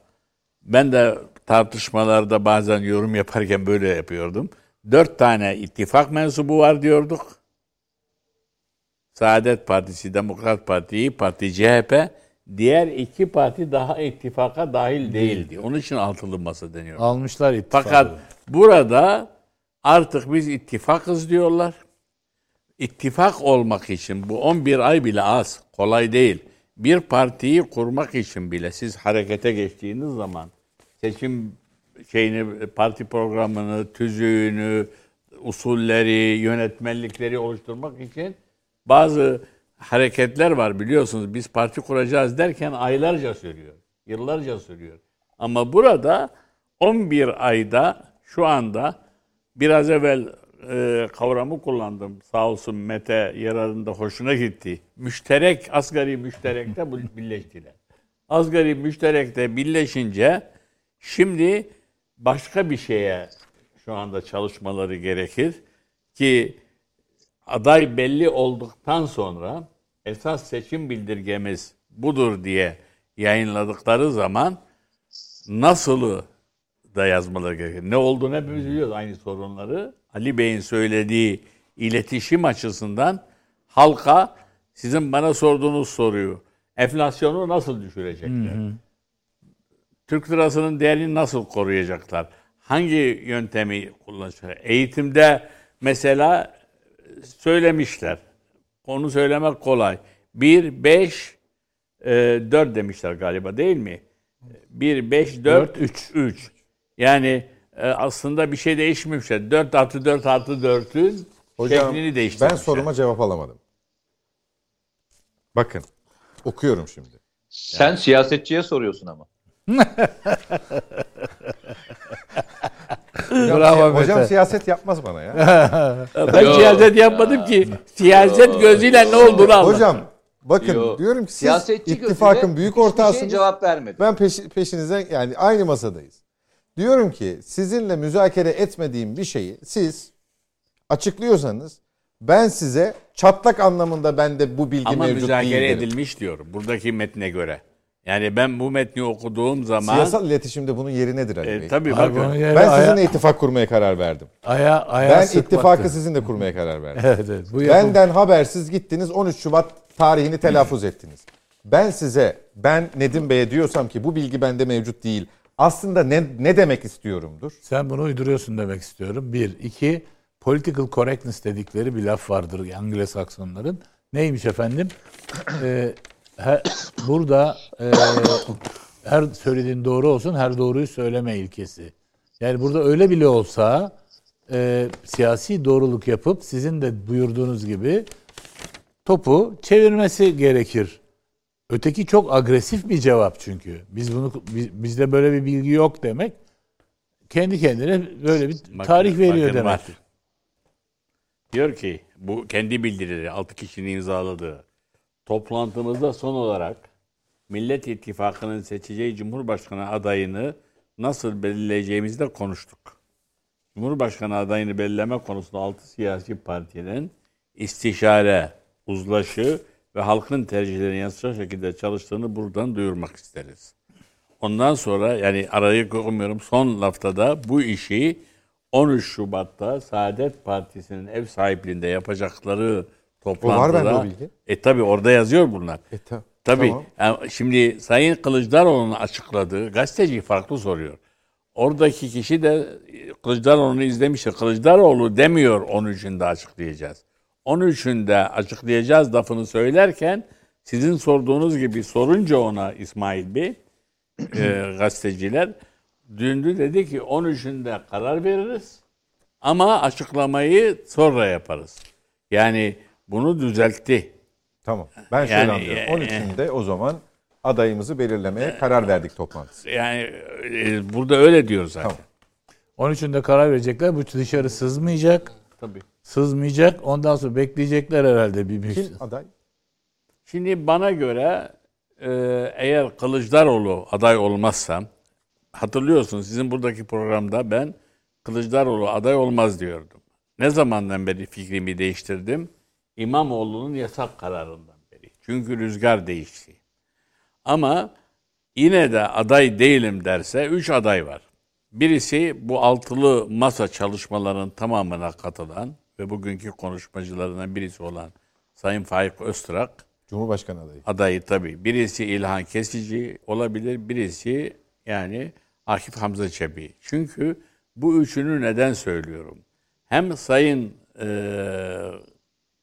ben de tartışmalarda bazen yorum yaparken böyle yapıyordum. Dört tane ittifak mensubu var diyorduk. Saadet Partisi, Demokrat Parti, Parti, CHP. Diğer iki parti daha ittifaka dahil değildi. Onun için altılı masa deniyor. Almışlar ittifakı. Fakat burada artık biz ittifakız diyorlar. İttifak olmak için bu 11 ay bile az, kolay değil. Bir partiyi kurmak için bile siz harekete geçtiğiniz zaman seçim şeyini, parti programını, tüzüğünü, usulleri, yönetmenlikleri oluşturmak için bazı hareketler var biliyorsunuz. Biz parti kuracağız derken aylarca sürüyor. Yıllarca sürüyor. Ama burada 11 ayda şu anda biraz evvel e, kavramı kullandım. Sağ olsun Mete yararında hoşuna gitti. Müşterek, asgari müşterekte birleştiler. Asgari müşterekte birleşince şimdi başka bir şeye şu anda çalışmaları gerekir ki aday belli olduktan sonra esas seçim bildirgemiz budur diye yayınladıkları zaman nasılı da yazmaları gerekir. Ne olduğunu hepimiz biliyoruz aynı sorunları. Ali Bey'in söylediği iletişim açısından halka sizin bana sorduğunuz soruyu enflasyonu nasıl düşürecekler? Türk lirasının değerini nasıl koruyacaklar? Hangi yöntemi kullanacaklar? Eğitimde mesela söylemişler. Onu söylemek kolay. 1, 5, 4 demişler galiba değil mi? 1, 5, 4, 3. 3. Yani e, aslında bir şey değişmemişler. 4 artı 4 artı 4'ün Hocam şeklini değiştirmişler. ben soruma cevap alamadım. Bakın okuyorum şimdi. Sen siyasetçiye soruyorsun ama. Bravo Hocam Mete. siyaset yapmaz bana ya. Ben Yo. siyaset yapmadım ki. Siyaset gözüyle ne olduğunu anladım. Hocam bakın Yo. diyorum ki siz Siyasetçi ittifakın büyük ortağısınız. cevap vermedi. Ben peşi, peşinize yani aynı masadayız. Diyorum ki sizinle müzakere etmediğim bir şeyi siz açıklıyorsanız ben size çatlak anlamında bende bu bilgi Ama mevcut müzakere değil derim. edilmiş diyorum. Buradaki metne göre. Yani ben bu metni okuduğum zaman Siyasal iletişimde bunun yeri nedir Ali e, Bey? tabii Abi bakın. Ben aya- sizinle ittifak kurmaya karar verdim. aya, aya Ben sıkmaktı. ittifakı sizinle kurmaya karar verdim. Evet, evet. Bu yapım- Benden habersiz gittiniz 13 Şubat tarihini telaffuz ettiniz. Ben size ben Nedim Bey'e diyorsam ki bu bilgi bende mevcut değil. Aslında ne, ne demek istiyorumdur? Sen bunu uyduruyorsun demek istiyorum. Bir. iki political correctness dedikleri bir laf vardır Anglo-Saksonların. Neymiş efendim? Ee, he- burada e, her söylediğin doğru olsun, her doğruyu söyleme ilkesi. Yani burada öyle bile olsa e, siyasi doğruluk yapıp sizin de buyurduğunuz gibi topu çevirmesi gerekir. Öteki çok agresif bir cevap çünkü. Biz bunu biz- bizde böyle bir bilgi yok demek kendi kendine böyle bir Bakın- tarih veriyor bakın var. demek. Diyor ki bu kendi bildirileri altı kişinin imzaladığı toplantımızda son olarak Millet İttifakı'nın seçeceği Cumhurbaşkanı adayını nasıl belirleyeceğimizi de konuştuk. Cumhurbaşkanı adayını belirleme konusunda altı siyasi partinin istişare, uzlaşı ve halkın tercihlerine yansıyacak şekilde çalıştığını buradan duyurmak isteriz. Ondan sonra yani arayı koymuyorum son lafta da bu işi 13 Şubat'ta Saadet Partisi'nin ev sahipliğinde yapacakları toplantıda. bende o bilgi. E tabi orada yazıyor bunlar. E, ta- Tabii. tamam. Yani şimdi Sayın Kılıçdaroğlu'nun açıkladığı gazeteci farklı soruyor. Oradaki kişi de Kılıçdaroğlu'nu izlemiştir. Kılıçdaroğlu demiyor 13'ünde açıklayacağız. 13'ünde açıklayacağız lafını söylerken sizin sorduğunuz gibi sorunca ona İsmail Bey e, gazeteciler dündü dedi ki 13'ünde karar veririz ama açıklamayı sonra yaparız. Yani bunu düzeltti. Tamam. Ben şöyle Yani, anlıyorum. e, 13'ünde o zaman adayımızı belirlemeye karar verdik toplantısı. Yani e, burada öyle diyor zaten. Tamam. 13'ünde karar verecekler. Bu dışarı sızmayacak. Tabii. Sızmayacak. Ondan sonra bekleyecekler herhalde bir Kim aday? Şimdi bana göre e, eğer Kılıçdaroğlu aday olmazsa hatırlıyorsunuz sizin buradaki programda ben Kılıçdaroğlu aday olmaz diyordum. Ne zamandan beri fikrimi değiştirdim? İmamoğlu'nun yasak kararından beri. Çünkü rüzgar değişti. Ama yine de aday değilim derse üç aday var. Birisi bu altılı masa çalışmalarının tamamına katılan ve bugünkü konuşmacılarından birisi olan Sayın Faik Öztürk Cumhurbaşkanı adayı. adayı tabii. Birisi İlhan Kesici olabilir, birisi yani Akif Hamza Çebi. Çünkü bu üçünü neden söylüyorum? Hem Sayın eee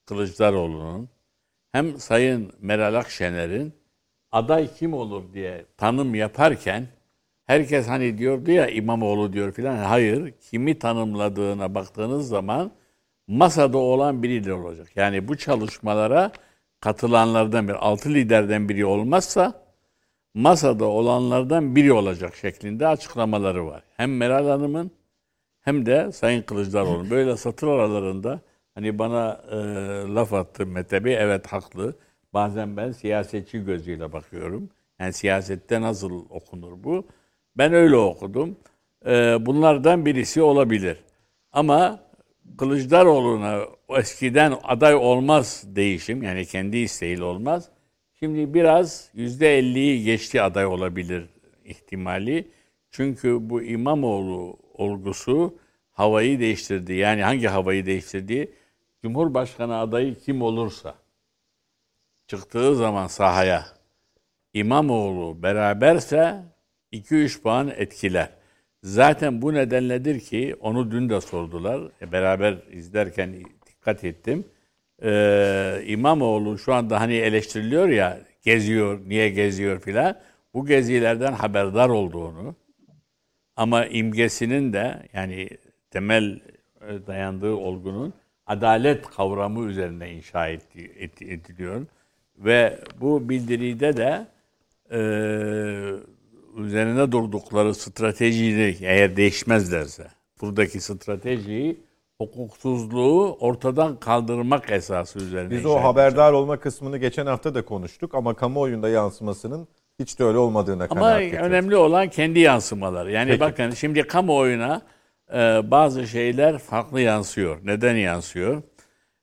Kılıçdaroğlu'nun hem Sayın Meral Akşener'in aday kim olur diye tanım yaparken herkes hani diyordu ya İmamoğlu diyor filan. Hayır. Kimi tanımladığına baktığınız zaman masada olan biri de olacak. Yani bu çalışmalara katılanlardan bir, altı liderden biri olmazsa masada olanlardan biri olacak şeklinde açıklamaları var. Hem Meral Hanım'ın hem de Sayın Kılıçdaroğlu'nun. Böyle satır aralarında hani bana e, laf attı Mete Bey, evet haklı. Bazen ben siyasetçi gözüyle bakıyorum. Yani siyasette nasıl okunur bu? Ben öyle okudum. E, bunlardan birisi olabilir. Ama Kılıçdaroğlu'na eskiden aday olmaz değişim yani kendi isteğiyle olmaz. Şimdi biraz yüzde elliyi geçti aday olabilir ihtimali. Çünkü bu İmamoğlu olgusu havayı değiştirdi. Yani hangi havayı değiştirdi? Cumhurbaşkanı adayı kim olursa çıktığı zaman sahaya İmamoğlu beraberse 2-3 puan etkiler. Zaten bu nedenledir ki onu dün de sordular. E, beraber izlerken dikkat ettim. Ee, İmamoğlu şu anda hani eleştiriliyor ya geziyor, niye geziyor filan. Bu gezilerden haberdar olduğunu ama imgesinin de yani temel e, dayandığı olgunun adalet kavramı üzerine inşa ediliyor. Ve bu bildiride de e, üzerine durdukları stratejiyi eğer değişmezlerse buradaki stratejiyi hukuksuzluğu ortadan kaldırmak esası üzerine. Biz o haberdar olma kısmını geçen hafta da konuştuk ama kamuoyunda yansımasının hiç de öyle olmadığına Ama kanaat getiriyoruz. önemli olan kendi yansımaları. Yani Peki. bakın şimdi kamuoyuna bazı şeyler farklı yansıyor. Neden yansıyor?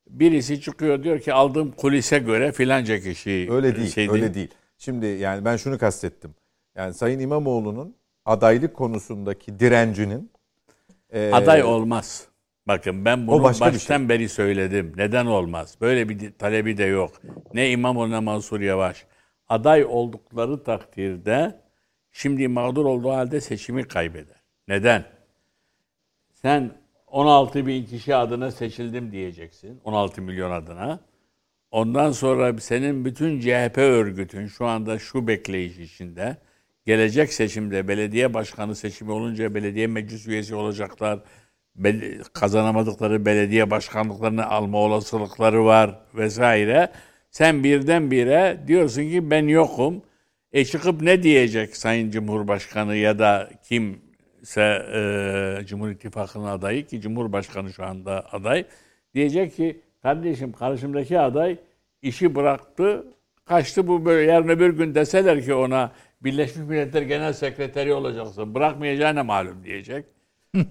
Birisi çıkıyor diyor ki aldığım kulise göre filanca kişi Öyle değil, şey öyle değil. Şimdi yani ben şunu kastettim. Yani Sayın İmamoğlu'nun adaylık konusundaki direncinin e, Aday olmaz. Bakın ben bunu baştan beri söyledim. Neden olmaz? Böyle bir talebi de yok. Ne İmamoğlu ne Mansur Yavaş. Aday oldukları takdirde şimdi mağdur olduğu halde seçimi kaybeder. Neden? Sen 16 bin kişi adına seçildim diyeceksin. 16 milyon adına. Ondan sonra senin bütün CHP örgütün şu anda şu bekleyiş içinde. Gelecek seçimde belediye başkanı seçimi olunca belediye meclis üyesi olacaklar. Kazanamadıkları belediye başkanlıklarını alma olasılıkları var vesaire. Sen birdenbire diyorsun ki ben yokum. E çıkıp ne diyecek Sayın Cumhurbaşkanı ya da kimse e, Cumhur İttifakı'nın adayı ki Cumhurbaşkanı şu anda aday. Diyecek ki kardeşim karşımdaki aday işi bıraktı kaçtı bu böyle yarın öbür gün deseler ki ona Birleşmiş Milletler Genel Sekreteri olacaksın bırakmayacağına malum diyecek.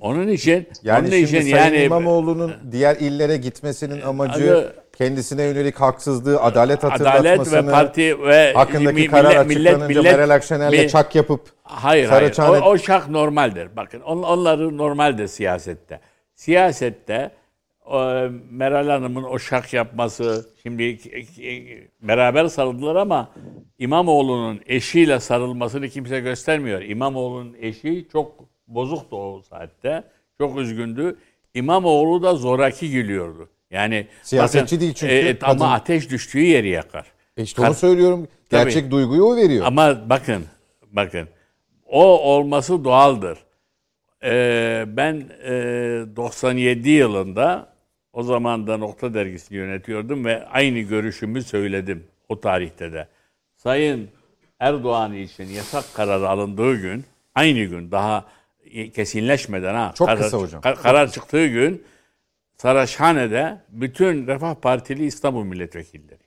Onun için yani onun için yani İmamoğlu'nun diğer illere gitmesinin amacı Adı- kendisine yönelik haksızlığı, adalet Adalet hatırlatmasını, ve parti ve hakkındaki mi- karar millet- açıklanınca millet- Meral Akşener'le mi- çak yapıp Hayır hayır. Saraçhane- O, o şak normaldir. Bakın on, onları normaldir siyasette. Siyasette Meral Hanım'ın o şak yapması şimdi e, beraber sarıldılar ama İmamoğlu'nun eşiyle sarılmasını kimse göstermiyor. İmamoğlu'nun eşi çok bozuktu o saatte. Çok üzgündü. İmamoğlu da zoraki gülüyordu. Yani Siyasetçi değil çünkü, e, kadın. ama ateş düştüğü yeri yakar. E işte onu söylüyorum. Tabii. Gerçek duyguyu o veriyor. Ama bakın, bakın. O olması doğaldır. Ee, ben e, 97 yılında o zaman da Nokta Dergisi'ni yönetiyordum ve aynı görüşümü söyledim o tarihte de. Sayın Erdoğan için yasak kararı alındığı gün, aynı gün daha kesinleşmeden ha. Çok karar, kısa hocam. kar- karar çıktığı gün Saraçhane'de bütün Refah Partili İstanbul milletvekilleri,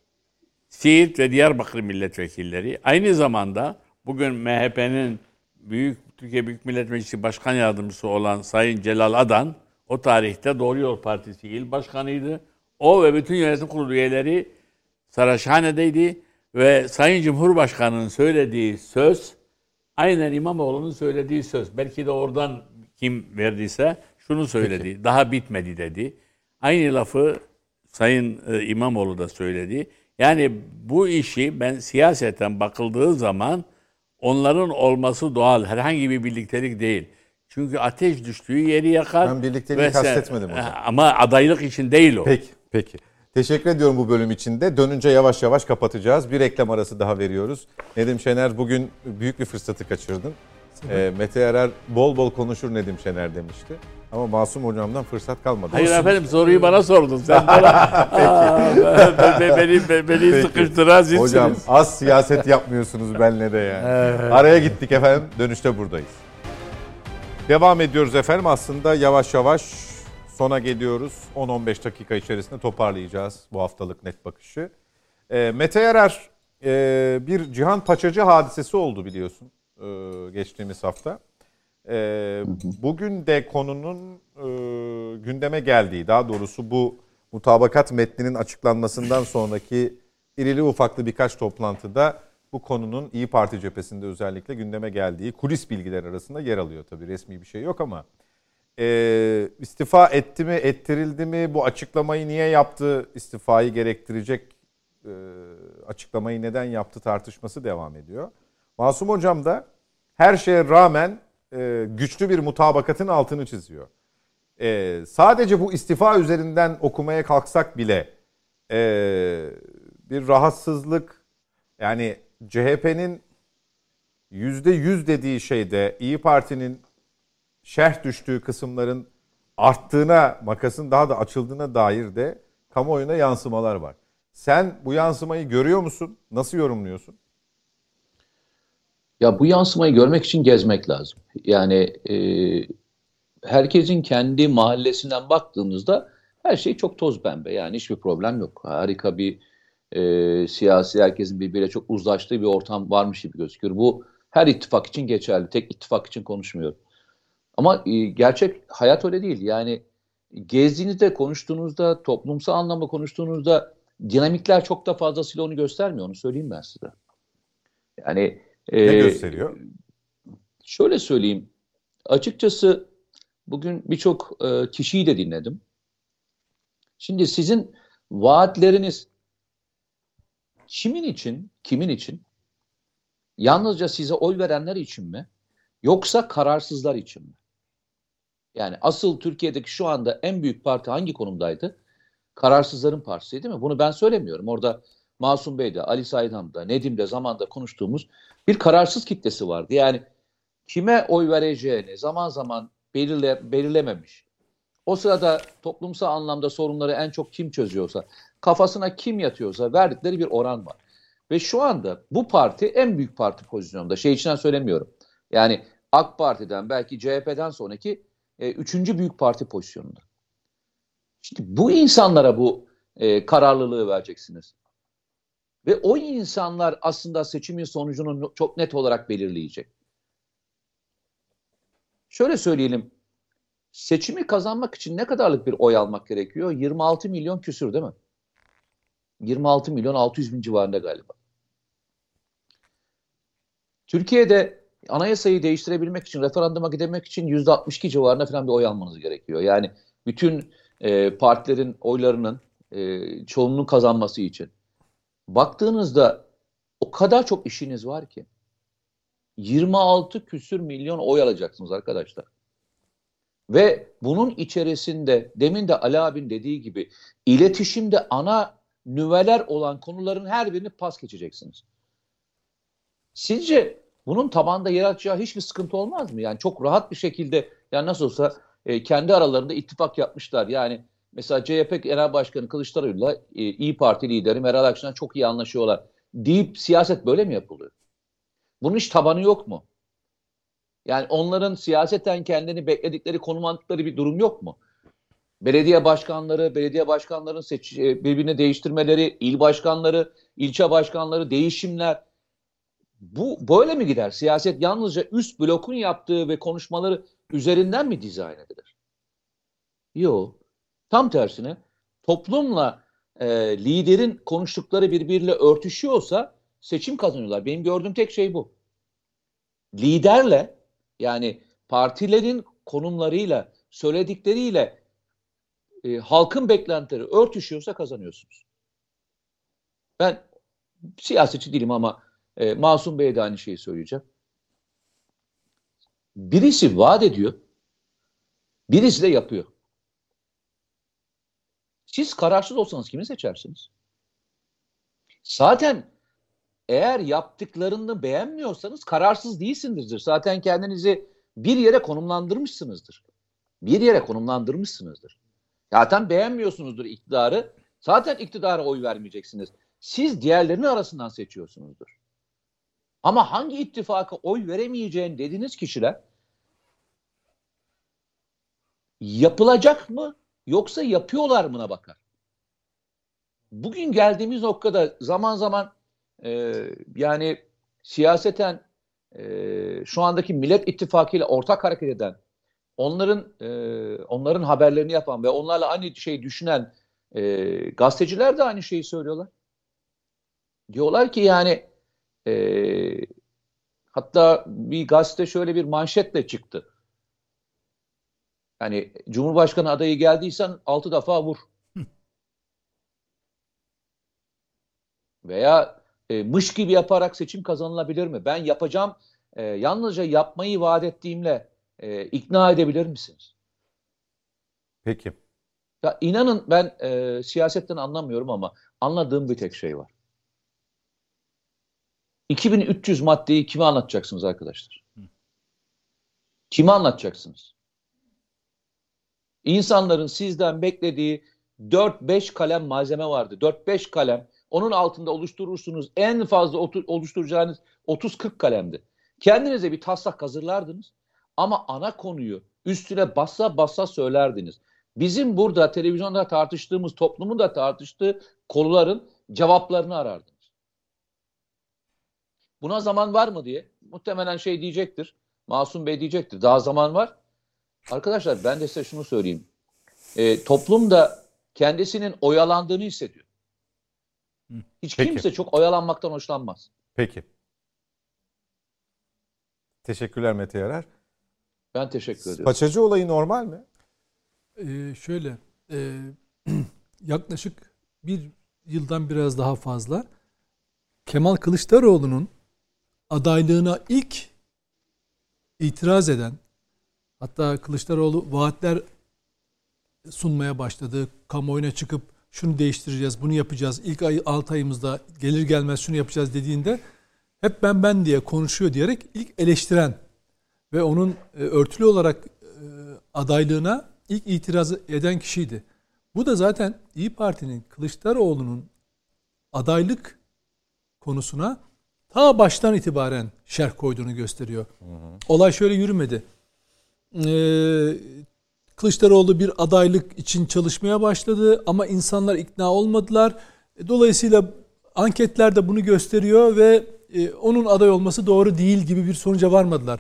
Siirt ve Diyarbakır milletvekilleri, aynı zamanda bugün MHP'nin Büyük Türkiye Büyük Millet Meclisi Başkan Yardımcısı olan Sayın Celal Adan, o tarihte Doğru Yol Partisi il başkanıydı. O ve bütün yönetim kurulu üyeleri Saraçhane'deydi ve Sayın Cumhurbaşkanı'nın söylediği söz aynen İmamoğlu'nun söylediği söz. Belki de oradan kim verdiyse şunu söyledi. Daha bitmedi dedi. Aynı lafı Sayın e, İmamoğlu da söyledi. Yani bu işi ben siyaseten bakıldığı zaman onların olması doğal. Herhangi bir birliktelik değil. Çünkü ateş düştüğü yeri yakar. Ben birlikteliği kastetmedim hocam. Ama adaylık için değil o. Peki, peki. Teşekkür ediyorum bu bölüm için de. Dönünce yavaş yavaş kapatacağız. Bir reklam arası daha veriyoruz. Nedim Şener bugün büyük bir fırsatı kaçırdın. E, Mete Yarar bol bol konuşur Nedim Şener demişti. Ama Masum hocamdan fırsat kalmadı. Hayır Olsun. efendim soruyu bana sordun. Sen bana Aa, be- be- beni, be- beni Peki. sıkıştıran sizsiniz. Hocam az siyaset yapmıyorsunuz benle de yani. Araya gittik efendim. Dönüşte buradayız. Devam ediyoruz efendim. Aslında yavaş yavaş sona geliyoruz. 10-15 dakika içerisinde toparlayacağız bu haftalık net bakışı. E, Mete Yarar e, bir Cihan Paçacı hadisesi oldu biliyorsun e, geçtiğimiz hafta. E, bugün de konunun e, gündeme geldiği, daha doğrusu bu mutabakat metninin açıklanmasından sonraki irili ufaklı birkaç toplantıda bu konunun İyi Parti cephesinde özellikle gündeme geldiği kulis bilgiler arasında yer alıyor. Tabii resmi bir şey yok ama e, istifa etti mi, ettirildi mi, bu açıklamayı niye yaptı, istifayı gerektirecek e, açıklamayı neden yaptı tartışması devam ediyor. Masum Hocam da her şeye rağmen e, güçlü bir mutabakatın altını çiziyor. E, sadece bu istifa üzerinden okumaya kalksak bile e, bir rahatsızlık yani CHP'nin yüzde yüz dediği şeyde İyi Parti'nin şerh düştüğü kısımların arttığına, makasın daha da açıldığına dair de kamuoyuna yansımalar var. Sen bu yansımayı görüyor musun? Nasıl yorumluyorsun? Ya bu yansımayı görmek için gezmek lazım. Yani e, herkesin kendi mahallesinden baktığımızda her şey çok toz pembe. Yani hiçbir problem yok. Harika bir e, siyasi herkesin birbiriyle çok uzlaştığı bir ortam varmış gibi gözüküyor. Bu her ittifak için geçerli. Tek ittifak için konuşmuyorum. Ama e, gerçek hayat öyle değil. Yani gezdiğinizde, konuştuğunuzda, toplumsal anlamda konuştuğunuzda dinamikler çok da fazlasıyla onu göstermiyor. Onu söyleyeyim ben size. Yani Ne e, gösteriyor? Şöyle söyleyeyim. Açıkçası bugün birçok e, kişiyi de dinledim. Şimdi sizin vaatleriniz kimin için, kimin için? Yalnızca size oy verenler için mi? Yoksa kararsızlar için mi? Yani asıl Türkiye'deki şu anda en büyük parti hangi konumdaydı? Kararsızların partisi değil mi? Bunu ben söylemiyorum. Orada Masum Bey de, Ali Saydam da, Nedim de zamanda konuştuğumuz bir kararsız kitlesi vardı. Yani kime oy vereceğini zaman zaman belirle, belirlememiş. O sırada toplumsal anlamda sorunları en çok kim çözüyorsa, kafasına kim yatıyorsa verdikleri bir oran var. Ve şu anda bu parti en büyük parti pozisyonunda. Şey içinden söylemiyorum. Yani AK Parti'den belki CHP'den sonraki e, üçüncü büyük parti pozisyonunda. Şimdi bu insanlara bu e, kararlılığı vereceksiniz. Ve o insanlar aslında seçimin sonucunu çok net olarak belirleyecek. Şöyle söyleyelim. Seçimi kazanmak için ne kadarlık bir oy almak gerekiyor? 26 milyon küsür değil mi? 26 milyon 600 bin civarında galiba. Türkiye'de anayasayı değiştirebilmek için, referanduma gidebilmek için %62 civarında falan bir oy almanız gerekiyor. Yani bütün e, partilerin oylarının e, çoğunluğu kazanması için. Baktığınızda o kadar çok işiniz var ki. 26 küsür milyon oy alacaksınız arkadaşlar. Ve bunun içerisinde demin de Ali abin dediği gibi iletişimde ana nüveler olan konuların her birini pas geçeceksiniz. Sizce bunun tabanda yaratacağı hiçbir sıkıntı olmaz mı? Yani çok rahat bir şekilde yani nasıl olsa e, kendi aralarında ittifak yapmışlar. Yani mesela CHP Genel Başkanı Kılıçdaroğlu'yla e, İyi Parti lideri Meral Akşener çok iyi anlaşıyorlar. Deyip siyaset böyle mi yapılıyor? Bunun hiç tabanı yok mu? Yani onların siyaseten kendini bekledikleri, konum aldıkları bir durum yok mu? Belediye başkanları, belediye başkanlarının seç, e, birbirini değiştirmeleri, il başkanları, ilçe başkanları, değişimler. Bu böyle mi gider? Siyaset yalnızca üst blokun yaptığı ve konuşmaları üzerinden mi dizayn edilir? Yok. Tam tersine toplumla e, liderin konuştukları birbiriyle örtüşüyorsa seçim kazanıyorlar. Benim gördüğüm tek şey bu. Liderle yani partilerin konumlarıyla, söyledikleriyle e, halkın beklentileri örtüşüyorsa kazanıyorsunuz. Ben siyasetçi değilim ama e, Masum Bey'e de aynı şeyi söyleyeceğim. Birisi vaat ediyor, birisi de yapıyor. Siz kararsız olsanız kimi seçersiniz? Zaten eğer yaptıklarını beğenmiyorsanız kararsız değilsinizdir. Zaten kendinizi bir yere konumlandırmışsınızdır. Bir yere konumlandırmışsınızdır. Zaten beğenmiyorsunuzdur iktidarı. Zaten iktidara oy vermeyeceksiniz. Siz diğerlerinin arasından seçiyorsunuzdur. Ama hangi ittifaka oy veremeyeceğini dediğiniz kişiler yapılacak mı yoksa yapıyorlar mına bakar. Bugün geldiğimiz noktada zaman zaman e, yani siyaseten e, şu andaki Millet İttifakı ile ortak hareket eden, onların e, onların haberlerini yapan ve onlarla aynı şey düşünen e, gazeteciler de aynı şeyi söylüyorlar. Diyorlar ki yani e, hatta bir gazete şöyle bir manşetle çıktı. Yani Cumhurbaşkanı adayı geldiysen altı defa vur. Veya e, mış gibi yaparak seçim kazanılabilir mi? Ben yapacağım, e, yalnızca yapmayı vaat ettiğimle e, ikna edebilir misiniz? Peki. Ya inanın ben e, siyasetten anlamıyorum ama anladığım bir tek şey var. 2300 maddeyi kime anlatacaksınız arkadaşlar? Kime anlatacaksınız? İnsanların sizden beklediği 4-5 kalem malzeme vardı. 4-5 kalem. Onun altında oluşturursunuz. En fazla oluşturacağınız 30-40 kalemdi. Kendinize bir taslak hazırlardınız. Ama ana konuyu üstüne bassa bassa söylerdiniz. Bizim burada televizyonda tartıştığımız, toplumun da tartıştığı konuların cevaplarını arardınız. Buna zaman var mı diye muhtemelen şey diyecektir. Masum Bey diyecektir. Daha zaman var. Arkadaşlar ben de size şunu söyleyeyim. E, toplum da kendisinin oyalandığını hissediyor. Hiç Peki. kimse çok oyalanmaktan hoşlanmaz. Peki. Teşekkürler Mete Yarar. Ben teşekkür ediyorum. Paçacı olayı normal mi? Ee, şöyle e, yaklaşık bir yıldan biraz daha fazla Kemal Kılıçdaroğlu'nun adaylığına ilk itiraz eden hatta Kılıçdaroğlu vaatler sunmaya başladı. Kamuoyuna çıkıp şunu değiştireceğiz, bunu yapacağız. İlk ay 6 ayımızda gelir gelmez şunu yapacağız dediğinde hep ben ben diye konuşuyor diyerek ilk eleştiren ve onun e, örtülü olarak e, adaylığına ilk itiraz eden kişiydi. Bu da zaten İyi Parti'nin Kılıçdaroğlu'nun adaylık konusuna ta baştan itibaren şerh koyduğunu gösteriyor. Olay şöyle yürümedi. Ee, Kılıçdaroğlu bir adaylık için çalışmaya başladı ama insanlar ikna olmadılar. Dolayısıyla anketler de bunu gösteriyor ve e, onun aday olması doğru değil gibi bir sonuca varmadılar.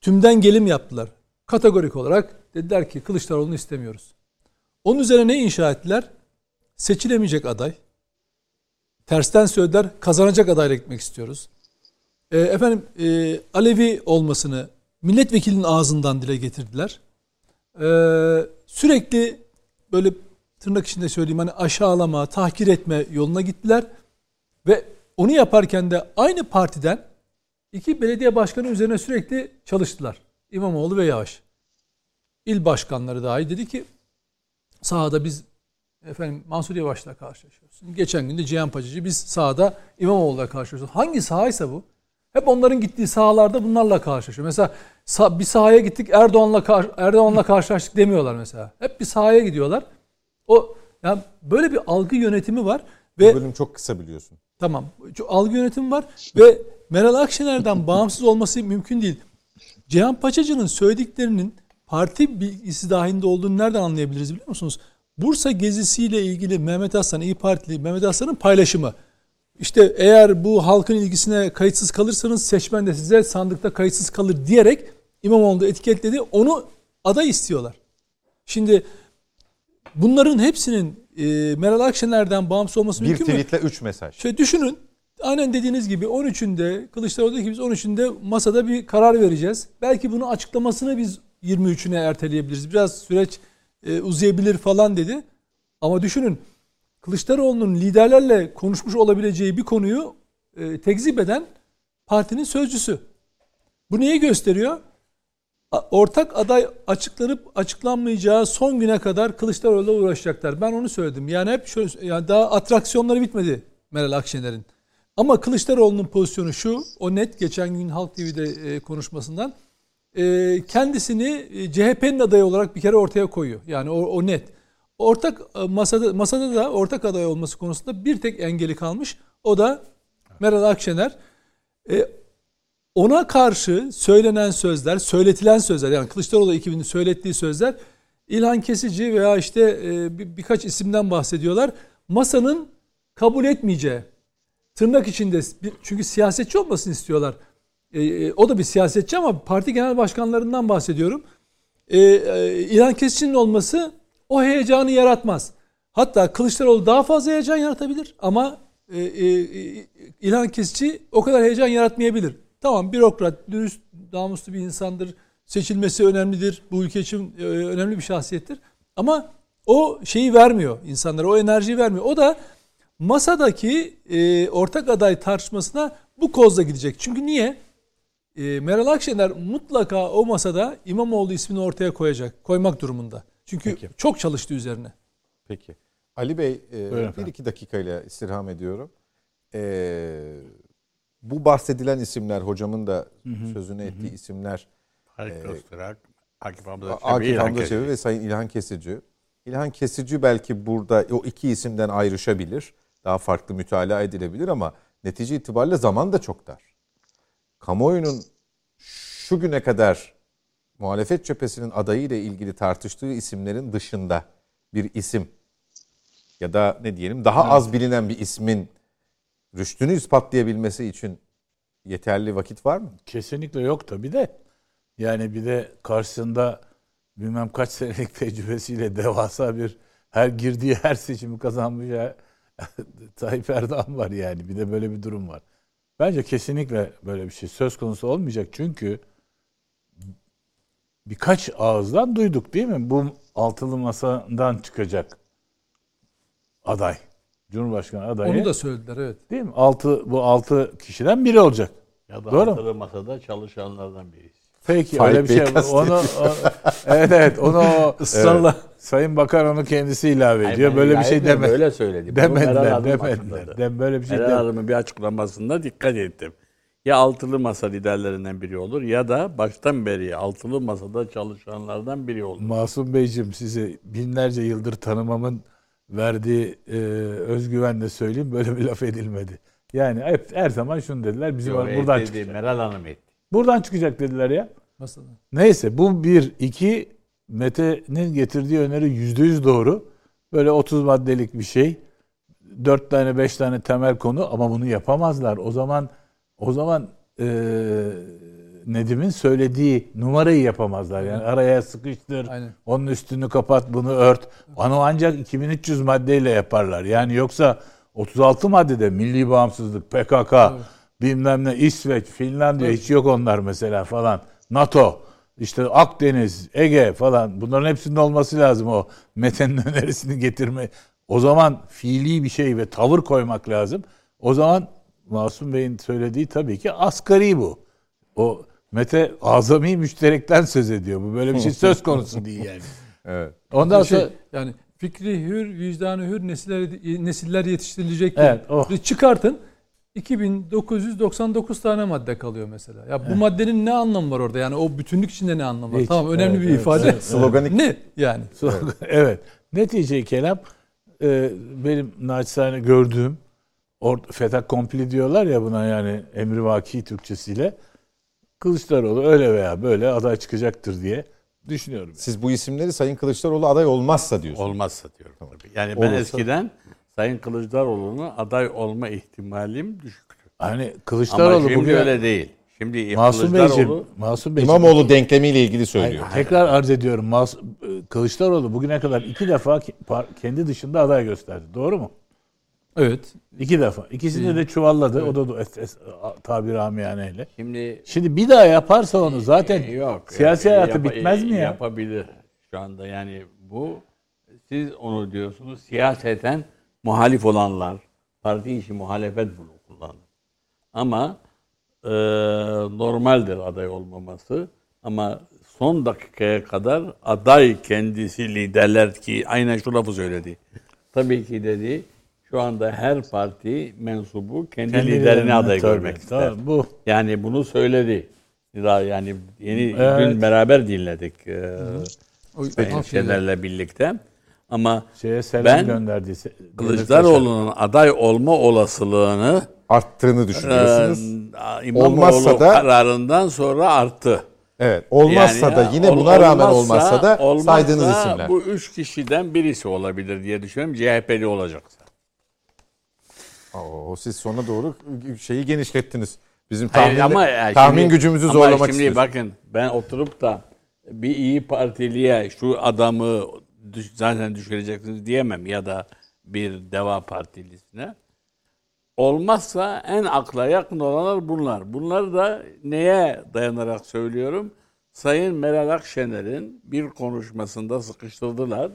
Tümden gelim yaptılar. Kategorik olarak dediler ki Kılıçdaroğlu'nu istemiyoruz. Onun üzerine ne inşa ettiler? Seçilemeyecek aday. Tersten söylediler kazanacak adayla gitmek istiyoruz. E, efendim e, Alevi olmasını milletvekilinin ağzından dile getirdiler. E, sürekli böyle tırnak içinde söyleyeyim hani aşağılama, tahkir etme yoluna gittiler. Ve onu yaparken de aynı partiden iki belediye başkanı üzerine sürekli çalıştılar. İmamoğlu ve Yavaş. İl başkanları dahi dedi ki sahada biz efendim Mansur Yavaş'la karşılaşıyoruz. Geçen gün de Cihan Paçacı biz sahada İmamoğlu'la karşılaşıyoruz. Hangi sahaysa bu? Hep onların gittiği sahalarda bunlarla karşılaşıyor. Mesela bir sahaya gittik Erdoğan'la Erdoğan'la karşılaştık demiyorlar mesela. Hep bir sahaya gidiyorlar. O yani böyle bir algı yönetimi var ve Bu bölüm çok kısa biliyorsun. Tamam. Şu algı yönetimi var ve Meral Akşener'den bağımsız olması mümkün değil. Cihan Paçacı'nın söylediklerinin parti bilgisi dahilinde olduğunu nereden anlayabiliriz biliyor musunuz? Bursa gezisiyle ilgili Mehmet Aslan, İyi Partili Mehmet Aslan'ın paylaşımı. İşte eğer bu halkın ilgisine kayıtsız kalırsanız seçmen de size sandıkta kayıtsız kalır diyerek İmamoğlu'nu etiketledi. Onu aday istiyorlar. Şimdi bunların hepsinin e, Meral Akşener'den bağımsız olması Bir mümkün mü? tweetle 3 mesaj. Şöyle düşünün. Aynen dediğiniz gibi 13'ünde Kılıçdaroğlu ki biz 13'ünde masada bir karar vereceğiz. Belki bunu açıklamasını biz 23'üne erteleyebiliriz. Biraz süreç e, uzayabilir falan dedi. Ama düşünün Kılıçdaroğlu'nun liderlerle konuşmuş olabileceği bir konuyu e, tekzip eden partinin sözcüsü. Bu neyi gösteriyor? Ortak aday açıklanıp açıklanmayacağı son güne kadar Kılıçdaroğlu'yla uğraşacaklar. Ben onu söyledim. Yani hep şöyle yani daha atraksiyonları bitmedi Meral Akşener'in. Ama Kılıçdaroğlu'nun pozisyonu şu, o net geçen gün Halk TV'de e, konuşmasından e, kendisini e, CHP'nin adayı olarak bir kere ortaya koyuyor. Yani o, o net. Ortak e, masada masada da ortak aday olması konusunda bir tek engeli kalmış. O da Meral Akşener. E, ona karşı söylenen sözler, söyletilen sözler yani Kılıçdaroğlu ekibinin söylettiği sözler İlhan Kesici veya işte bir, birkaç isimden bahsediyorlar. Masanın kabul etmeyeceği tırnak içinde çünkü siyasetçi olmasını istiyorlar. E, e, o da bir siyasetçi ama parti genel başkanlarından bahsediyorum. E, e, İlhan Kesici'nin olması o heyecanı yaratmaz. Hatta Kılıçdaroğlu daha fazla heyecan yaratabilir ama e, e, e, İlhan Kesici o kadar heyecan yaratmayabilir. Tamam bürokrat, dürüst, namuslu bir insandır. Seçilmesi önemlidir. Bu ülke için e, önemli bir şahsiyettir. Ama o şeyi vermiyor insanlara, o enerjiyi vermiyor. O da masadaki e, ortak aday tartışmasına bu kozla gidecek. Çünkü niye? E, Meral Akşener mutlaka o masada İmamoğlu ismini ortaya koyacak, koymak durumunda. Çünkü Peki. çok çalıştı üzerine. Peki. Ali Bey e, Buyurun bir iki dakikayla istirham ediyorum. E, bu bahsedilen isimler hocamın da sözünü ettiği isimler Faik Öztürk, Akif Hamza Çebi, Akif Hamza. Çebi ve Sayın İlhan Kesici. İlhan Kesici belki burada o iki isimden ayrışabilir. Daha farklı mütalaa edilebilir ama netice itibariyle zaman da çok dar. Kamuoyunun şu güne kadar muhalefet cephesinin adayı ile ilgili tartıştığı isimlerin dışında bir isim ya da ne diyelim daha az bilinen bir ismin rüştünü ispatlayabilmesi için yeterli vakit var mı? Kesinlikle yok tabii de. Yani bir de karşısında bilmem kaç senelik tecrübesiyle devasa bir her girdiği her seçimi kazanmış ya, Tayyip Erdoğan var yani. Bir de böyle bir durum var. Bence kesinlikle böyle bir şey söz konusu olmayacak. Çünkü birkaç ağızdan duyduk değil mi? Bu altılı masadan çıkacak aday. Cumhurbaşkanı adayı. Onu da söylediler evet. değil mi? Altı, bu altı kişiden biri olacak. Ya da Doğru. altılı masada çalışanlardan birisi. Peki Faik öyle bir Bey şey. kastediyor. Onu, o- evet evet onu o- Israrla. Sayın Bakan onu kendisi ilave Hayır, ediyor. ben Böyle bir şey deme. Böyle söyledi. Demediler, demediler. Dem böyle bir şey Meral Hanım'ın bir açıklamasında dikkat ettim. Ya altılı masa liderlerinden biri olur ya da baştan beri altılı masada çalışanlardan biri olur. Masum Beyciğim sizi binlerce yıldır tanımamın verdiği e, özgüvenle söyleyeyim böyle bir laf edilmedi. Yani hep her zaman şunu dediler bizim Yok, buradan çıkacak. Meral Hanım etti. Buradan çıkacak dediler ya. Masada. Neyse bu bir. iki Mete'nin getirdiği öneri yüzde yüz doğru. Böyle 30 maddelik bir şey. 4 tane 5 tane temel konu ama bunu yapamazlar. O zaman o zaman e, Nedim'in söylediği numarayı yapamazlar. Yani araya sıkıştır. Aynen. Onun üstünü kapat, bunu ört. Onu ancak 2300 maddeyle yaparlar. Yani yoksa 36 maddede milli bağımsızlık, PKK, bilmem ne, İsveç, Finlandiya hiç yok onlar mesela falan. NATO, işte Akdeniz, Ege falan bunların hepsinin olması lazım o Mete'nin önerisini getirme. O zaman fiili bir şey ve tavır koymak lazım. O zaman Masum Bey'in söylediği tabii ki asgari bu. O Mete azami müşterekten söz ediyor. Bu böyle bir şey söz konusu değil yani. Evet. Ondan şey, sonra yani fikri hür, vicdanı hür nesiller nesiller yetiştirilecek. Evet, oh. Çıkartın 2999 tane madde kalıyor mesela. Ya bu maddenin ne anlamı var orada? Yani o bütünlük içinde ne anlamı var? Hiç. Tamam önemli Evet, bir evet, ifade. evet, Sloganik Ne yani? evet. Netice kelam e, benim naçizane gördüğüm or, fetak kompli diyorlar ya buna yani emrivaki Türkçesiyle Kılıçdaroğlu öyle veya böyle aday çıkacaktır diye düşünüyorum. Siz bu isimleri Sayın Kılıçdaroğlu aday olmazsa diyorsunuz. Olmazsa diyorum tabii. Yani ben Olursa- eskiden Sayın Kılıçdaroğlu'na aday olma ihtimalim düşüktü. Hani Ama Kılıçdaroğlu şimdi bugün öyle değil. Şimdi Masum Beyciğim, Masum Beyciğim. İmamoğlu denklemiyle ilgili söylüyor. Hayır, tekrar arz ediyorum. Mas Kılıçdaroğlu bugüne kadar iki defa kendi dışında aday gösterdi. Doğru mu? Evet. İki defa. İkisini de çuvalladı. O da do- es, es, tabir amiyaneyle. şimdi Şimdi bir daha yaparsa onu zaten E, yok. siyasi e, hayatı yapa- bitmez mi ya? Yapabilir şu anda yani bu siz onu diyorsunuz siyaseten muhalif olanlar parti işi muhalefet bunu kullanır. Ama e, normaldir aday olmaması ama son dakikaya kadar aday kendisi liderler ki aynen şu lafı söyledi. Tabii ki dedi şu anda her parti mensubu kendi, Kendi liderini aday tabii, görmek ister. tabii, bu. Yani bunu söyledi. Daha yani yeni Evet. dün beraber dinledik e, O, Sayın o şeyler. Şener'le birlikte. Ama Şeye selam Ben gönderdi. Kılıçdaroğlu'nun aday olma olasılığını Arttığını e, düşünüyorsunuz. İmamoğlu Olmazsa da- kararından sonra arttı. Evet. Olmazsa Yani da yine ol- buna rağmen olmazsa da olmazsa saydığınız isimler. Bu üç kişiden birisi olabilir diye düşünüyorum. CHP'li olacaksa. Oo, siz sona doğru şeyi genişlettiniz. Bizim Hayır, tahmin, ama yani tahmin şimdi- gücümüzü ama zorlamak şimdi istiyoruz. bakın ben oturup da bir iyi partiliye şu adamı düş- zaten düşüreceksiniz diyemem ya da bir deva partilisine. Olmazsa en akla yakın olanlar bunlar. Bunlar da neye dayanarak söylüyorum? Sayın Meral Akşener'in bir konuşmasında sıkıştırdılar.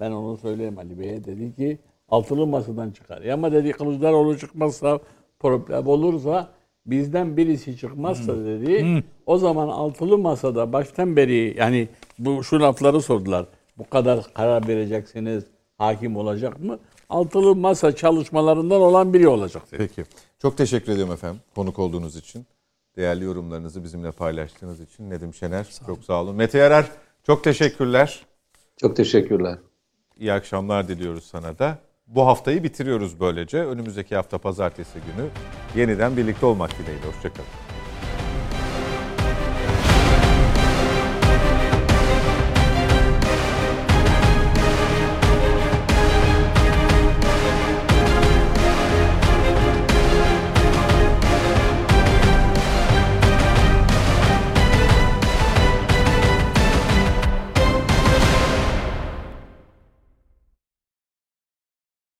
Ben onu söyleyeyim Ali Bey'e. Dedi ki altılı masadan çıkar. Ya ama dedi Kılıçdaroğlu çıkmazsa problem olursa bizden birisi çıkmazsa dedi o zaman altılı masada baştan beri yani bu şu lafları sordular. Bu kadar karar vereceksiniz hakim olacak mı? Altılı masa çalışmalarından olan biri olacak dedi. Peki. Çok teşekkür ediyorum efendim konuk olduğunuz için. Değerli yorumlarınızı bizimle paylaştığınız için. Nedim Şener çok sağ olun. Mete Yarar çok teşekkürler. Çok teşekkürler. İyi akşamlar diliyoruz sana da. Bu haftayı bitiriyoruz böylece. Önümüzdeki hafta pazartesi günü yeniden birlikte olmak dileğiyle. Hoşçakalın.